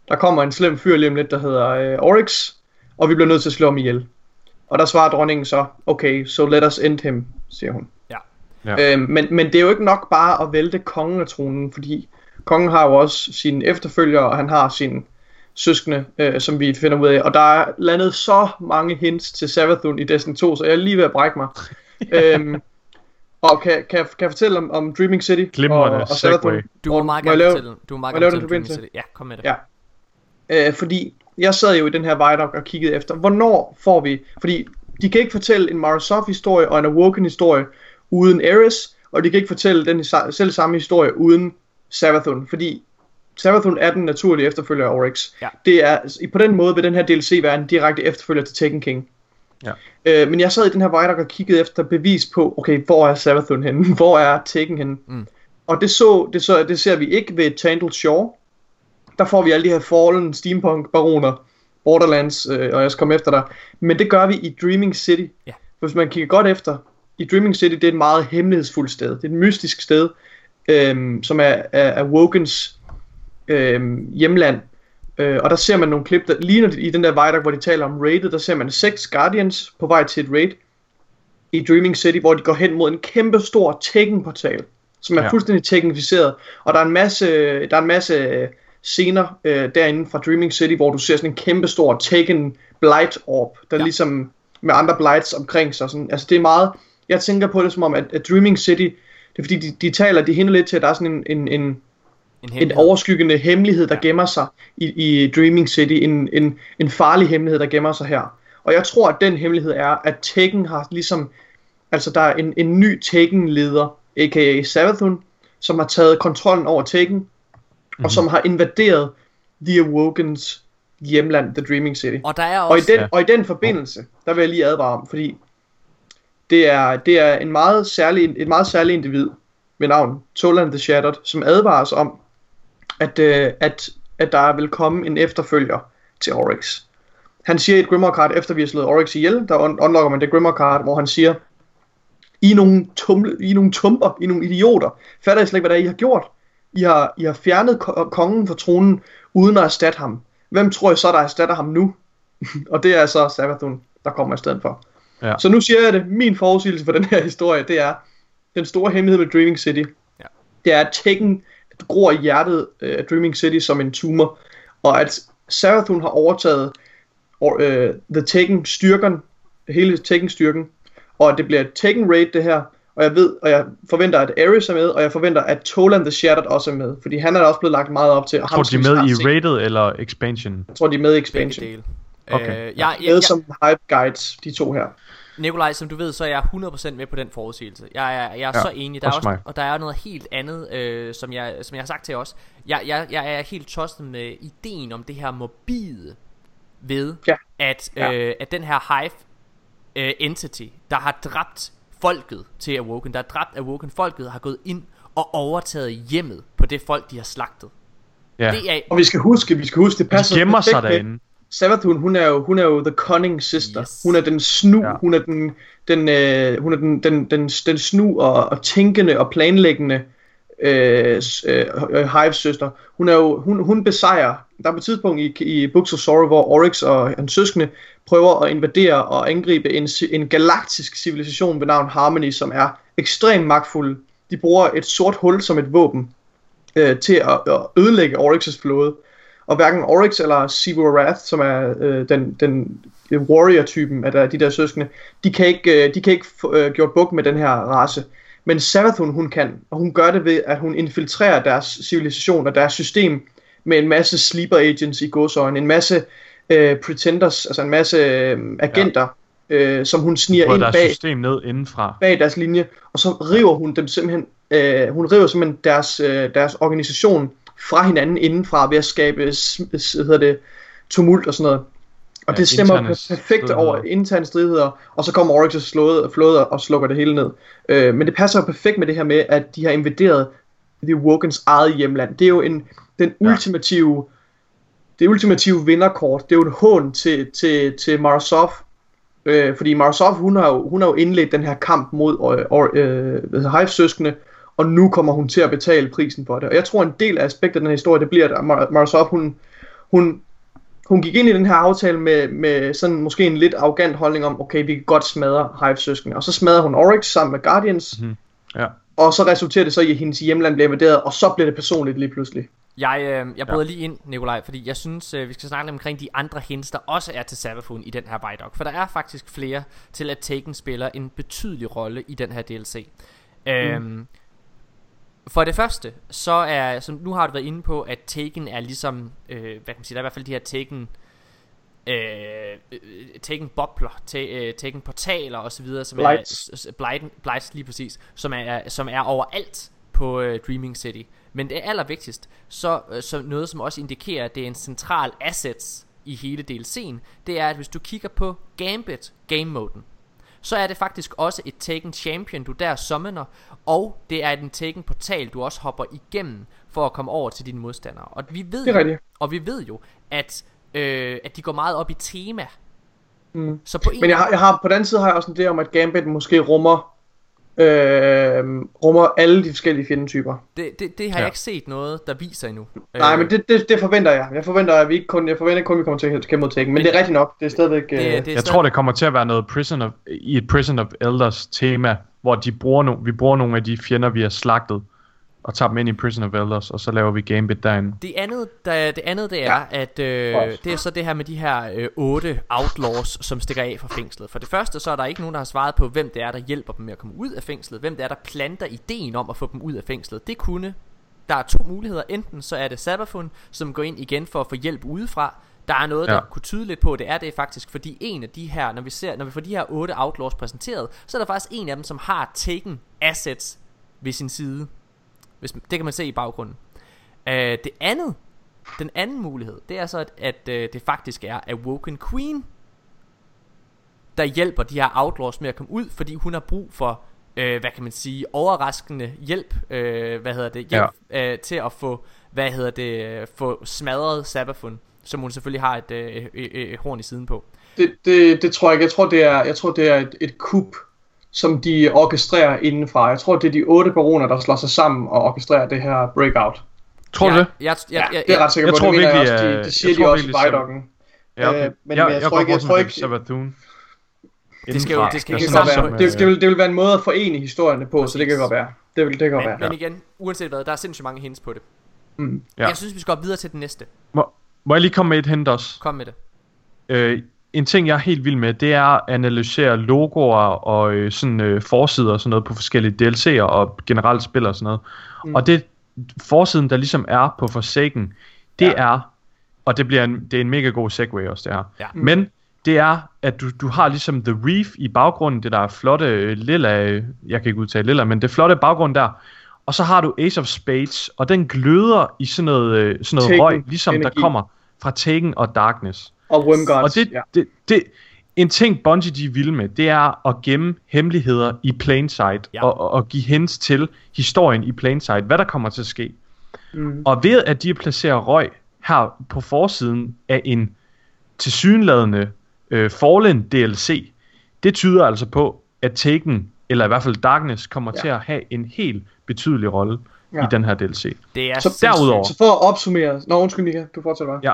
der kommer en slem fyr lige om lidt, der hedder øh, Oryx, og vi bliver nødt til at slå ham ihjel. Og der svarer dronningen så, okay, so let us end him, siger hun. Ja. Ja. Øhm, men, men det er jo ikke nok bare at vælte kongen af tronen, fordi kongen har jo også sine efterfølgere, og han har sine søskende, øh, som vi finder ud af. Og der er landet så mange hints til Savathun i Destiny 2, så jeg er lige ved at brække mig. øhm, og kan, kan, jeg- kan jeg fortælle om, om Dreaming City Glimrende og, og. Savathun? du må meget gerne fortælle. Du må meget gerne fortælle? Dreaming City. Ja, kom med det. Ja. Øh, fordi jeg sad jo i den her Vidoc og kiggede efter, hvornår får vi... Fordi de kan ikke fortælle en Marasov-historie og en Awoken-historie uden Ares, og de kan ikke fortælle den selv samme historie uden Savathun, fordi Savathun er den naturlige efterfølger af Oryx. Ja. Det er, på den måde vil den her DLC være en direkte efterfølger til Taken King. Ja. Øh, men jeg sad i den her Vidoc og kiggede efter bevis på, okay, hvor er Savathun henne? Hvor er Taken henne? Mm. Og det, så, det, så, det ser vi ikke ved Tandle Shore. Der får vi alle de her fallen steampunk baroner Borderlands, øh, og jeg skal komme efter dig. Men det gør vi i Dreaming City. Ja. Hvis man kigger godt efter, i Dreaming City, det er et meget hemmelighedsfuldt sted. Det er et mystisk sted, øhm, som er, er, er Wogans øhm, hjemland. Øh, og der ser man nogle klip, der ligner i den der Vidoc, hvor de taler om raidet, der ser man seks Guardians på vej til et raid i Dreaming City, hvor de går hen mod en kæmpe stor Tekken-portal, som er Ja. ja. fuldstændig teknificeret. Og der er en masse, der er en masse scener øh, derinde fra Dreaming City, hvor du ser sådan en kæmpe stor Tekken Blight Orb, der ja. ligesom med andre Blights omkring sig. Sådan, altså det er meget, jeg tænker på det som om, at, at Dreaming City, det er fordi de, de taler, de hinder lidt til, at der er sådan en, en, en, En en hemmelighed. overskyggende hemmelighed, der gemmer sig i, i Dreaming City. En, en, en farlig hemmelighed, der gemmer sig her. Og jeg tror, at den hemmelighed er, at Tekken har ligesom... Altså, der er en, en ny Tekken-leder, a.k.a. Savathun, som har taget kontrollen over Tekken, mm-hmm. og som har invaderet The Awokens hjemland, The Dreaming City. Og der er Og i også... den, og i den forbindelse, der vil jeg lige advare om, fordi det er, det er en meget særlig, et meget særligt individ ved navn Toland the Shattered, som advarer os om, at, øh, at, at der vil komme en efterfølger til Oryx. Han siger i et Grimoire card, efter vi har slået Oryx ihjel, der un- unlocker man det Grimoire card, hvor han siger, I er nogle, tumle, I er nogle tumper, I er nogle idioter. Fatter I slet ikke, hvad det er, I har gjort? I har, I har fjernet ko- kongen fra tronen, uden at erstatte ham. Hvem tror I så, der erstatter ham nu? og det er så Savathun, der kommer i stedet for. Ja. Så nu siger jeg det, min forudsigelse for den her historie, det er, den store hemmelighed med Dreaming City, Ja. det er, at Tekken gror i hjertet af Dreaming City som en tumor, og at Sarathun har overtaget og, øh, The Tekken styrken, hele Tekken styrken, og at det bliver et Tekken raid det her, og jeg ved, og jeg forventer, at Ares er med, og jeg forventer, at Toland the Shattered også er med, fordi han er også blevet lagt meget op til. Og Tror de er med i se. Rated eller Expansion? Jeg tror, de er med i Expansion. Okay. Øh, jeg, jeg, Med jeg, som hype guides, de to her. Nikolaj, som du ved, så er jeg 100% med på den forudsigelse. Jeg er, jeg er Ja, så enig. Der er også også, mig. og der er noget helt andet, øh, som, jeg, som jeg har sagt til os. Jeg, jeg, jeg er helt tosset med ideen om det her morbide ved, Ja. at, Ja. øh, at den her hive øh, entity, der har dræbt folket til Awoken, der har dræbt Awoken folket, har gået ind og overtaget hjemmet på det folk, de har slagtet. Ja. Det er, Og vi skal huske, vi skal huske, det passer De gemmer perfekt sig med- derinde. Savathun, hun er jo, hun er jo the cunning sister. Yes. Hun er den snu, Ja. hun er den, den, øh, hun er den, den, den, den snu og, og tænkende og planlæggende øh, øh, øh, Hives søster. Hun er jo, hun, hun besejrer, der er på et tidspunkt i, i Books of Sorrow, hvor Oryx og hans søskende prøver at invadere og angribe en, en galaktisk civilisation ved navn Harmony, som er ekstremt magtfuld. De bruger et sort hul som et våben øh, til at, at ødelægge Oryx's flåde. Og hverken Oryx eller Sivu Wrath, som er øh, den, den warrior-typen af der, de der søskende, de kan ikke, øh, de kan ikke få øh, gjort buk med den her race. Men Savathun, hun kan, og hun gør det ved, at hun infiltrerer deres civilisation og deres system med en masse sleeper agents i godsøjne, en masse øh, pretenders, altså en masse øh, agenter, ja. øh, som hun sniger ind deres bag system ned indenfra. bag deres linje, og så river hun dem simpelthen, øh, hun river simpelthen deres, øh, deres organisation fra hinanden indenfra ved at skabe hedder det, tumult og sådan noget. Og Ja, det stemmer perfekt over interne stridigheder, og så kommer Oryx's flåde, flåde og slukker det hele ned. Øh, men det passer jo perfekt med det her med, at de har invaderet The Wokens eget hjemland. Det er jo en, den ultimative, det ultimative vinderkort. Det er jo et hån til, til, til Marasov, Øh, fordi Marasov, hun har, jo, hun har jo indledt den her kamp mod øh, øh, Hive-søskende, og nu kommer hun til at betale prisen for det. Og jeg tror, en del af aspektet af den her historie, det bliver, at Mar- hun, hun, hun gik ind i den her aftale med, med sådan måske en lidt arrogant holdning om, okay, vi kan godt smadre Hive-søskende. Og så smadrer hun Oryx sammen med Guardians, Mhm. Ja. og så resulterer det så i, at hendes hjemland bliver invaderet, og så bliver det personligt lige pludselig. Jeg, øh, jeg bryder lige ind, Nikolaj, fordi jeg synes, øh, vi skal snakke lidt omkring de andre hints, der også er til Savathun i den her Vidoc. For der er faktisk flere til, at Taken spiller en betydelig rolle i den her DLC. Øhm, for det første, så er, som nu har du været inde på, at Taken er ligesom, øh, hvad kan man sige, der er i hvert fald de her Taken, øh, Taken bobler, øh, Taken portaler og så videre, som Blights. er, Blight, Blights lige præcis, som er, som er overalt på øh, Dreaming City. Men det er allervigtigst, så, øh, så noget som også indikerer, at det er en central assets i hele DLC'en, det er, at hvis du kigger på Gambit game-moden, så er det faktisk også et Taken Champion, du der summoner, og det er en Taken portal, du også hopper igennem for at komme over til dine modstandere. Og vi ved, Det er rigtigt. og vi ved jo, at øh, at de går meget op i tema. Mm. Så på en Men jeg har, jeg har, på den anden side har jeg også en idé om, at Gambit måske rummer, øh, rummer alle de forskellige fjendetyper. Det, det, det har Ja. jeg ikke set noget, der viser endnu. Nej, Øh, men det, det, det forventer jeg. Jeg forventer, at vi ikke kun, jeg forventer kun, at vi kommer til at kæmpe mod Tekken. Men det er rigtigt nok. Det er stadigvæk... Øh, jeg tror, det kommer til at være noget Prison of, i et Prison of Elders tema, hvor de bruger no, vi bruger nogle af de fjender, vi har slagtet, og tager dem ind i Prison of Elders, og så laver vi Gambit derinde. Det andet, der, det andet det er, ja. at øh, det er så det her med de her øh, otte outlaws, som stikker af fra fængslet. For det første, så er der ikke nogen, der har svaret på, hvem det er, der hjælper dem med at komme ud af fængslet. Hvem det er, der planter ideen om at få dem ud af fængslet. Det kunne. Der er to muligheder. Enten så er det Sabafun, som går ind igen for at få hjælp udefra. Der er noget, der Ja. kunne tyde lidt på, det er det faktisk, fordi en af de her, når vi, ser, når vi får de her otte outlaws præsenteret, så er der faktisk en af dem, som har taken assets ved sin side. Hvis, det kan man se i baggrunden. Uh, det andet, den anden mulighed, det er så, at, at uh, det faktisk er Awoken Queen, der hjælper de her outlaws med at komme ud, fordi hun har brug for, øh, hvad kan man sige, overraskende hjælp, øh, hvad hedder det, hjælp ja. øh, til at få, hvad hedder det, øh, få smadret Sabafun, som hun selvfølgelig har et, øh, et, et, et horn i siden på. det, det, det tror jeg ikke. Jeg tror, det er, jeg tror, det er et, et kup, som de orkestrerer indenfra. Jeg tror, det er de otte baroner, der slår sig sammen og orkestrerer det her breakout. Tror du Ja, det? jeg- jeg- jeg- det er jeg ret sikker jeg på. tror det mener jeg virkelig, også. De, øh, det siger jeg de tror også i virkelig, Vidokken. Ja, okay. Øh, men, jeg, men jeg, jeg tror ikke, jeg tror ikke, Sabathun. Det skal jo- det skal det, ikke være. det, det, vil, det vil være en måde at forene historierne på, så det kan godt være. Det vil det kan godt Men, være. men igen, uanset hvad, der er sindssygt mange hints på det. Mm. Ja. Jeg synes, vi skal gå videre til den næste. Må, må jeg lige komme med et hint også? Kom med det. Øh, en ting, jeg er helt vild med, det er at analysere logoer og øh, sådan øh, forsider og sådan noget på forskellige DLC'er og generelt spil og sådan noget. Mm. Mm. Og det forsiden, der ligesom er på Forsaken, det ja. er, og det bliver en, det er en mega god segue også det her, Ja. men det er, at du, du har ligesom The Reef i baggrunden, det der er flotte øh, lilla, øh, jeg kan ikke udtale lilla, men det flotte baggrund der, og så har du Ace of Spades, og den gløder i sådan noget, øh, sådan noget Taken røg, ligesom energi. der kommer fra Taken og Darkness. Og Wormgods, Og det, ja. det, det, en ting Bungie de vil med, det er at gemme hemmeligheder i plain sight, Ja. og, og, give hints til historien i plain sight, hvad der kommer til at ske. Mm. Og ved at de placerer røg her på forsiden af en tilsyneladende øh, Fallen DLC, det tyder altså på, at Taken, eller i hvert fald Darkness, kommer Ja. til at have en helt betydelig rolle Ja. i den her DLC. Det er Så, Derudover, så for at opsummere... Nå, undskyld Mika, du fortsætter bare. ja,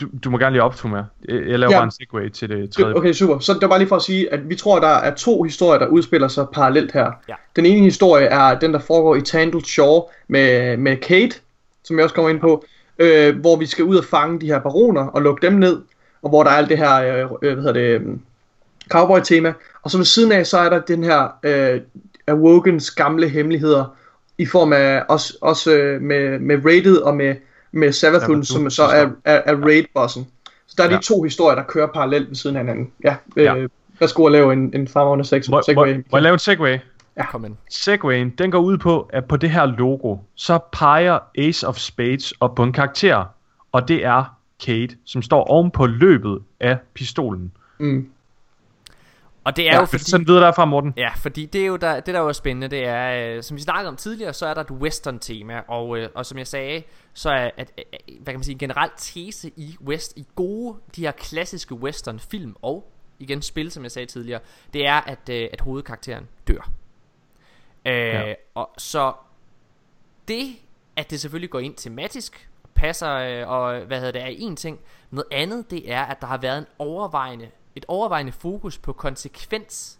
du, du må gerne lige opsummere. Jeg jeg laver Ja. bare en segue til det tredje. Okay, super. Så det var bare lige for at sige, at vi tror, at der er to historier, der udspiller sig parallelt her. Ja. Den ene historie er den, der foregår i Tangled Shore med, med Kate, som jeg også kommer ind på, øh, hvor vi skal ud og fange de her baroner og lukke dem ned, og hvor der er alt det her, øh, øh, hvad hedder det, øh, cowboy-tema. Og så ved siden af, så er der den her øh, Awokens gamle hemmeligheder, i form af også, også øh, med, med Raided og med, med Savathun, Savathun, som så er, er, er Raid-bossen. Så der er de Ja. to historier, der kører parallelt ved siden af hinanden. Ja, Ja. øh, værsgo at lave en, en fremragende sex, Må, må, segway. må jeg lave en segway? Ja. Kom ind. Segwayen, den går ud på, at på det her logo, så peger Ace of Spades op på en karakter, og det er Kate, som står oven på løbet af pistolen. Mm. Og det er Ja, jo fordi... sende videre derfra, Morten? Ja, fordi det er jo der, det der jo er spændende, det er, øh, som vi snakkede om tidligere, så er der et western tema, og, øh, og som jeg sagde, så er at, at, hvad kan man sige, en generel tese i west, i gode, de her klassiske western film og igen spil, som jeg sagde tidligere, det er, at, øh, at hovedkarakteren dør. Øh, Ja. Og så det, at det selvfølgelig går ind tematisk, passer, øh, og hvad hedder det, er en ting. Noget andet, det er, at der har været en overvejende, et overvejende fokus på konsekvens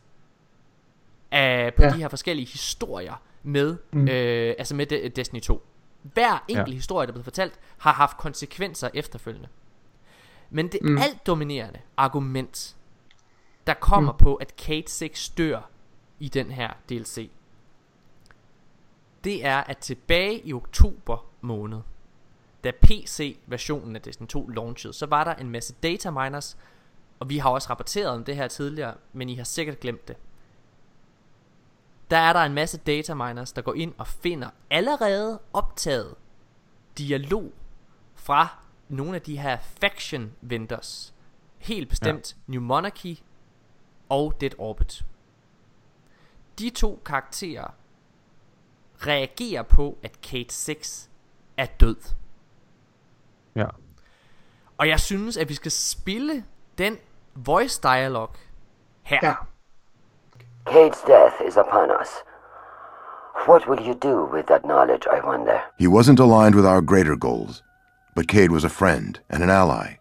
af, på Ja. de her forskellige historier med, Mm. øh, altså med De- Destiny 2. Hver enkelt Ja. historie, der er blevet fortalt, har haft konsekvenser efterfølgende. Men det Mm. alt dominerende argument, der kommer Mm. mm. på, at Kate 6 dør i den her DLC, det er, at tilbage i oktober måned, da PC-versionen af Destiny 2 launchede, så var der en masse data miners, og vi har også rapporteret om det her tidligere, men I har sikkert glemt det. Der er der en masse data miners, der går ind og finder allerede optaget dialog fra nogle af de her faction vendors. Helt bestemt ja. New Monarchy og Dead Orbit. De to karakterer reagerer på, at Kate 6 er død. Ja. Og jeg synes, at vi skal spille den voice dialog her. Ja. Cade's death is upon us. What will you do with that knowledge, I wonder? He wasn't aligned with our greater goals, but Cade was a friend and an ally.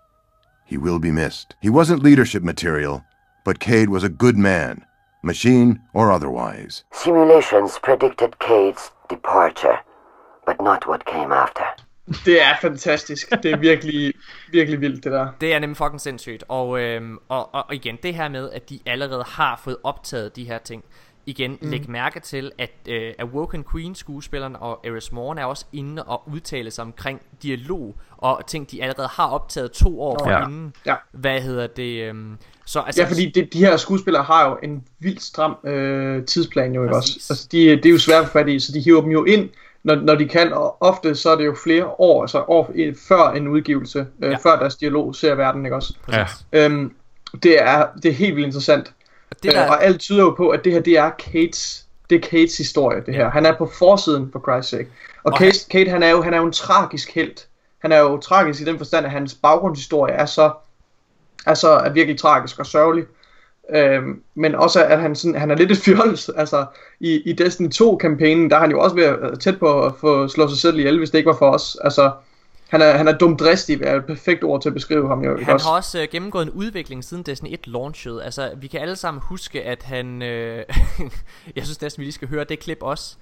He will be missed. He wasn't leadership material, but Cade was a good man, machine or otherwise. Simulations predicted Cade's departure, but not what came after. Det er fantastisk. Det er virkelig, virkelig vildt, det der. Det er nemlig fucking sindssygt. Og, øhm, og, og, igen, det her med, at de allerede har fået optaget de her ting. Igen, Mm. læg mærke til, at øh, Awoken Queen skuespilleren og Eris Morgan er også inde og udtale sig omkring dialog og ting, de allerede har optaget to år Ja. forinden. Ja. Hvad hedder det? Øhm, så altså, Ja, fordi det, de her skuespillere har jo en vildt stram øh, tidsplan jo, ikke også? Altså, de, det er jo svært at få fat i, så de hiver dem jo ind, når, når de kan, og ofte så er det jo flere år, altså år før en udgivelse, øh, Ja. før deres dialog ser verden, ikke også? Ja. Øhm, det, er, det er helt vildt interessant. det der- Øh, og alt tyder jo på, at det her, det er Kates, det er Kates historie, det her. Ja. Han er på forsiden, for Christ's sake. Og, Og Kate, Kate, han er, jo, han er jo en tragisk held. Han er jo tragisk i den forstand, at hans baggrundshistorie er så, er så er virkelig tragisk og sørgelig. Øhm, men også at han, sådan, han er lidt et fjols. Altså, i, i Destiny 2-kampagnen, der er han jo også ved at, tæt på at få slå sig selv ihjel, hvis det ikke var for os. Altså, han er, han er dumdristig, er et perfekt ord til at beskrive ham jo. Han også? har også øh, gennemgået en udvikling siden Destiny 1 launchede. Altså, vi kan alle sammen huske, at han... Øh, jeg synes næsten, vi lige skal høre det klip også.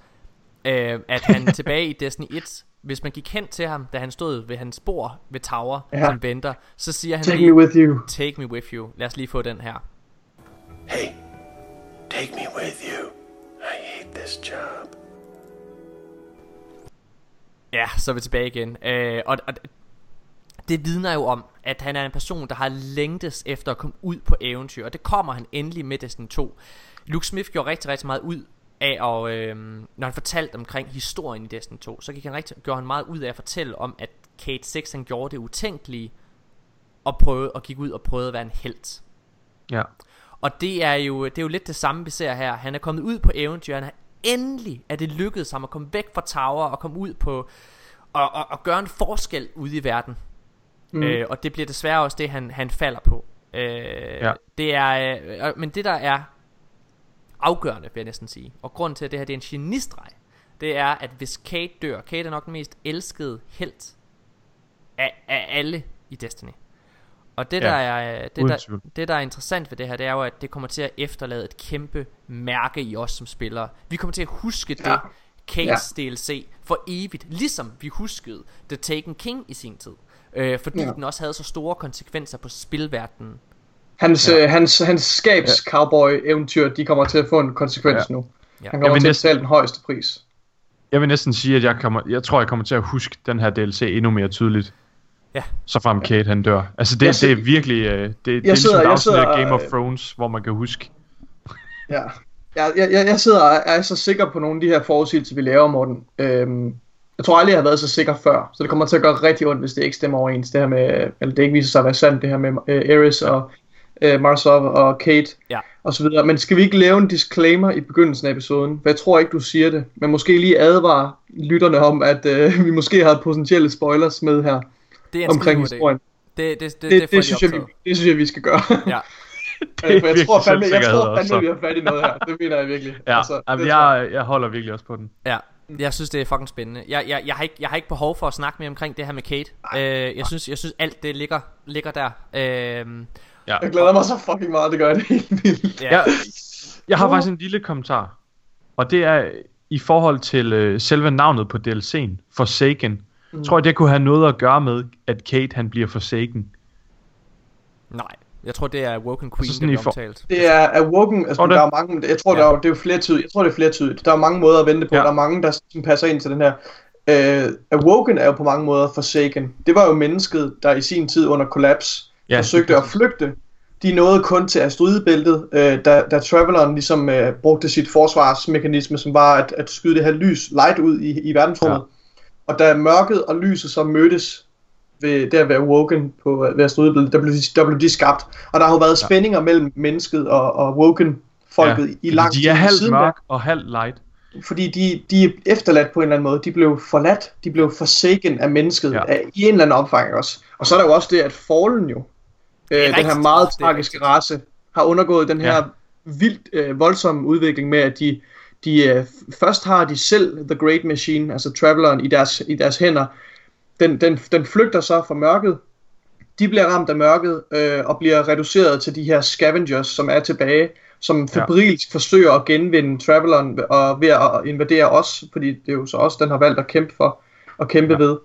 Øh, at han tilbage i Destiny 1, hvis man gik hen til ham, da han stod ved hans bord ved Tower, ja. som venter, så siger han Take lige, me with you. Take me with you. Lad os lige få den her. Hey, take me with you. I hate this job. Ja, så er vi tilbage igen. Øh, og, og det vidner jo om, at han er en person, der har længtes efter at komme ud på eventyr, og det kommer han endelig med Destiny 2. Luke Smith gjorde rigtig, rigtig meget ud af, at, øh, når han fortalte omkring historien i Destiny 2, så gik han rigtig, gjorde han meget ud af at fortælle om, at Kate 6 han gjorde det utænkelige, og prøvede og gik ud og prøvede at være en helt. Ja. Og det er jo det er jo lidt det samme vi ser her. Han er kommet ud på eventyr. Han har endelig er det lykkedes ham at komme væk fra Tower og komme ud på og, og, og gøre en forskel ude i verden. Mm. Øh, og det bliver desværre også det han han falder på. Øh, Ja. Det er øh, øh, men det der er afgørende vil jeg næsten sige. Og grunden til at det her det er en genistreg, det er at hvis Kate dør, Kate er nok den mest elskede helt af, af alle i Destiny. Og det, Ja, der er, det, uden der, det, der er interessant ved det her, det er jo, at det kommer til at efterlade et kæmpe mærke i os som spillere. Vi kommer til at huske det, Ja. Kates ja. DLC, for evigt. Ligesom vi huskede The Taken King i sin tid. Øh, fordi Ja. ja. den også havde så store konsekvenser på spilverdenen. Hans, Ja. ja. hans, hans skabs cowboy eventyr, de kommer til at få en konsekvens Ja. ja. nu. Ja. Han kommer til at næsten- betale den højeste pris. Jeg vil næsten sige, at jeg, kommer, jeg tror, jeg kommer til at huske den her DLC endnu mere tydeligt. Ja. Så frem Kate han dør. Altså det, Jeg det er sidder- virkelig, øh, det, det er Jeg ligesom sidder- jeg af sidder, Game of Thrones, hvor man kan huske. Ja. Jeg, jeg, jeg, jeg sidder og er så sikker på nogle af de her forudsigelser, vi laver, Morten. Øhm, jeg tror aldrig, jeg har været så sikker før, så det kommer til at gøre rigtig ondt, hvis det ikke stemmer overens. Det her med, eller det ikke viser sig at være sandt, det her med øh, Eris og øh, Marsov og Kate Ja. og så videre. Men skal vi ikke lave en disclaimer i begyndelsen af episoden? For jeg tror ikke, du siger det, men måske lige advare lytterne om, at øh, vi måske har potentielle spoilers med her Det er en omkring historien. Det, det, det, Det, det, det, det, synes jeg, vi, det synes jeg, vi skal gøre. Ja. For jeg tror fandme, jeg tror fandme, vi har fat i noget her. Det mener jeg virkelig. Ja, altså, det tror jeg, jeg holder virkelig også på den. Ja, jeg synes det er fucking spændende. Jeg, jeg, jeg, har, ikke, jeg har ikke behov for at snakke mere omkring det her med Kate. Øh, jeg synes jeg synes alt det ligger ligger der. Øh, Ja. Jeg glæder mig så fucking meget, det gør det helt vildt. ja. Jeg, jeg har faktisk en lille kommentar. Og det er i forhold til øh, selve navnet på DLC'en, Forsaken. Mm. Tror jeg, det kunne have noget at gøre med, at Kate han bliver Forsaken. Nej, jeg tror det er Woken Queen, Altså sådan der for- omtalt. Det er Awoken, altså Tror du der er mange, jeg tror, Ja. der er, det er jo flere tydeligt, jeg tror, det er flere tydeligt. Der er mange måder at vente på, Ja. der er mange, der sådan passer ind til den her. Uh, Awoken er jo på mange måder Forsaken. Det var jo mennesket, der i sin tid under kollaps Ja, ja, forsøgte at flygte. De nåede kun til asteroidebæltet, øh, da, da Traveleren ligesom øh, brugte sit forsvarsmekanisme, som var at, at skyde det her lys, light ud i, i verdensrummet. Ja. Og da mørket og lyset så mødtes ved, der ved Woken på ved asteroidebæltet, der blev, de, der blev de skabt. Og der har jo været spændinger mellem mennesket og, og Woken folket ja, i lang De tid. er halvt mørk og halvt light. fordi de, de er efterladt på en eller anden måde. De blev forladt, de blev forsaken af mennesket ja. af, i en eller anden omfang også. Og så er der jo også det, at Fallen jo, øh, den her meget Det tragiske race, har undergået den her Ja. vildt øh, voldsomme udvikling med, at de, de øh, først har de selv The Great Machine, altså Traveleren, i deres, i deres hænder. Den, den, den flygter så fra mørket. De bliver ramt af mørket øh, og bliver reduceret til de her scavengers, som er tilbage, som Ja. febrilsk forsøger at genvinde Traveleren og ved at invadere os, fordi det er jo så også den har valgt at kæmpe for at kæmpe ja. ved.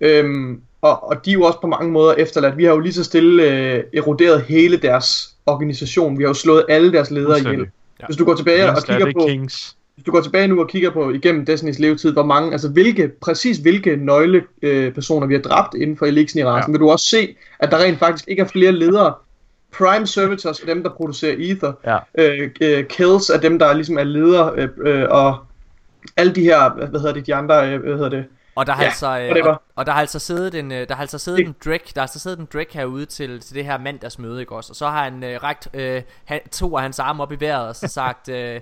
Øhm, og, og de er jo også på mange måder efterladt. Vi har jo lige så stille øh, eroderet hele deres organisation. Vi har jo slået alle deres ledere ihjel. Ja. Hvis du går tilbage og Eneste er kigger på Kings. hvis du går tilbage nu og kigger på igennem Destinys levetid, hvor mange, altså hvilke, præcis hvilke nøgle øh, personer vi har dræbt inden for Elixir ja. vil du også se, at der rent faktisk ikke er flere ledere. Prime Servitors er dem, der producerer Ether. Ja. Øh, øh, Kills er dem, der ligesom er ledere, øh, øh, og alle de her, hvad hvad hedder det, de andre, øh, hvad hedder det? Og der har Ja, altså øh, og, og der har altså siddet en øh, der har altså siddet en Drake, der har altså siddet en Drake herude til, til det her mandagsmøde, ikke også? Og så har han øh, rækt øh, han, to af hans arme op i vejret og så sagt øh,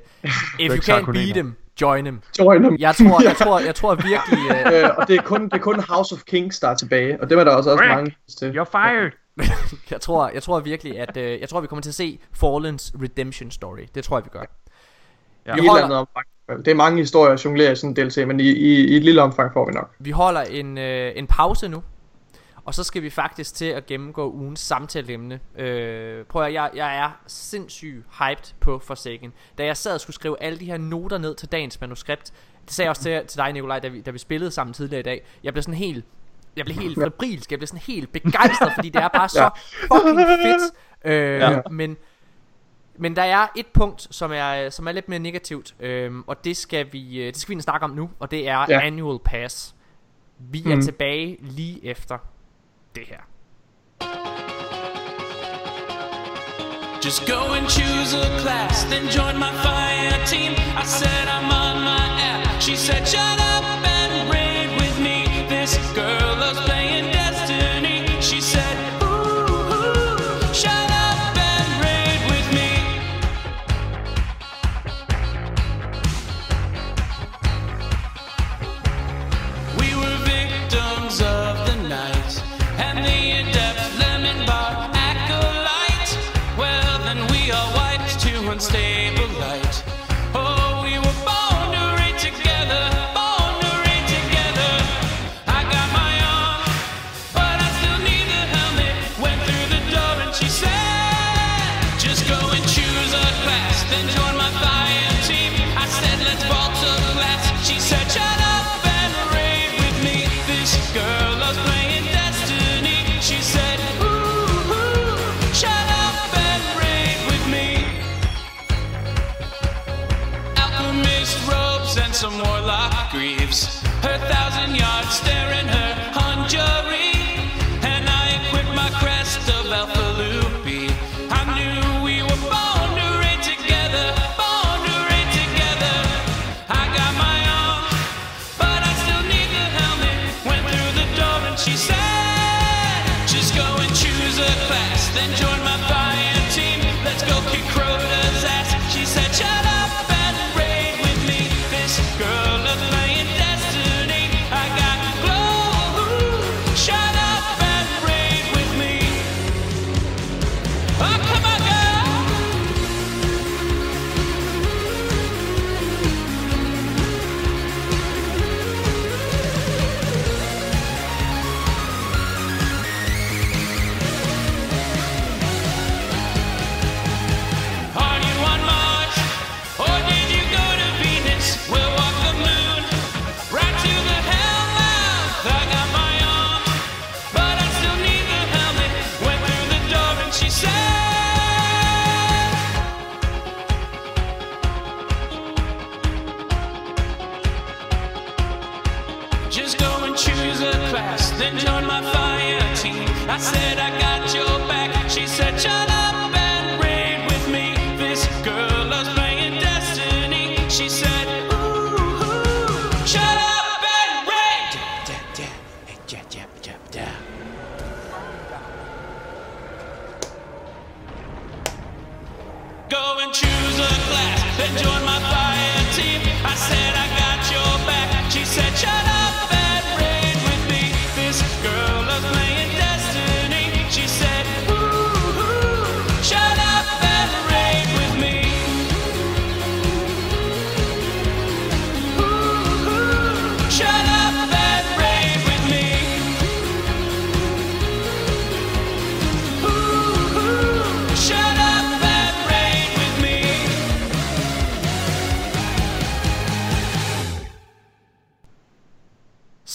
if you can't beat him, join him. Join him. Jeg tror jeg tror jeg tror virkelig øh, øh, og det er, kun, det er kun House of Kings, der er tilbage, og dem er der også, også Rick, mange til. You're fired. jeg tror jeg tror virkelig at øh, jeg tror vi kommer til at se Fallens redemption story. Det tror jeg vi gør. Ja. I et Det er mange historier at jonglere i sådan en DLC, men i, i, i et lille omfang får vi nok. Vi holder en, øh, en pause nu. Og så skal vi faktisk til at gennemgå ugens samtaleemne. Øh, prøv at, jeg, jeg er sindssygt hyped på Forsaken. Da jeg sad og skulle skrive alle de her noter ned til dagens manuskript, det sagde jeg også til, til dig, Nikolaj, da vi, da vi spillede sammen tidligere i dag. Jeg blev sådan helt, jeg blev helt Ja. febrilsk, jeg blev sådan helt begejstret, fordi det er bare så fucking fedt. Øh, Ja. Men men der er et punkt, som er, som er lidt mere negativt, øhm, og det skal, vi, øh, det skal vi snakke om nu, og det er Ja. Annual Pass. Vi er Mhm. tilbage lige efter det her. Just go and choose a class, then join my fire team. I said I'm on my app. She said, shut up and raid with me. This girl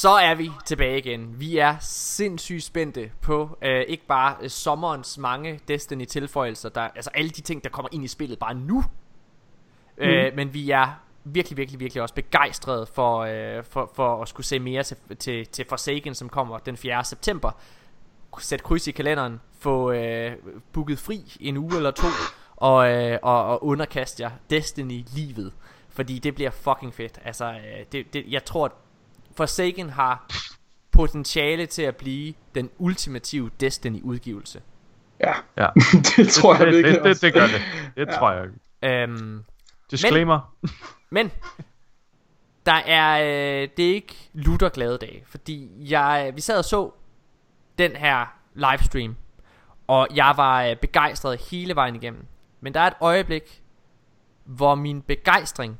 Så er vi tilbage igen. Vi er sindssygt spændte på øh, ikke bare øh, sommerens mange Destiny-tilføjelser, der, altså alle de ting, der kommer ind i spillet bare nu, mm. øh, men vi er virkelig, virkelig, virkelig også begejstrede for, øh, for, for at skulle se mere til, til, til Forsaken, som kommer den 4. september. Sæt kryds i kalenderen, få øh, booket fri en uge eller to, og, øh, og, og underkaste jer Destiny-livet. Fordi det bliver fucking fedt. Altså, øh, det, det, jeg tror, at Forsaken har potentiale til at blive den ultimative Destiny-udgivelse. Ja, Ja. det tror jeg det, virkelig det, det, også. det gør det. Det Ja. tror jeg. Øhm, Disclaimer. Men, men der er, øh, det er ikke lutter glade dage, fordi jeg, vi sad og så den her livestream, og jeg var øh, begejstret hele vejen igennem. Men der er et øjeblik, hvor min begejstring,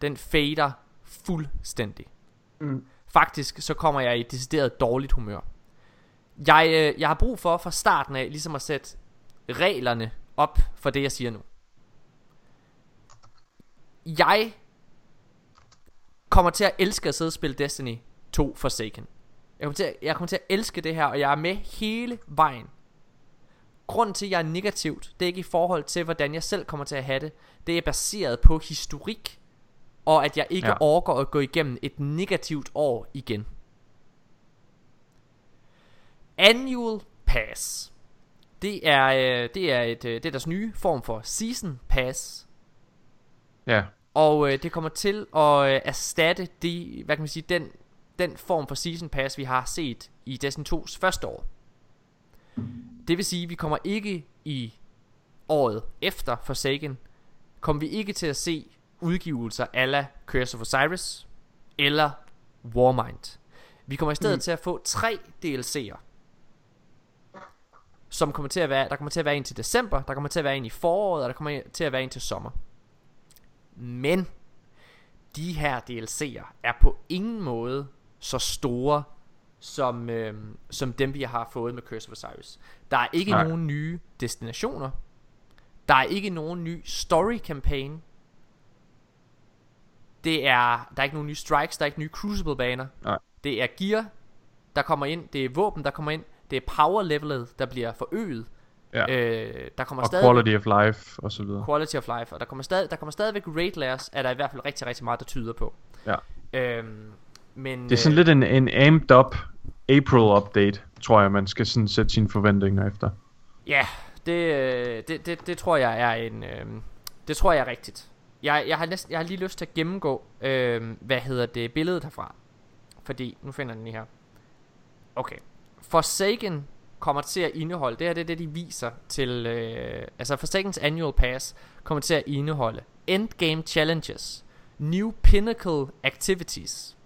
den fader fuldstændig. Mm. Faktisk så kommer jeg i et decideret dårligt humør. Jeg, øh, jeg har brug for fra starten af ligesom at sætte reglerne op for det jeg siger nu. Jeg kommer til at elske at sidde og spille Destiny 2 Forsaken. Jeg kommer, til at, jeg kommer til at elske det her, og jeg er med hele vejen. Grunden til, at jeg er negativt, det er ikke i forhold til, hvordan jeg selv kommer til at have det. Det er baseret på historik, og at jeg ikke Ja. overgår at gå igennem et negativt år igen. Annual Pass. Det er, øh, det er, et, øh, det er deres nye form for Season Pass. Ja. Og øh, det kommer til at øh, erstatte de, hvad kan man sige, den, den form for Season Pass, vi har set i Destiny 2's første år. Det vil sige, at vi kommer ikke i året efter Forsaken, kommer vi ikke til at se udgivelser ala Curse of Osiris eller Warmind. Vi kommer i stedet Mm. til at få tre DLC'er. Som kommer til at være, der kommer til at være en til december, der kommer til at være en i foråret, og der kommer til at være en til sommer. Men de her DLC'er er på ingen måde så store som, øh, som dem vi har fået med Curse of Osiris. Der er ikke. Nej. nogen nye destinationer. Der er ikke nogen ny story campaign. Det er der er ikke nogen nye strikes, der er ikke nye crucible baner. Nej. Det er gear der kommer ind, det er våben der kommer ind, det er power levelet der bliver forøget. Ja. Øh, der kommer og stadig quality of life og så videre. Quality of life. Og der kommer, stadig, der kommer stadigvæk raid layers, er der i hvert fald rigtig, rigtig meget, der tyder på. Ja. Øhm, men, Det er sådan øh, lidt en, en amped up April update, tror jeg, man skal sådan sætte sine forventninger efter. Ja, det, øh, det, det, det tror jeg er en... Øh, det tror jeg er rigtigt. Jeg, jeg, har næsten, jeg har lige lyst til at gennemgå, øh, hvad hedder det, billedet herfra. Fordi, nu finder den lige her. Okay. Forsaken kommer til at indeholde, det her det er det, de viser til, øh, altså Forsakens Annual Pass kommer til at indeholde Endgame Challenges, New Pinnacle Activities,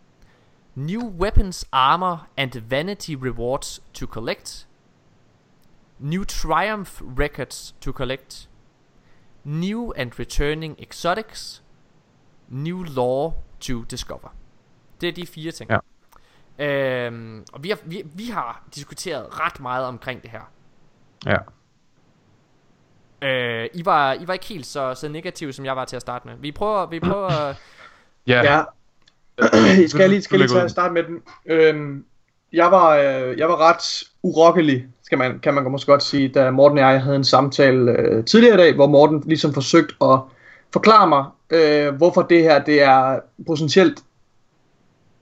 New Weapons Armor and Vanity Rewards to collect, New Triumph Records to collect, New and Returning Exotics, New Law to discover. Det er de fire ting. Ja. Øhm, og vi har, vi, vi har diskuteret ret meget omkring det her. Ja. Øh, I, var, I var ikke helt så, så negative, som jeg var til at starte med. Vi prøver, vi prøver øh, Ja. ja. skal jeg lige, skal Du jeg lige tage at starte med den? Øhm, jeg, var, øh, jeg var ret urokkelig, skal man, kan man måske godt sige, da Morten og jeg havde en samtale øh, tidligere i dag, hvor Morten ligesom forsøgte at forklare mig, øh, hvorfor det her det er potentielt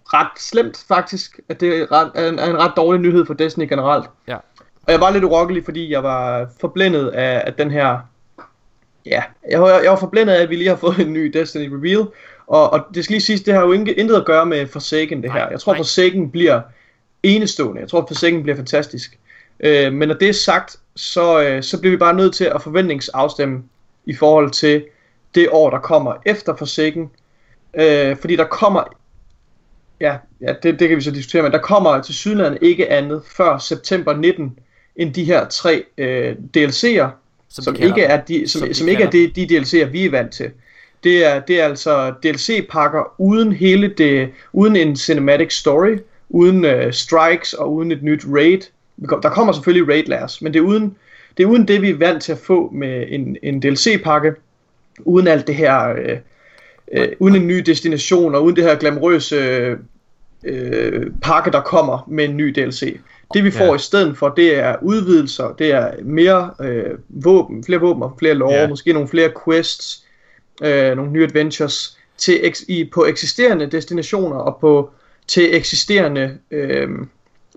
ret slemt faktisk, at det er, ret, er, en, er en ret dårlig nyhed for Destiny generelt. Ja. Og jeg var lidt urokkelig, fordi jeg var forblændet af, af den her... Ja, jeg var, jeg var forblændet af, at vi lige har fået en ny Destiny Reveal. Og, og det skal lige siges, det har jo intet, intet at gøre med Forsaken det her. Jeg tror, Forsaken bliver enestående. Jeg tror, Forsaken bliver fantastisk. Øh, men når det er sagt, så, øh, så bliver vi bare nødt til at forventningsafstemme i forhold til det år, der kommer efter Forsaken. Øh, fordi der kommer ja, ja det, det kan vi så diskutere, men der kommer til Sydland ikke andet før september 19 end de her tre øh, DLC'er, som, Som ikke er de, som, Som de som ikke er de, de DLC'er vi er vant til. Det er, det er altså DLC-pakker uden hele det, uden en cinematic story, uden øh, strikes og uden et nyt raid. Der kommer selvfølgelig raid layers, men det er uden det, er uden det vi er vant til at få med en, en DLC-pakke, uden alt det her, øh, øh, uden en ny destination og uden det her glamorøse øh, pakke, der kommer med en ny DLC. Det vi får Ja. i stedet for, det er udvidelser, det er mere øh, våben, flere våben og flere lore, Ja. måske nogle flere quests, øh, nogle nye adventures til i, på eksisterende destinationer og på til eksisterende, øh,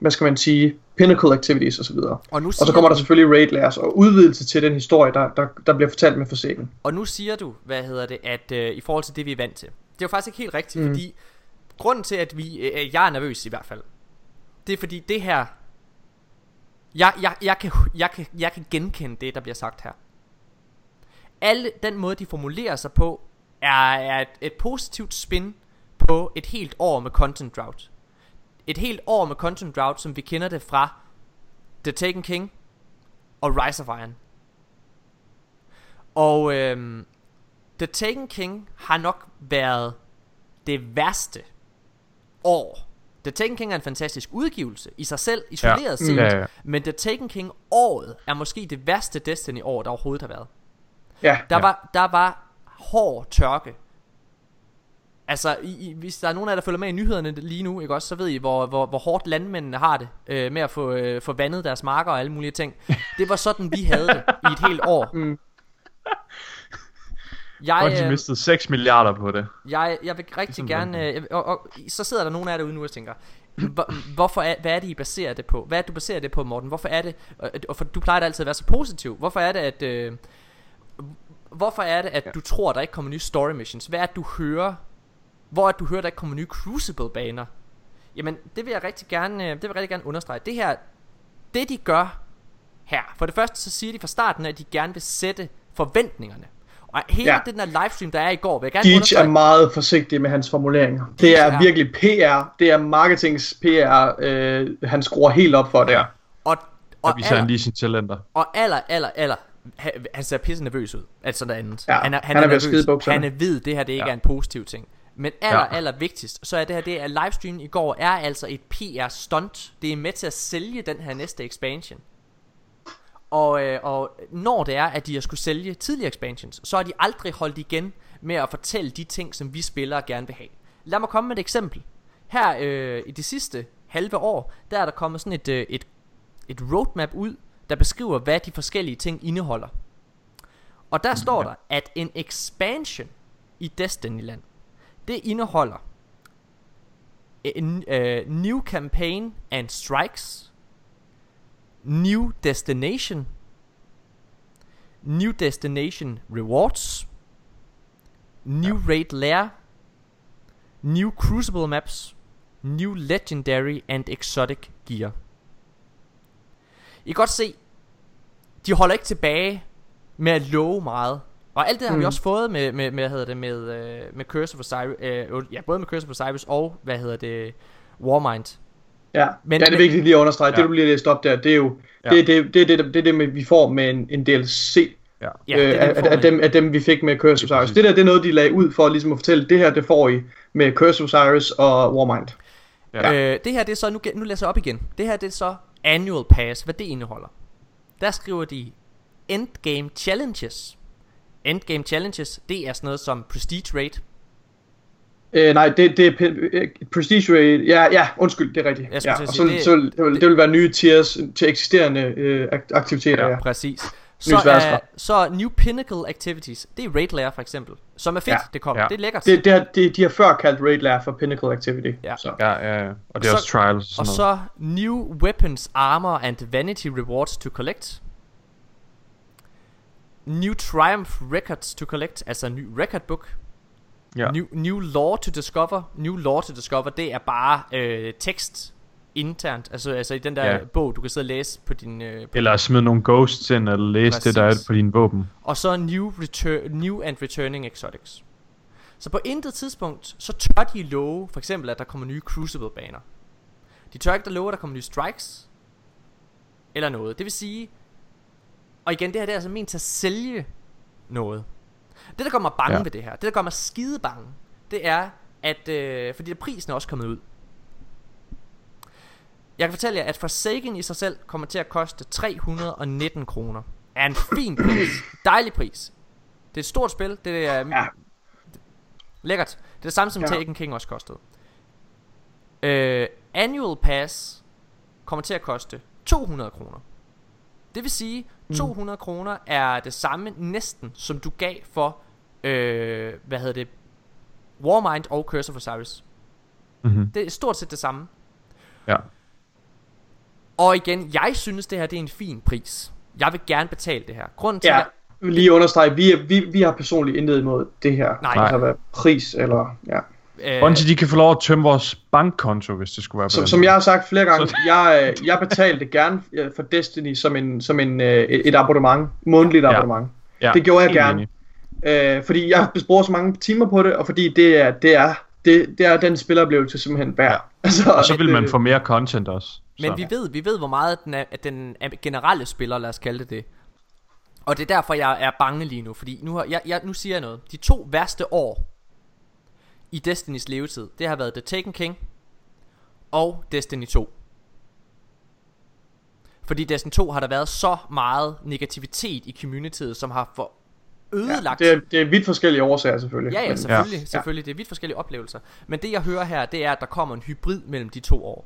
hvad skal man sige, pinnacle activities osv. Og nu og så kommer der du- selvfølgelig raid layers og udvidelse til den historie, der, der, der bliver fortalt med forsikring. Og nu siger du, hvad hedder det, at øh, i forhold til det, vi er vant til. Det er jo faktisk ikke helt rigtigt, Mm. mm. fordi grunden til, at vi, øh, jeg er nervøs i hvert fald, det er fordi det her, jeg, jeg, jeg, kan, jeg, kan, jeg kan genkende det, der bliver sagt her. Alle, den måde, de formulerer sig på, er, er et, et positivt spin på et helt år med content drought. Et helt år med content drought, som vi kender det fra The Taken King og Rise of Iron. Og øhm, The Taken King har nok været det værste år. The Taken King er en fantastisk udgivelse i sig selv, isoleret Ja. set. Ja, ja. Men The Taken King året er måske det værste Destiny-år, der overhovedet har været. Ja. Der, Ja. var, der var hård tørke. Altså, i, i, hvis der er nogen af jer, der følger med i nyhederne lige nu, ikke også, så ved I, hvor, hvor, hvor hårdt landmændene har det øh, med at få, øh, få vandet deres marker og alle mulige ting. Det var sådan, vi havde det i et helt år. Mm. Jeg, Og de øh, mistede 6 milliarder på det. jeg, jeg vil rigtig Sådan gerne... Øh, og, og, så sidder der nogen af jer derude nu og tænker, hvor, hvorfor er, hvad er det, I baserer det på? Hvad er det, du baserer det på, Morten? Hvorfor er det... Og, og for, du plejer altid at være så positiv. Hvorfor er det, at... Øh, hvorfor er det, at du tror, der ikke kommer nye story missions? Hvad er det, du hører? Hvor er det, du hører, der ikke kommer nye Crucible-baner? Jamen, det vil jeg rigtig gerne, øh, det vil jeg rigtig gerne understrege. Det her, det de gør her. For det første, så siger de fra starten, at de gerne vil sætte forventningerne. Og hele Ja. den der livestream, der er i går, vil jeg gerne er understrege. meget forsigtig med hans formuleringer. Det Deej er er- virkelig PR, det er marketings PR, øh, han skruer helt op for der. Og, Der og, viser han aller, lige sine talenter. og aller, aller, aller, han, han ser pisse nervøs ud. Altså sådan andet. Ja, han er, han er ved at skide i bukserne. Han er ved, det her det ikke Ja. er en positiv ting. Men aller, Ja. aller vigtigst, så er det her, det er livestreamen i går, er altså et PR-stunt. Det er med til at sælge den her næste expansion. Og, øh, og når det er, at de har skulle sælge tidligere expansions, så har de aldrig holdt igen med at fortælle de ting, som vi spillere gerne vil have. Lad mig komme med et eksempel. Her øh, i det sidste halve år, der er der kommet sådan et, øh, et, et roadmap ud, der beskriver, hvad de forskellige ting indeholder. Og der står der, at en expansion i Destiny-land, det indeholder en uh, new campaign and strikes, new destination, new destination rewards, new raid lair, new crucible maps, new legendary and exotic gear. I kan godt se, de holder ikke tilbage med at love meget. Og alt det har mm. vi Mm. også fået med, med, med hvad hedder det, med, øh, med Curse of Osiris, øh, ja, både med Curse of Osiris og, hvad hedder det, Warmind. Ja, Men- ja det er vigtigt lige at understrege. Ja. Det du lige læste op der, det er jo Ja. det, det, det, det, det, det, er det vi får med en, en DLC Ja. Ja, det er det, øh, af, dem, af dem, vi fik med Curse of Osiris. Det der, det er noget, de lagde ud for ligesom at fortælle, det her, det får I med Curse of Osiris og Warmind. Ja. Øh, det her det er så, nu, nu læser jeg op igen. Det her det er så Annual Pass, hvad det indeholder. Der skriver de Endgame Challenges. Endgame Challenges, det er sådan noget som Prestige Raid. Øh, nej, det, det er øh, Prestige Raid. Ja, ja, undskyld, det er rigtigt. Jeg Ja, og så, det- så, det, vil, det vil være nye tiers til eksisterende øh, ak- aktiviteter, ja. Ja, præcis. Så, er, så New Pinnacle Activities, det er Raid Lair for eksempel. Som er fedt, Ja. det kommer. Ja. Det er lækkert. Det, det, har, det, de har før kaldt Raid Lair for Pinnacle Activity. Ja. Så. Ja, ja, ja. Og det er så- også trials og Og sådan noget. så New Weapons, Armor and Vanity Rewards to collect. New Triumph Records to collect, altså en ny record book. Ja. New, new Law to Discover. New Law to Discover, det er bare øh, tekst internt. Altså, altså i den der Ja. bog, du kan sidde og læse på din... Øh, på Eller smide nogle ghosts ind, eller læse det, der er Præcis. på dine våben. Og så new, retur- new and returning exotics. Så på intet tidspunkt, så tør de love, for eksempel, at der kommer nye Crucible-baner. De tør ikke at love, at der kommer nye strikes. Eller noget. Det vil sige, og igen, det her det er altså ment til at sælge noget. Det, der gør mig bange Ja. ved det her, det, der gør mig skide bange, det er, at, øh, fordi prisen er også kommet ud. Jeg kan fortælle jer, at Forsaken i sig selv kommer til at koste 319 kroner. Er en fin pris. Dejlig pris. Det er et stort spil. Det er Ja. lækkert. Det er det samme som Ja. Taken King også kostede. Øh, annual pass kommer til at koste 200 kroner. Det vil sige, 200 kroner er det samme næsten, som du gav for, øh, hvad hedder det, Warmind og Curse of Osiris. Mhm. Det er stort set det samme. Ja. Og igen, jeg synes det her det er en fin pris. Jeg vil gerne betale det her. Grunden til, Ja, at lige understrege, vi, er, vi, vi har personligt intet imod det her. Nej. Altså hvad pris eller... Ja. Øh, Bungie, de kan få lov at tømme vores bankkonto, hvis det skulle være på Som, som jeg har sagt flere gange, jeg, øh, jeg betalte gerne for Destiny som, en, som en, øh, et abonnement, månedligt Ja. abonnement. Ja, det gjorde jeg helt gerne. Øh, fordi jeg bruger så mange timer på det, og fordi det er, det er, det, det er den spiloplevelse simpelthen værd. Ja. Altså, Og så vil man få mere content også. Men Så. vi ved, vi ved, hvor meget den, er, at den er generelle spiller, lad os kalde det det. Og det er derfor, jeg er bange lige nu. Fordi nu, har, jeg, jeg, nu siger jeg noget. De to værste år i Destinys levetid, det har været The Taken King og Destiny 2. Fordi Destiny 2 har der været så meget negativitet i communityet, som har for ødelagt... det, er, det er vidt forskellige årsager selvfølgelig. Ja, ja, Men- selvfølgelig, ja. selvfølgelig. Det er vidt forskellige oplevelser. Men det jeg hører her, det er, at der kommer en hybrid mellem de to år.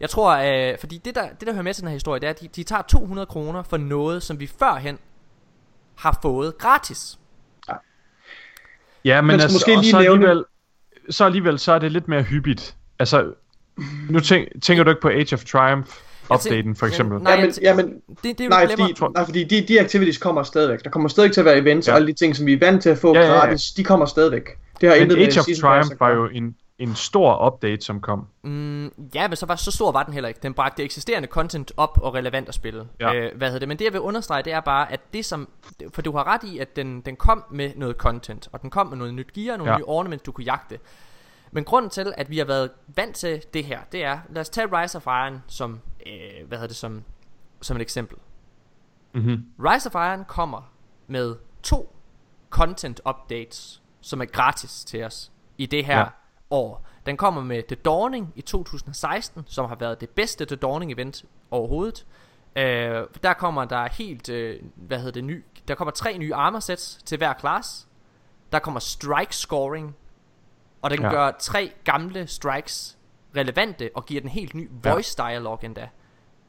Jeg tror, øh, fordi det der, det der hører med til den her historie, det er, at de, de tager 200 kroner for noget, som vi førhen har fået gratis. Ja, men skal altså, måske og lige så nævne- alligevel, så alligevel, så er det lidt mere hyppigt. Altså, nu tænk, tænker du ikke på Age of Triumph updaten for eksempel? Nej, men, ja, men, det, det er jo nej, fordi, nej, fordi de, de activities kommer stadigvæk. Der kommer stadig til at være events ja. Ja. og alle de ting, som vi er vant til at få Ja, ja, ja. gratis, de kommer stadigvæk. Det har Men intet med Age of Triumph at var gøre. jo en, en stor update, som kom. Mm, ja, men så, var, så stor var den heller ikke. Den bragte eksisterende content op og relevant at spille. Ja. Øh, hvad hedder det? Men det jeg vil understrege, det er bare, at det som... For du har ret i, at den, den kom med noget content, og den kom med noget nyt gear, nogle Ja. nye ornaments, du kunne jagte. Men grunden til, at vi har været vant til det her, det er, lad os tage Rise of Iron som, øh, hvad hedder det, som, som et eksempel. Mhm. Rise of Iron kommer med to content updates, som er gratis til os i det her Ja. Ja. år. Den kommer med The Dawning i 2016, som har været det bedste The Dawning event overhovedet. Øh, der kommer der helt, øh, hvad hedder det, ny, der kommer tre nye armor sets til hver klasse. Der kommer strike scoring, og den Ja. ja. gør tre gamle strikes relevante og giver den helt ny Ja. voice dialog endda.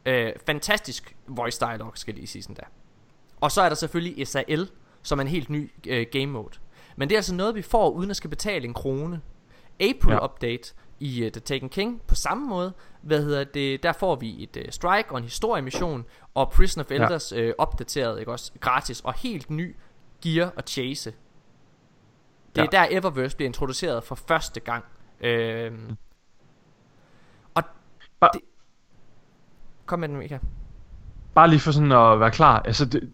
Øh, fantastisk voice dialog skal lige sige sådan der. Og så er der selvfølgelig SAL, som er en helt ny øh, game mode. Men det er altså noget, vi får uden at skal betale en krone. April Ja. update i uh, The Taken King på samme måde. Hvad hedder det? Der får vi et uh, strike og en historiemission og Prison of Ja. Elders øh, opdateret, ikke også? Gratis og helt ny gear og chase. Det er Ja. der Eververse bliver introduceret for første gang. Øhm, og det, Kom med den, Mika. Bare lige for sådan at være klar. Altså, det,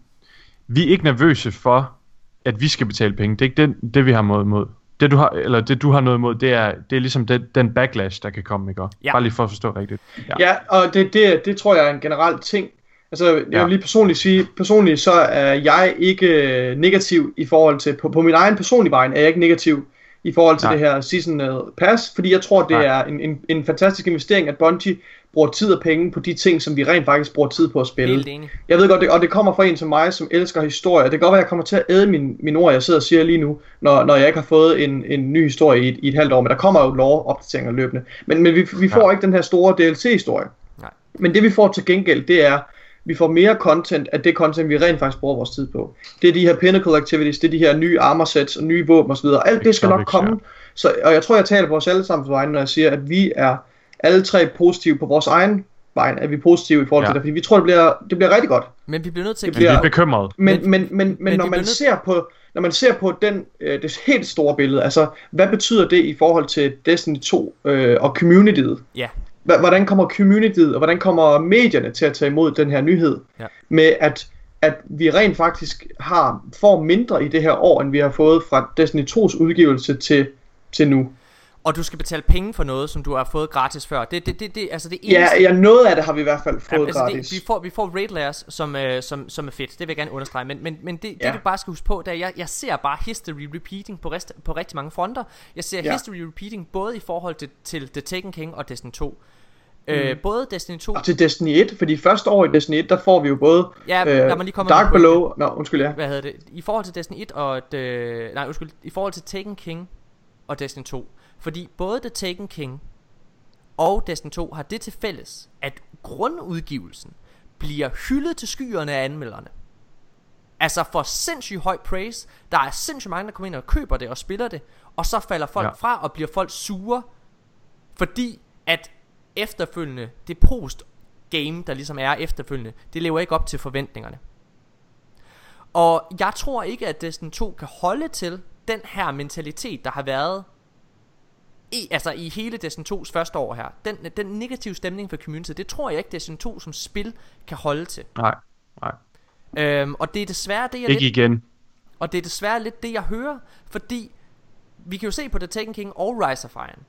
vi er ikke nervøse for, at vi skal betale penge. Det er ikke den, det, vi har mod mod. Det du har, eller det du har noget imod, det er, det er ligesom den, den backlash, der kan komme, ikke? Ja. Bare lige for at forstå rigtigt. Ja, ja og det, det, det tror jeg er en generel ting. Altså, jeg Ja. vil lige personligt sige, personligt så er jeg ikke øh, negativ i forhold til, på, på min egen personlige vejen er jeg ikke negativ i forhold til Nej. det her season pass, fordi jeg tror, det Nej. er en, en, en fantastisk investering, at Bungie bruger tid og penge på de ting, som vi rent faktisk bruger tid på at spille. Helt enig. Jeg ved godt, det, og det kommer fra en som mig, som elsker historie. Det kan godt være, at jeg kommer til at æde min, mine ord, jeg sidder og siger lige nu, når, når jeg ikke har fået en, en ny historie i et, i et halvt år. Men der kommer jo lore-opdateringer løbende. Men, men vi, vi får Ja. ikke den her store DLC-historie. Nej. Men det vi får til gengæld, det er, vi får mere content af det content, vi rent faktisk bruger vores tid på. Det er de her pinnacle activities, det er de her nye armor sets og nye våben osv. Alt det skal nok komme. Så, og jeg tror, jeg taler på vores alle sammen vegne, når jeg siger, at vi er alle tre positive på vores egen vejen, at vi er positive i forhold til Ja. det, fordi vi tror, det bliver, det bliver rigtig godt. Men vi bliver nødt til at Det Men vi er bekymrede. Men, men, men, men, men men når man nødt- ser på når man ser på den, øh, det helt store billede, altså hvad betyder det i forhold til Destiny 2 øh, og communityet? Ja. Hva- Hvordan kommer communityet, og hvordan kommer medierne til at tage imod den her nyhed? Ja. Med at, at vi rent faktisk har får mindre i det her år, end vi har fået fra Destiny 2's udgivelse til, til nu. Og du skal betale penge for noget, som du har fået gratis før. Det, det, det, det altså det Ja, eneste... ja, noget af det har vi i hvert fald fået Jamen, altså gratis. det, vi, får, vi får raid layers, som, øh, som, som er fedt. Det vil jeg gerne understrege. Men, men, men det, Ja. det du bare skal huske på, det er, jeg, jeg ser bare history repeating på, rest, på rigtig mange fronter. Jeg ser Ja. history repeating både i forhold til, til The Taken King og Destiny 2. Øh, både Destiny 2... Og til Destiny 1, fordi første år i Destiny 1, der får vi jo både Ja, øh, mig lige komme Dark. Below, nå undskyld ja, Hvad hedder det? I forhold til Destiny 1 og... Øh, nej, undskyld. I forhold til Taken King og Destiny 2. Fordi både The Taken King og Destiny 2 har det til fælles, at grundudgivelsen bliver hyldet til skyerne af anmelderne. Altså for sindssygt høj praise. Der er sindssygt mange, der kommer ind og køber det og spiller det. Og så falder folk Ja. fra og bliver folk sure. Fordi at efterfølgende, det post game, der ligesom er efterfølgende, det lever ikke op til forventningerne. Og jeg tror ikke, at Destiny 2 kan holde til den her mentalitet, der har været i, altså i hele Destiny 2's første år her. Den, den negative stemning for community, det tror jeg ikke, Destiny 2 som spil kan holde til. Nej, nej. Øhm, og det er desværre det, jeg Ikke lidt, igen. Og det er desværre lidt det, jeg hører, fordi vi kan jo se på The Taken King og Rise of Iron.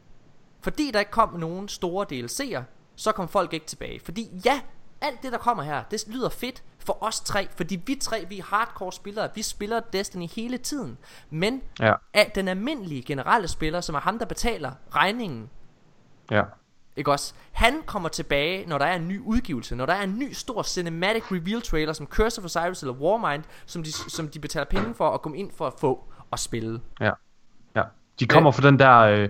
Fordi der ikke kom nogen store DLC'er, så kom folk ikke tilbage. Fordi ja, alt det der kommer her, det lyder fedt for os tre, fordi vi tre, vi er hardcore spillere, vi spiller Destiny hele tiden. Men Ja. at den almindelige generelle spiller, som er ham, der betaler regningen, Ja. ikke også? Han kommer tilbage, når der er en ny udgivelse, når der er en ny stor cinematic reveal trailer, som Curse of Osiris eller Warmind, som de, som de betaler penge for at komme ind for at få og spille. Ja. ja. De kommer fra den der øh,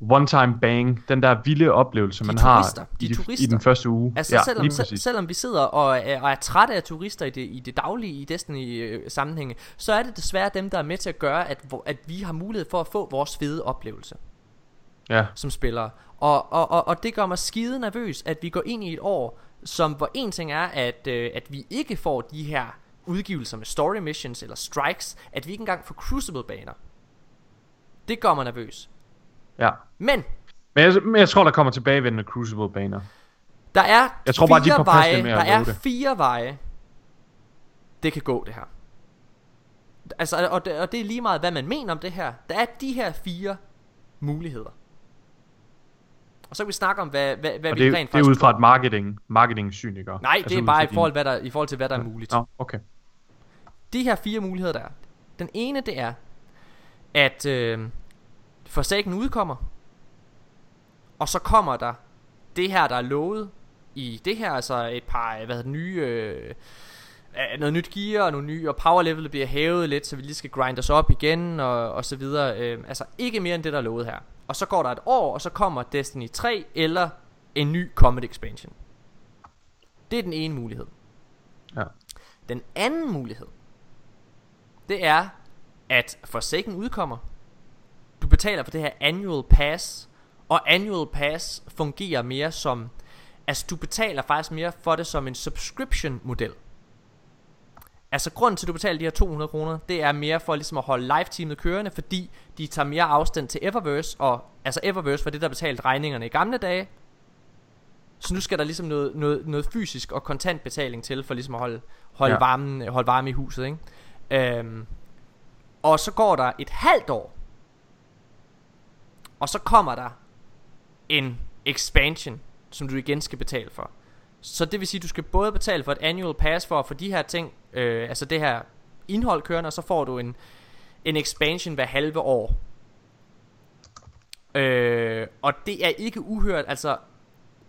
one-time bang, den der vilde oplevelse, man turister, har de i, de, turister. i den første uge. Altså ja, selvom, se, selvom vi sidder og er, og er trætte af turister i det, i det daglige i Destiny øh, sammenhænge, så er det desværre dem, der er med til at gøre, at, at vi har mulighed for at få vores fede oplevelse Ja. som spillere. Og, og, og, og det gør mig skide nervøs, at vi går ind i et år, som hvor en ting er, at, øh, at vi ikke får de her udgivelser med story missions eller strikes, at vi ikke engang får crucible-baner. Det gør mig nervøs. Ja. Men Men jeg, men jeg tror, der kommer tilbagevendende Crucible-baner. Der er Jeg tror bare, de er veje, med der er det. fire veje, det kan gå det her. Altså, og det, og det er lige meget, hvad man mener om det her. Der er de her fire muligheder. Og så kan vi snakke om, hvad, hvad, hvad Og vi det, rent det er ud faktisk fra et marketing, marketing-syn, ikke? Nej, det Altså er ud bare i forhold, hvad der, i forhold til, hvad der er muligt. Nå, okay. De her fire muligheder, der er. Den ene, det er, at øh, Forsaken udkommer, og så kommer der det her, der er lovet i det her, altså et par, hvad hedder nye, øh, øh, noget nyt gear og nogle nye, og power level bliver hævet lidt, så vi lige skal grinde os op igen, og, og så videre. Øh, altså ikke mere end det, der er lovet her. Og så går der et år, og så kommer Destiny 3 eller en ny Comet Expansion. Det er den ene mulighed. Ja. Den anden mulighed, det er, at Forsaken udkommer. Du betaler for det her annual pass, og annual pass fungerer mere som, altså du betaler faktisk mere for det som en subscription model. Altså grunden til at du betaler de her 200 kroner Det er mere for ligesom at holde live-teamet kørende Fordi de tager mere afstand til Eververse Og altså Eververse var det der betalte regningerne i gamle dage Så nu skal der ligesom noget, noget, noget fysisk og kontant betaling til For ligesom at holde, holde, ja. varmen, holde varme i huset ikke? Øhm, Og så går der et halvt år Og så kommer der En expansion Som du igen skal betale for så det vil sige, at du skal både betale for et annual pass for at få de her ting, øh, altså det her indhold kørende, og så får du en, en expansion hver halve år. Øh, og det er ikke uhørt, altså,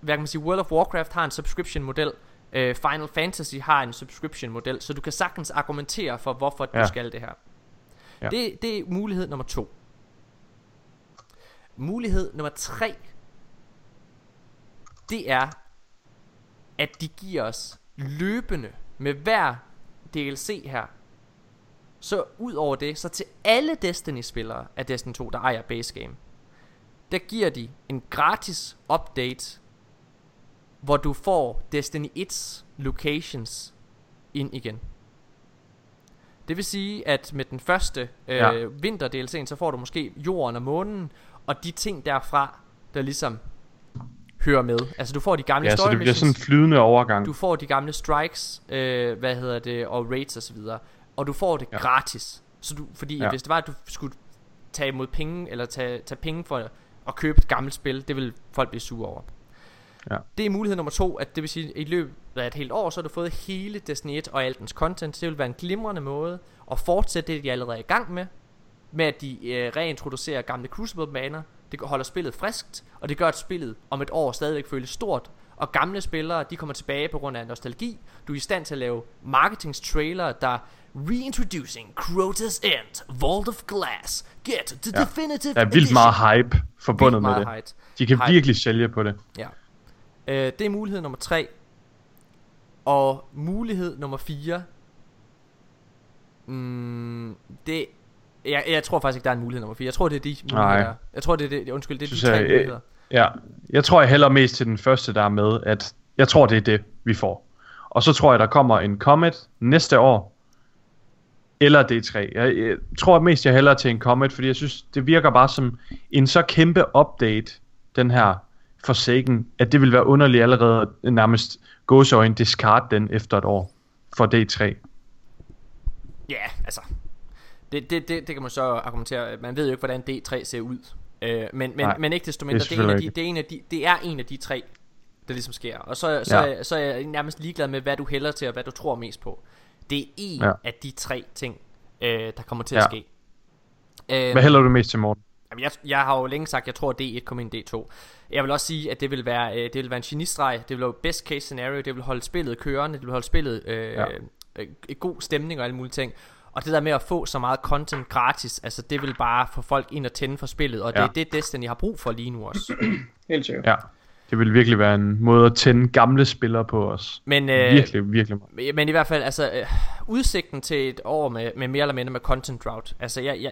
hvad kan man sige, World of Warcraft har en subscription model, øh, Final Fantasy har en subscription model, så du kan sagtens argumentere for, hvorfor ja. Du skal det her. Ja. Det, det er mulighed nummer to. Mulighed nummer tre, det er, at de giver os løbende med hver DLC her. Så ud over det, så til alle Destiny-spillere af Destiny 2, der ejer base game, der giver de en gratis update, hvor du får Destiny 1's locations ind igen. Det vil sige, at med den første øh, Ja. ja. vinter DLC'en, så får du måske jorden og månen, og de ting derfra, der ligesom hører med. Altså du får de gamle Ja, så story det bliver sådan en missions. flydende overgang. Du får de gamle strikes, øh, hvad hedder det, og raids og så videre. Og du får det ja. gratis. Så du, fordi Ja. hvis det var, at du skulle tage imod penge, eller tage, tage penge for at købe et gammelt spil, det vil folk blive sure over. Ja. Det er mulighed nummer to, at det vil sige, at i løbet af et helt år, så har du fået hele Destiny 1 og al dens content. Det vil være en glimrende måde at fortsætte det, de allerede er i gang med. Med at de øh, reintroducerer gamle Crucible-baner. Det holder spillet friskt, og det gør, at spillet om et år stadigvæk føles stort, Og gamle spillere, de kommer tilbage på grund af nostalgi. Du er i stand til at lave marketingstrailer, der Reintroducing Crota's End, Vault of Glass. Get the Ja. definitive Der er vildt meget hype forbundet Vildt med meget det. hype. De kan Hype. virkelig sælge på det. Ja. Øh, det er mulighed nummer 3. Og mulighed nummer 4. Mm, det jeg, jeg tror faktisk ikke, der er en mulighed nummer 4. Jeg tror, det er de muligheder. Nej. Jeg tror, det er det. Undskyld, det er Synes de tre jeg, øh, muligheder. Ja, jeg tror jeg hælder mest til den første, der er med, at jeg tror, det er det, vi får. Og så tror jeg, der kommer en Comet næste år, eller D3. Jeg, jeg tror mest, jeg hælder til en Comet, fordi jeg synes, det virker bare som en så kæmpe update, den her Forsaken, at det vil være underligt allerede nærmest gåseøjne discard den efter et år for D3. Ja, altså. Det, det, det, det kan man så argumentere. Man ved jo ikke, hvordan D3 ser ud. Øh, men, men, Nej, men ikke desto det er mindre, det er, en af de, det, er en af de, det er en af de tre, der ligesom sker. Og så, så, Ja. ja. så er jeg nærmest ligeglad med, hvad du hælder til, og hvad du tror mest på. Det er en Ja. af de tre ting, øh, der kommer til at Ja. ske. Øh, Hvad hælder du mest til, Morten? Jamen, jeg, jeg har jo længe sagt, at jeg tror, at D1 kommer ind i D2. Jeg vil også sige, at det vil være, øh, det vil være en genistreg. Det vil være best case scenario. Det vil holde spillet kørende. Det vil holde spillet øh, Ja. ja. øh, god stemning og alle mulige ting. Og det der med at få så meget content gratis, altså det vil bare få folk ind og tænde for spillet. Og det Ja. er det, Destiny har brug for lige nu også. Helt sikkert. Ja, det vil virkelig være en måde at tænde gamle spillere på os. Men, øh, virkelig, virkelig meget. Men i hvert fald, altså, øh, udsigten til et år med, med mere eller mindre med content drought. Altså, jeg, jeg,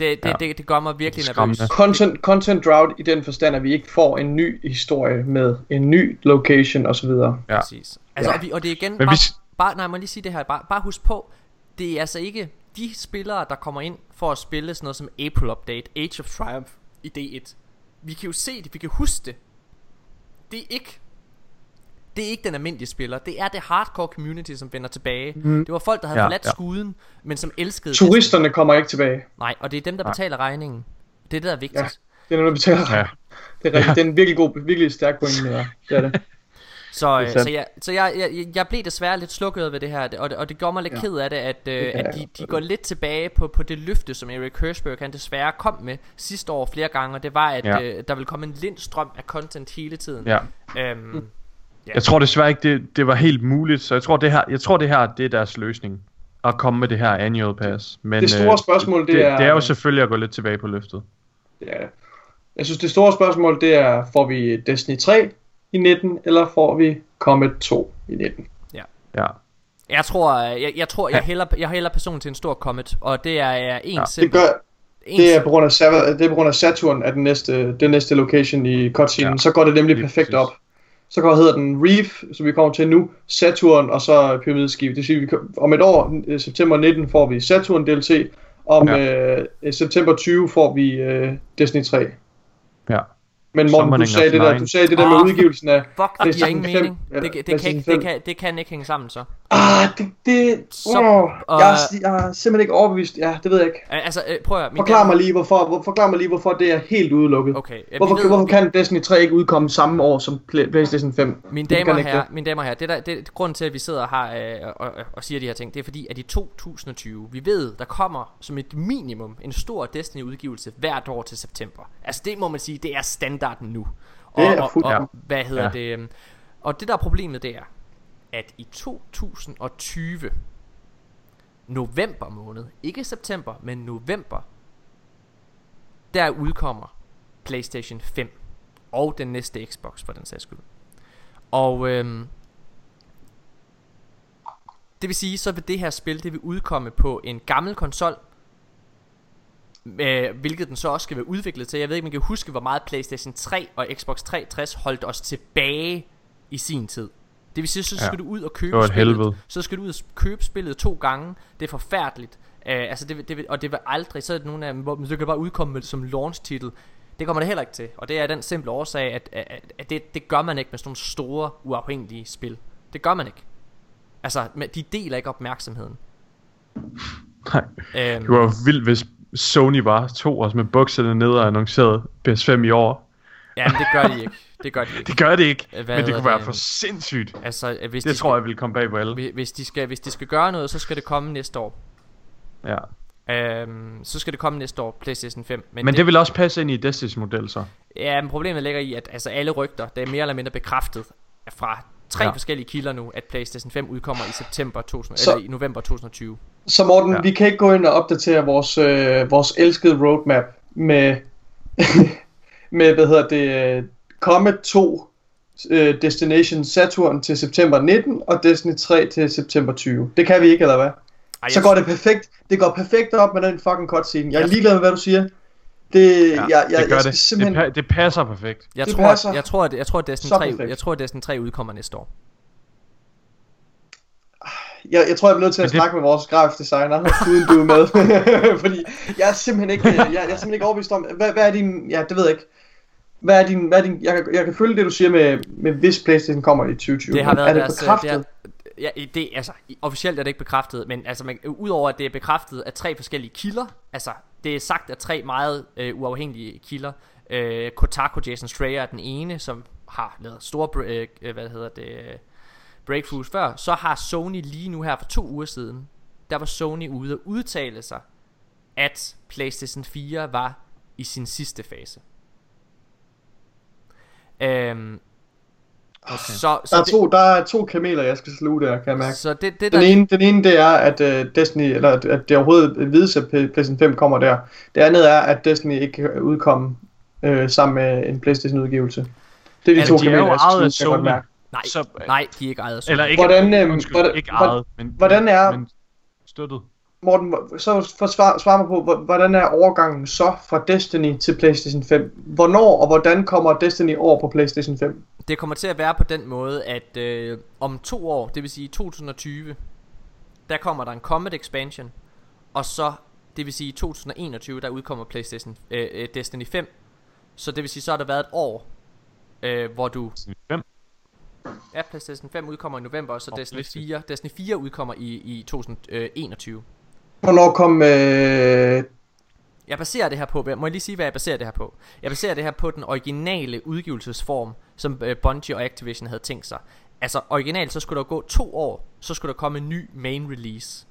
det, det, Ja. det, det gør mig virkelig nervøs. Content, content drought i den forstand, at vi ikke får en ny historie med en ny location osv. Ja. Præcis. Altså, Ja. og, vi, og det er igen Men bare, hvis- bare, nej, må lige sige det her, bare, bare husk på, det er altså ikke de spillere, der kommer ind for at spille sådan noget som April Update, Age of Triumph i D1. Vi kan jo se det, vi kan huske det. Det er ikke det er ikke den almindelige spiller. Det er det hardcore community, som vender tilbage. Mm. Det var folk, der havde Ja, ja, forladt ja. ja. skuden, men som elskede Turisterne kommer ikke tilbage. Nej, og det er dem, der Nej. betaler regningen. Det er det, der er vigtigt. Ja, det er noget, der betaler. Ja. Det er, rigtigt. det er en virkelig god, virkelig stærk pointe, ja. Det er det. Så, øh, så, jeg, så jeg, jeg, jeg blev desværre lidt slukket ved det her, og det, og det gør mig lidt Ja. ja. ked af det, at, øh, Det at de, de går lidt tilbage på, på det løfte, som Eric Hirschberg han desværre kom med sidste år flere gange, og det var, at Ja. ja. øh, der vil komme en lindstrøm af content hele tiden. Ja. Øhm, ja. Jeg tror desværre ikke, det, det var helt muligt, så jeg tror, det her, jeg tror, det her det er deres løsning. At komme med det her annual pass. Men, Det store øh, spørgsmål, det det, er- det er jo selvfølgelig at gå lidt tilbage på løftet. Det. Jeg synes, det store spørgsmål, det er, får vi Destiny 3 i 19, eller får vi Comet 2 i 19? Ja. Ja. Jeg tror, øh, jeg, jeg tror, jeg hælder, jeg hælder personen til en stor comet, og det er, er en Ja, ja, det simpel. gør, det er på grund af, det er på grund af Saturn, at den næste, den næste location i cutscene, ja, så går det nemlig perfekt op. Så går, hedder den Reef, som vi kommer til nu, Saturn og så pyramideskib. Det vil sige, vi om et år, øh, september 19, får vi Saturn DLC, om ja. øh, september 20 får vi øh, Destiny 3. Ja. Men Morten, du sagde, det der, du sagde det der med Åh, udgivelsen af Fuck, det giver ingen PlayStation 5, mening. eller Det, det, det, kan ikke, det, 5. kan, det kan ikke hænge sammen så. Ah, det, det, Så- oh, og- jeg, er, jeg er simpelthen ikke overbevist. Ja, det ved jeg ikke. Altså, øh, prøv at høre, Forklar mig lige, hvorfor, hvor, forklar mig lige, hvorfor det er helt udelukket. Okay, ja, hvorfor, ved- hvorfor kan Destiny 3 ikke udkomme samme år som Play- PlayStation 5? Mine damer og herrer, det? mine damer og herrer, det der, det, det, grunden til, at vi sidder her øh, og, og, og siger de her ting, det er fordi, at i 2020, vi ved, der kommer som et minimum en stor Destiny-udgivelse hvert år til september. Altså det må man sige, det er standarden nu. Det og, er og, og, ja. hvad hedder Ja. det? øhm, Og det der er problemet, det er, at i 2020, november måned, ikke september, men november, der udkommer PlayStation 5 og den næste Xbox for den sags skyld. Og øhm, det vil sige, så vil det her spil, det vil udkomme på en gammel konsol, øh, hvilket den så også skal være udviklet til. Jeg ved ikke, man kan huske, hvor meget PlayStation 3 og Xbox 360 holdt os tilbage i sin tid. Det vil sige, så Ja. skal du ud og købe var et spillet. helvede. Så skal du ud og købe spillet to gange. Det er forfærdeligt. Uh, altså det, det, og det vil aldrig, så er det nogle af dem, hvor så kan bare udkomme med, som launch-titel. Det kommer det heller ikke til. Og det er den simple årsag, at, at, at det, det gør man ikke med sådan nogle store, uafhængige spil. Det gør man ikke. Altså, de deler ikke opmærksomheden. Nej. Øhm. Det var vildt, hvis Sony bare tog os med bukserne ned og annoncerede PS5 i år. Ja, men det gør de ikke. Det gør de ikke. Det gør det ikke, Hvad men det kunne være det? for sindssygt. Altså, øh, hvis det de tror skal- jeg vil komme bag på alle. Hvis- Hvis de, skal, hvis de skal gøre noget, så skal det komme næste år. Ja. Øhm, så skal det komme næste år, PlayStation 5. Men, men det, det vil også passe ind i Destiny's model så. Ja, men problemet ligger i, at altså, alle rygter, det er mere eller mindre bekræftet fra tre Ja. forskellige kilder nu, at PlayStation 5 udkommer i september 2000, Så- eller i november 2020. Så Morten, ja. vi kan ikke gå ind og opdatere vores, øh, vores elskede roadmap med, med hvad hedder det, Comet 2, øh, Destination Saturn til september 19 og Destiny 3 til september 20. Det kan vi ikke, eller hvad? Ej, så går det perfekt. Det går perfekt op med den fucking cutscene. Jeg er Jeg- ligeglad med, hvad du siger. Det, ja, jeg, jeg, det gør jeg skal det. simpelthen... Det, pa- det passer perfekt. Jeg Det tror, passer at, jeg tror, at, jeg tror, at Destiny så 3, perfekt. jeg tror, at Destiny 3 udkommer næste år. Jeg, jeg tror, jeg bliver nødt til at det- snakke med vores grafisk designer, uden du er med. Fordi jeg er simpelthen ikke, jeg, jeg er simpelthen ikke overbevist om, hvad, hvad er din, ja, det ved jeg ikke. Hvad er din, hvad er din, jeg, kan- jeg kan følge det, du siger med, med hvis Playstation kommer i 2020. Det har været er det deres, øh, bekræftet? Det er, ja, det, altså, officielt er det ikke bekræftet, men altså, man, udover at det er bekræftet af tre forskellige kilder, altså, det er sagt af tre meget øh, uafhængige kilder. Øh, Kotaku Jason Schreier er den ene, som har lavet store, øh, hvad hedder det, øh, breakthroughs før. Så har Sony lige nu her for to uger siden, der var Sony ude og udtale sig, at PlayStation 4 var i sin sidste fase. Øhm, okay. så, så der, er det- to, der er to kameler, jeg skal sluge der, kan jeg mærke. Så det- det, den, der- ene, den ene, det er, at uh, Destiny, eller at, det overhovedet vides, at PlayStation 5 kommer der. Det andet er, at Destiny ikke kan udkomme øh, sammen med en PlayStation-udgivelse. Det er de Altså, to de er kameler, jo jeg skal ejet af sluge, kan jeg mærke. Nej, Så, nej, de er ikke ejet af Sony. Eller ikke, Hvordan, øhm, undskyld, hvordan- ikke hvordan- ejet, men, hvordan er- men støttet. Morten, så for svar, mig på, hvor- hvordan er overgangen så fra Destiny til PlayStation 5? Hvornår og hvordan kommer Destiny over på PlayStation 5? Det kommer til at være på den måde, at øh, om to år, det vil sige 2020, der kommer der en Comet Expansion, og så, det vil sige i 2021, der udkommer PlayStation øh, øh, Destiny 5. Så det vil sige, så har der været et år, øh, hvor du... 5? Ja, PlayStation 5 udkommer i november, og så Og Destiny PlayStation. 4, Destiny 4 udkommer i, i 2021. Hvornår kom... Øh, Jeg baserer det her på, må jeg lige sige, hvad jeg baserer det her på? Jeg baserer det her på den originale udgivelsesform, som øh, Bungie og Activision havde tænkt sig. Altså originalt, så skulle der gå to år, så skulle der komme en ny main release.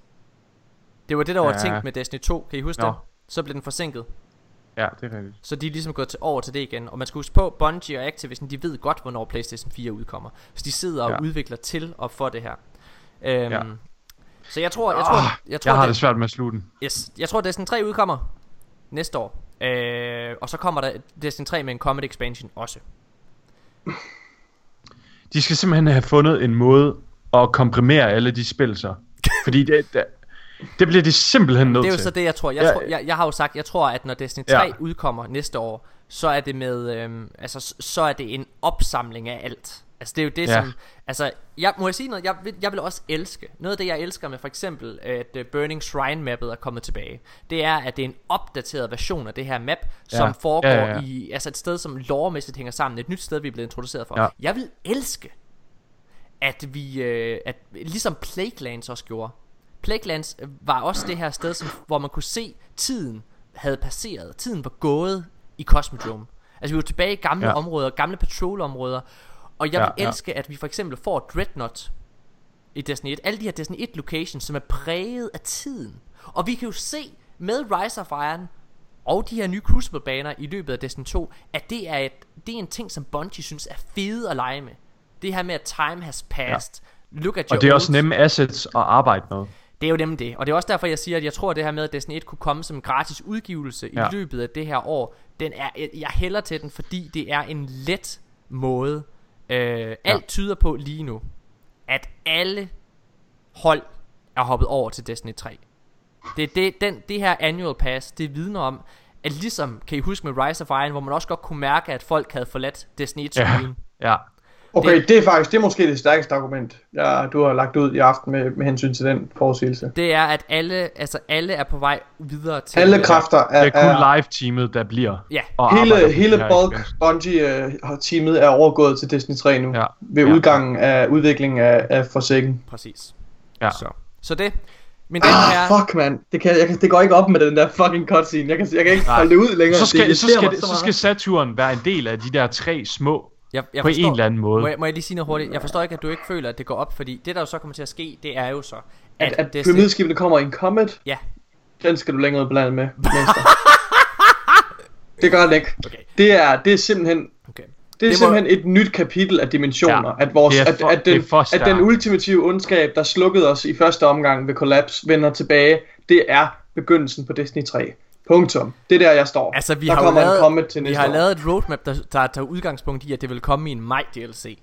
Det var det, der var Ja. tænkt med Destiny 2, kan I huske Nå. det? Så blev den forsinket. Ja, det er rigtigt. Så de er ligesom gået til over til det igen. Og man skal huske på, Bungie og Activision, de ved godt, hvornår PlayStation 4 udkommer. Så de sidder og Ja. udvikler til og for det her. Øhm, Ja. Så jeg tror, jeg tror, Ah, jeg tror jeg har det- det svært med at slutte den. Yes, jeg tror Destiny 3 udkommer næste år. Øh, og så kommer der Destiny 3 med en Comet Expansion også. De skal simpelthen have fundet en måde at komprimere alle de spil så. Fordi det, det, det bliver de simpelthen nødt Det er jo til. så det, jeg tror. Jeg, Ja, tror jeg, jeg har jo sagt, jeg tror, at når Destiny 3 Ja. udkommer næste år, så er det med, øhm, altså, så er det en opsamling af alt. Altså det er jo det, Ja. som, altså, jeg, må jeg sige noget, jeg, jeg vil også elske, noget af det, jeg elsker med for eksempel, at uh, Burning Shrine mappet er kommet tilbage, det er, at det er en opdateret version af det her map, som Ja. foregår Ja, ja, ja. i, altså et sted, som loremæssigt hænger sammen, et nyt sted, vi er blevet introduceret for. Ja. Jeg vil elske, at vi, øh, at ligesom Plaguelands også gjorde. Plaguelands øh, var også det her sted, som, hvor man kunne se, tiden havde passeret. Tiden var gået i Cosmodrome. Altså vi var tilbage i gamle ja. områder, gamle patrolområder. Og jeg Ja, vil ja. elske, at vi for eksempel får Dreadnought i Destiny 1. Alle de her Destiny 1 locations, som er præget af tiden. Og vi kan jo se med Rise of Iron og de her nye Crucible-baner i løbet af Destiny 2, at det er, et, det er en ting, som Bungie synes er fede at lege med. Det her med, at time has passed. Ja. Look at your Og det er også nemme assets at arbejde med. det er jo nemlig det. Og det er også derfor, jeg siger, at jeg tror, at det her med, at Destiny 1 kunne komme som en gratis udgivelse Ja. i løbet af det her år, den er, jeg hælder til den, fordi det er en let måde. Øh, alt tyder på lige nu, at alle hold er hoppet over til Destiny 3. Det, det, den, det her annual pass, det vidner om, at ligesom, kan I huske med Rise of Iron, hvor man også godt kunne mærke, at folk havde forladt Destiny 1 Ja, ja. Okay, det, det er faktisk, det er måske det stærkeste argument, jeg, du har lagt ud i aften med, med hensyn til den forudsigelse. Det er, at alle, altså alle er på vej videre til... Alle kræfter er, Det er kun er live-teamet, der bliver. Ja. hele, hele bulk events. Bungie uh, har teamet er overgået til Destiny 3 nu, Ja. ved Ja. udgangen af udviklingen af, af Forsaken. Præcis. Ja. Så. Så det. Men den Ah, her... fuck man, det, kan, jeg, kan, det går ikke op med den der fucking cutscene. Jeg kan, jeg kan ikke Nej. holde det ud længere. Så skal, det så, skal, så, så skal Saturn være en del af de der tre små Jeg, jeg på en eller anden måde. Må jeg, må jeg lige sige noget hurtigt? Jeg forstår ikke, at du ikke føler, at det går op, fordi det, der jo så kommer til at ske, det er jo så, At, at Destiny- pyramideskibene kommer i en comet. Ja. Den skal du længere landet med, det gør den ikke. Okay. Det, er, det er simpelthen... Okay. Det er Det må- simpelthen et nyt kapitel af dimensioner. Ja, at, vores, at, for- at, er den, at den ultimative ondskab, der slukkede os i første omgang ved Collapse, vender tilbage. Det er begyndelsen på Destiny 3. Punktum. Det er der, jeg står. Altså, vi der har kommer lavet, en til vi næste har år. lavet et roadmap, der, der tager udgangspunkt i, at det vil komme i en maj DLC.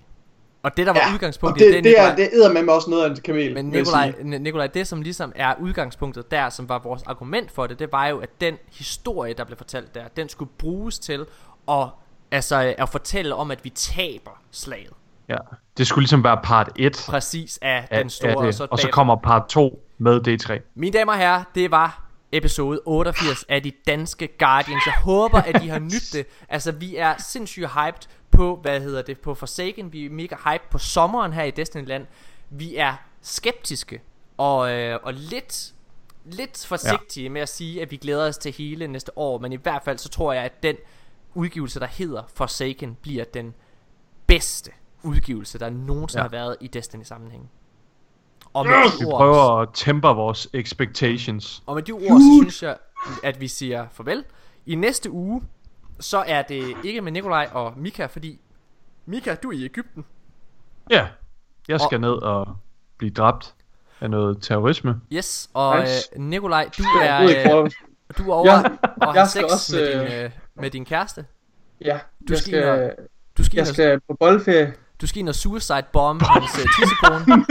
Og det, der var Ja, udgangspunktet og i det, det, er, Nikolaj- det æder med mig også noget af en kamel. Men Nikolaj, Nikolaj, det som ligesom er udgangspunktet der, som var vores argument for det, det var jo, at den historie, der blev fortalt der, den skulle bruges til at, altså, at fortælle om, at vi taber slaget. Ja. Det skulle ligesom være part 1 Præcis af, af, den store. af og det. så, og så kommer part 2 med D3. Mine damer og herrer, det var episode 88 af de danske Guardians. Jeg håber, at I har nydt det. Altså, vi er sindssygt hyped på, hvad hedder det, på Forsaken. Vi er mega hyped på sommeren her i Destinyland. Vi er skeptiske og, øh, og lidt, lidt forsigtige ja. med at sige, at vi glæder os til hele næste år. Men i hvert fald, så tror jeg, at den udgivelse, der hedder Forsaken, bliver den bedste udgivelse, der nogensinde ja. har været i Destiny-sammenhæng. Og Vi med de ord, prøver at temper vores expectations. og med de ord, så synes jeg, at vi siger farvel. I næste uge, så er det ikke med Nikolaj og Mika, fordi Mika, du er i Ægypten. Ja, jeg skal ned og blive dræbt af noget terrorisme. Yes, og Nice. øh, Nikolaj, du er, øh, du er over Ja, og jeg har skal sex også, med, din, øh, øh, med din kæreste. Ja, Du jeg skal, og, skal, du skal, jeg og- skal på boldferie. Du skal ind og suicide bomb hendes uh, tissekone.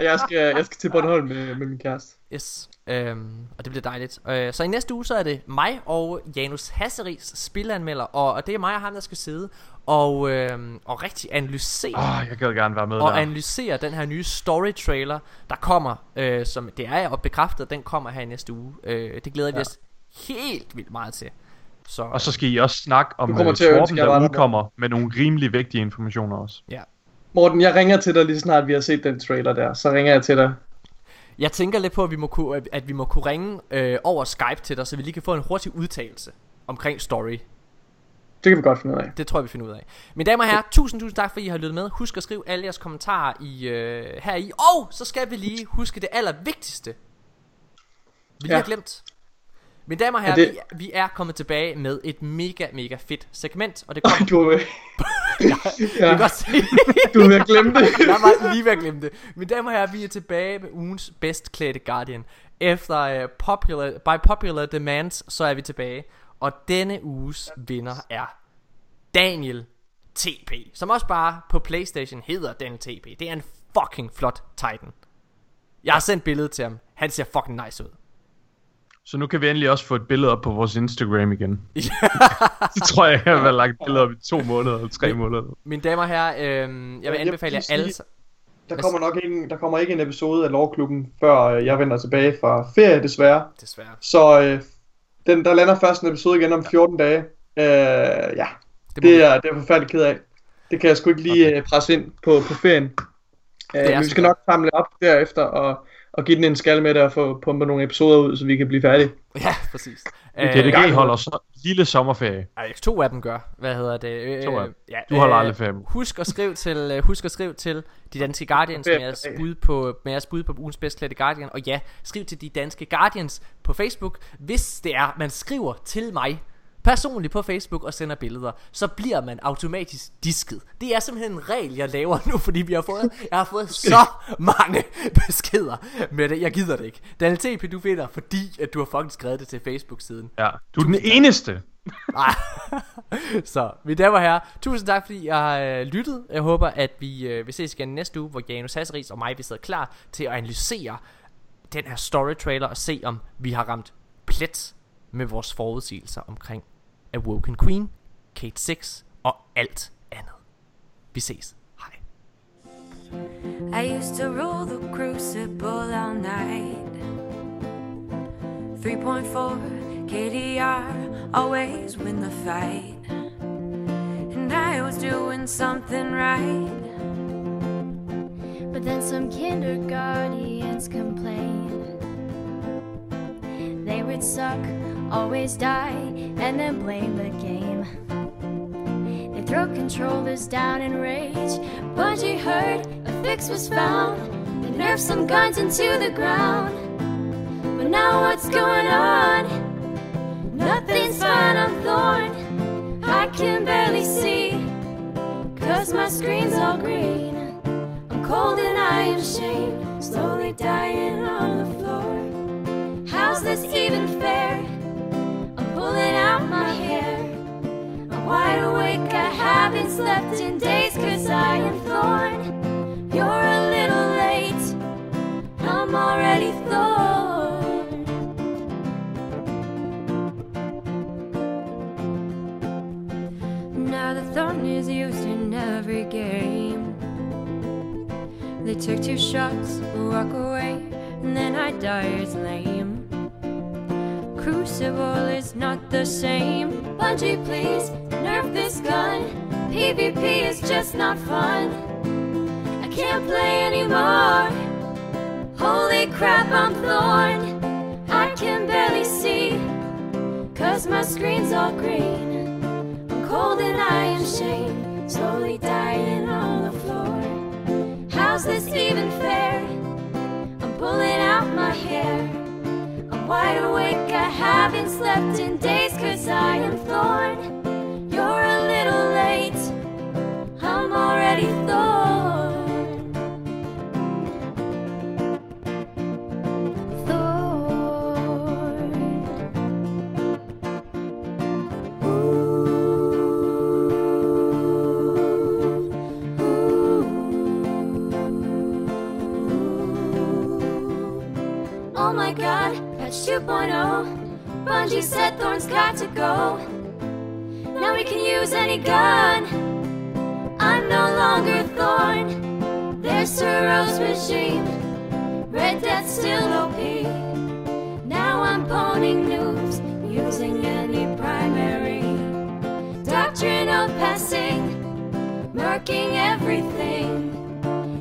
jeg, skal, jeg skal til Bornholm med, med min kæreste. Yes, øhm, og det bliver dejligt. Øh, så i næste uge, så er det mig og Janus Hasseris spilanmelder, og, og det er mig og ham, der skal sidde og, øhm, og rigtig analysere. Åh, jeg gad gerne være med og der. analysere den her nye story trailer, der kommer, øh, som det er og bekræftet, den kommer her i næste uge. Øh, det glæder vi Ja. os helt vildt meget til. Så, Og så skal I også snakke om Du kommer øh, til ønske, Torben, var der der. udkommer med nogle rimelig vigtige informationer også. ja. Morten, jeg ringer til dig lige snart vi har set den trailer der. Så ringer jeg til dig. Jeg tænker lidt på, at vi må kunne, at- at vi må kunne ringe øh, over Skype til dig, så vi lige kan få en hurtig udtalelse omkring story. Det kan vi godt finde ud af. Det tror jeg, vi finder ud af. Mine damer og herrer, tusind, tusind tak, fordi I har lyttet med. Husk at skrive alle jeres kommentarer i, øh, her i. Og så skal vi lige huske det allervigtigste. Vi lige Ja. har glemt. Mine damer og Er herrer, det- vi, vi er kommet tilbage med et mega, mega fedt segment. Og det kommer... Du er med. ja, ja. godt se. Du er ved at glemme det. Jeg var lige ved at glemme det. Mine damer og herrer, vi er tilbage med ugens bedst klædte Guardian. Efter uh, popular, by popular demands, så er vi tilbage. Og denne uges vinder er Daniel TP. Som også bare på Playstation hedder Daniel TP. Det er en fucking flot Titan. Jeg har sendt billedet til ham. Han ser fucking nice ud. Så nu kan vi endelig også få et billede op på vores Instagram igen. det tror jeg, jeg har lagt billeder op i to måneder eller tre måneder. Mine damer og herrer, øh, jeg vil anbefale jer alle... Der kommer nok ikke, der kommer ikke en episode af Lovklubben, før øh, jeg vender tilbage fra ferie, desværre. Desværre. Så øh, den, der lander først en episode igen om 14 dage. Øh, ja, Det det, er, det er jeg forfærdeligt ked af. Det kan jeg sgu ikke lige okay. presse ind på, på ferien. Øh, men vi skal nok samle op derefter og, og give den en skal med det og få pumpet nogle episoder ud, så vi kan blive færdige. Ja, præcis. DDG holder så lille sommerferie. Ej, to af dem gør. Hvad hedder det? Øh, To af dem. Ja, Du holder aldrig ferie. Husk at skrive til, øh, husk at skrive til de danske Guardians med jeres bud på, med jeres bud på ugens bedst klædte Guardian. Og ja, skriv til de danske Guardians på Facebook. Hvis det er, man skriver til mig personligt på Facebook og sender billeder, så bliver man automatisk disket. Det er simpelthen en regel, jeg laver nu, fordi vi har fået, jeg har fået så mange beskeder med det. Jeg gider det ikke. Daniel TP, du vinder, fordi at du har fucking skrevet det til Facebook-siden. Ja, du er den eneste. Nej. så, mine damer og herrer, tusind tak fordi I har øh, lyttet. Jeg håber, at vi øh, vil ses igen næste uge, hvor Janus Hasseris og mig vi sidder klar til at analysere den her story trailer og se, om vi har ramt plet med vores forudsigelser omkring Awoken Queen, Kate 6 og alt andet. Vi ses. Hej. I used to rule the crucible all night. 3.4 KDR, always win the fight. And I was doing something right. But then some kindergartens complained. They would suck, always die, and then blame the game. They throw controllers down in rage. Bungie heard a fix was found. They nerfed some guns into the ground. But now what's going on? Nothing's fine, I'm thorn. I can barely see, cause my screen's all green. I'm cold and I am ashamed, slowly dying on the floor. How's this even fair? Pulling out my hair. I'm wide awake, I haven't slept in days cause I am thorn. You're a little late, I'm already thorn. Now the thorn is used in every game. They took two shots, walk away, and then I die as lame. Crucible is not the same. Bungie, please nerf this gun. PvP is just not fun. I can't play anymore. Holy crap, I'm thorn. I can barely see, cause my screen's all green. I'm cold and I am shamed, slowly dying on the floor. How's this even fair? I'm pulling out my hair. Wide awake, I haven't slept in days cause I am thorn. You're a little late, I'm already thorn. Oh my god, patch 2.0. Bungie said Thorn's got to go. Now we can use any gun. I'm no longer Thorn. There's Soros regime. Red Death's still OP. Now I'm poning noobs using any primary. Doctrine of passing, murking everything.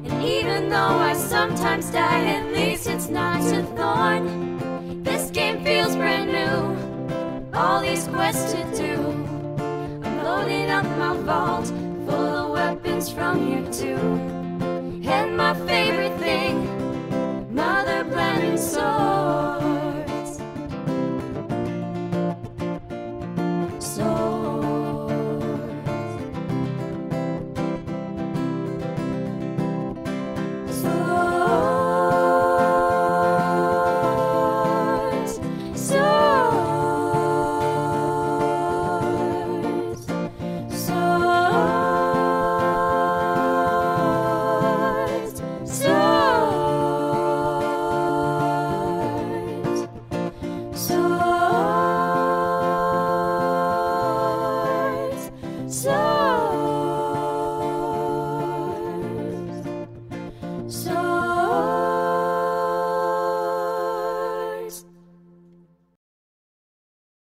And even though I sometimes die, at least it's not a thorn. Feels brand new. All these quests to do. I'm loading up my vault full of weapons from here too. And my favorite thing, Mother Blending Soul.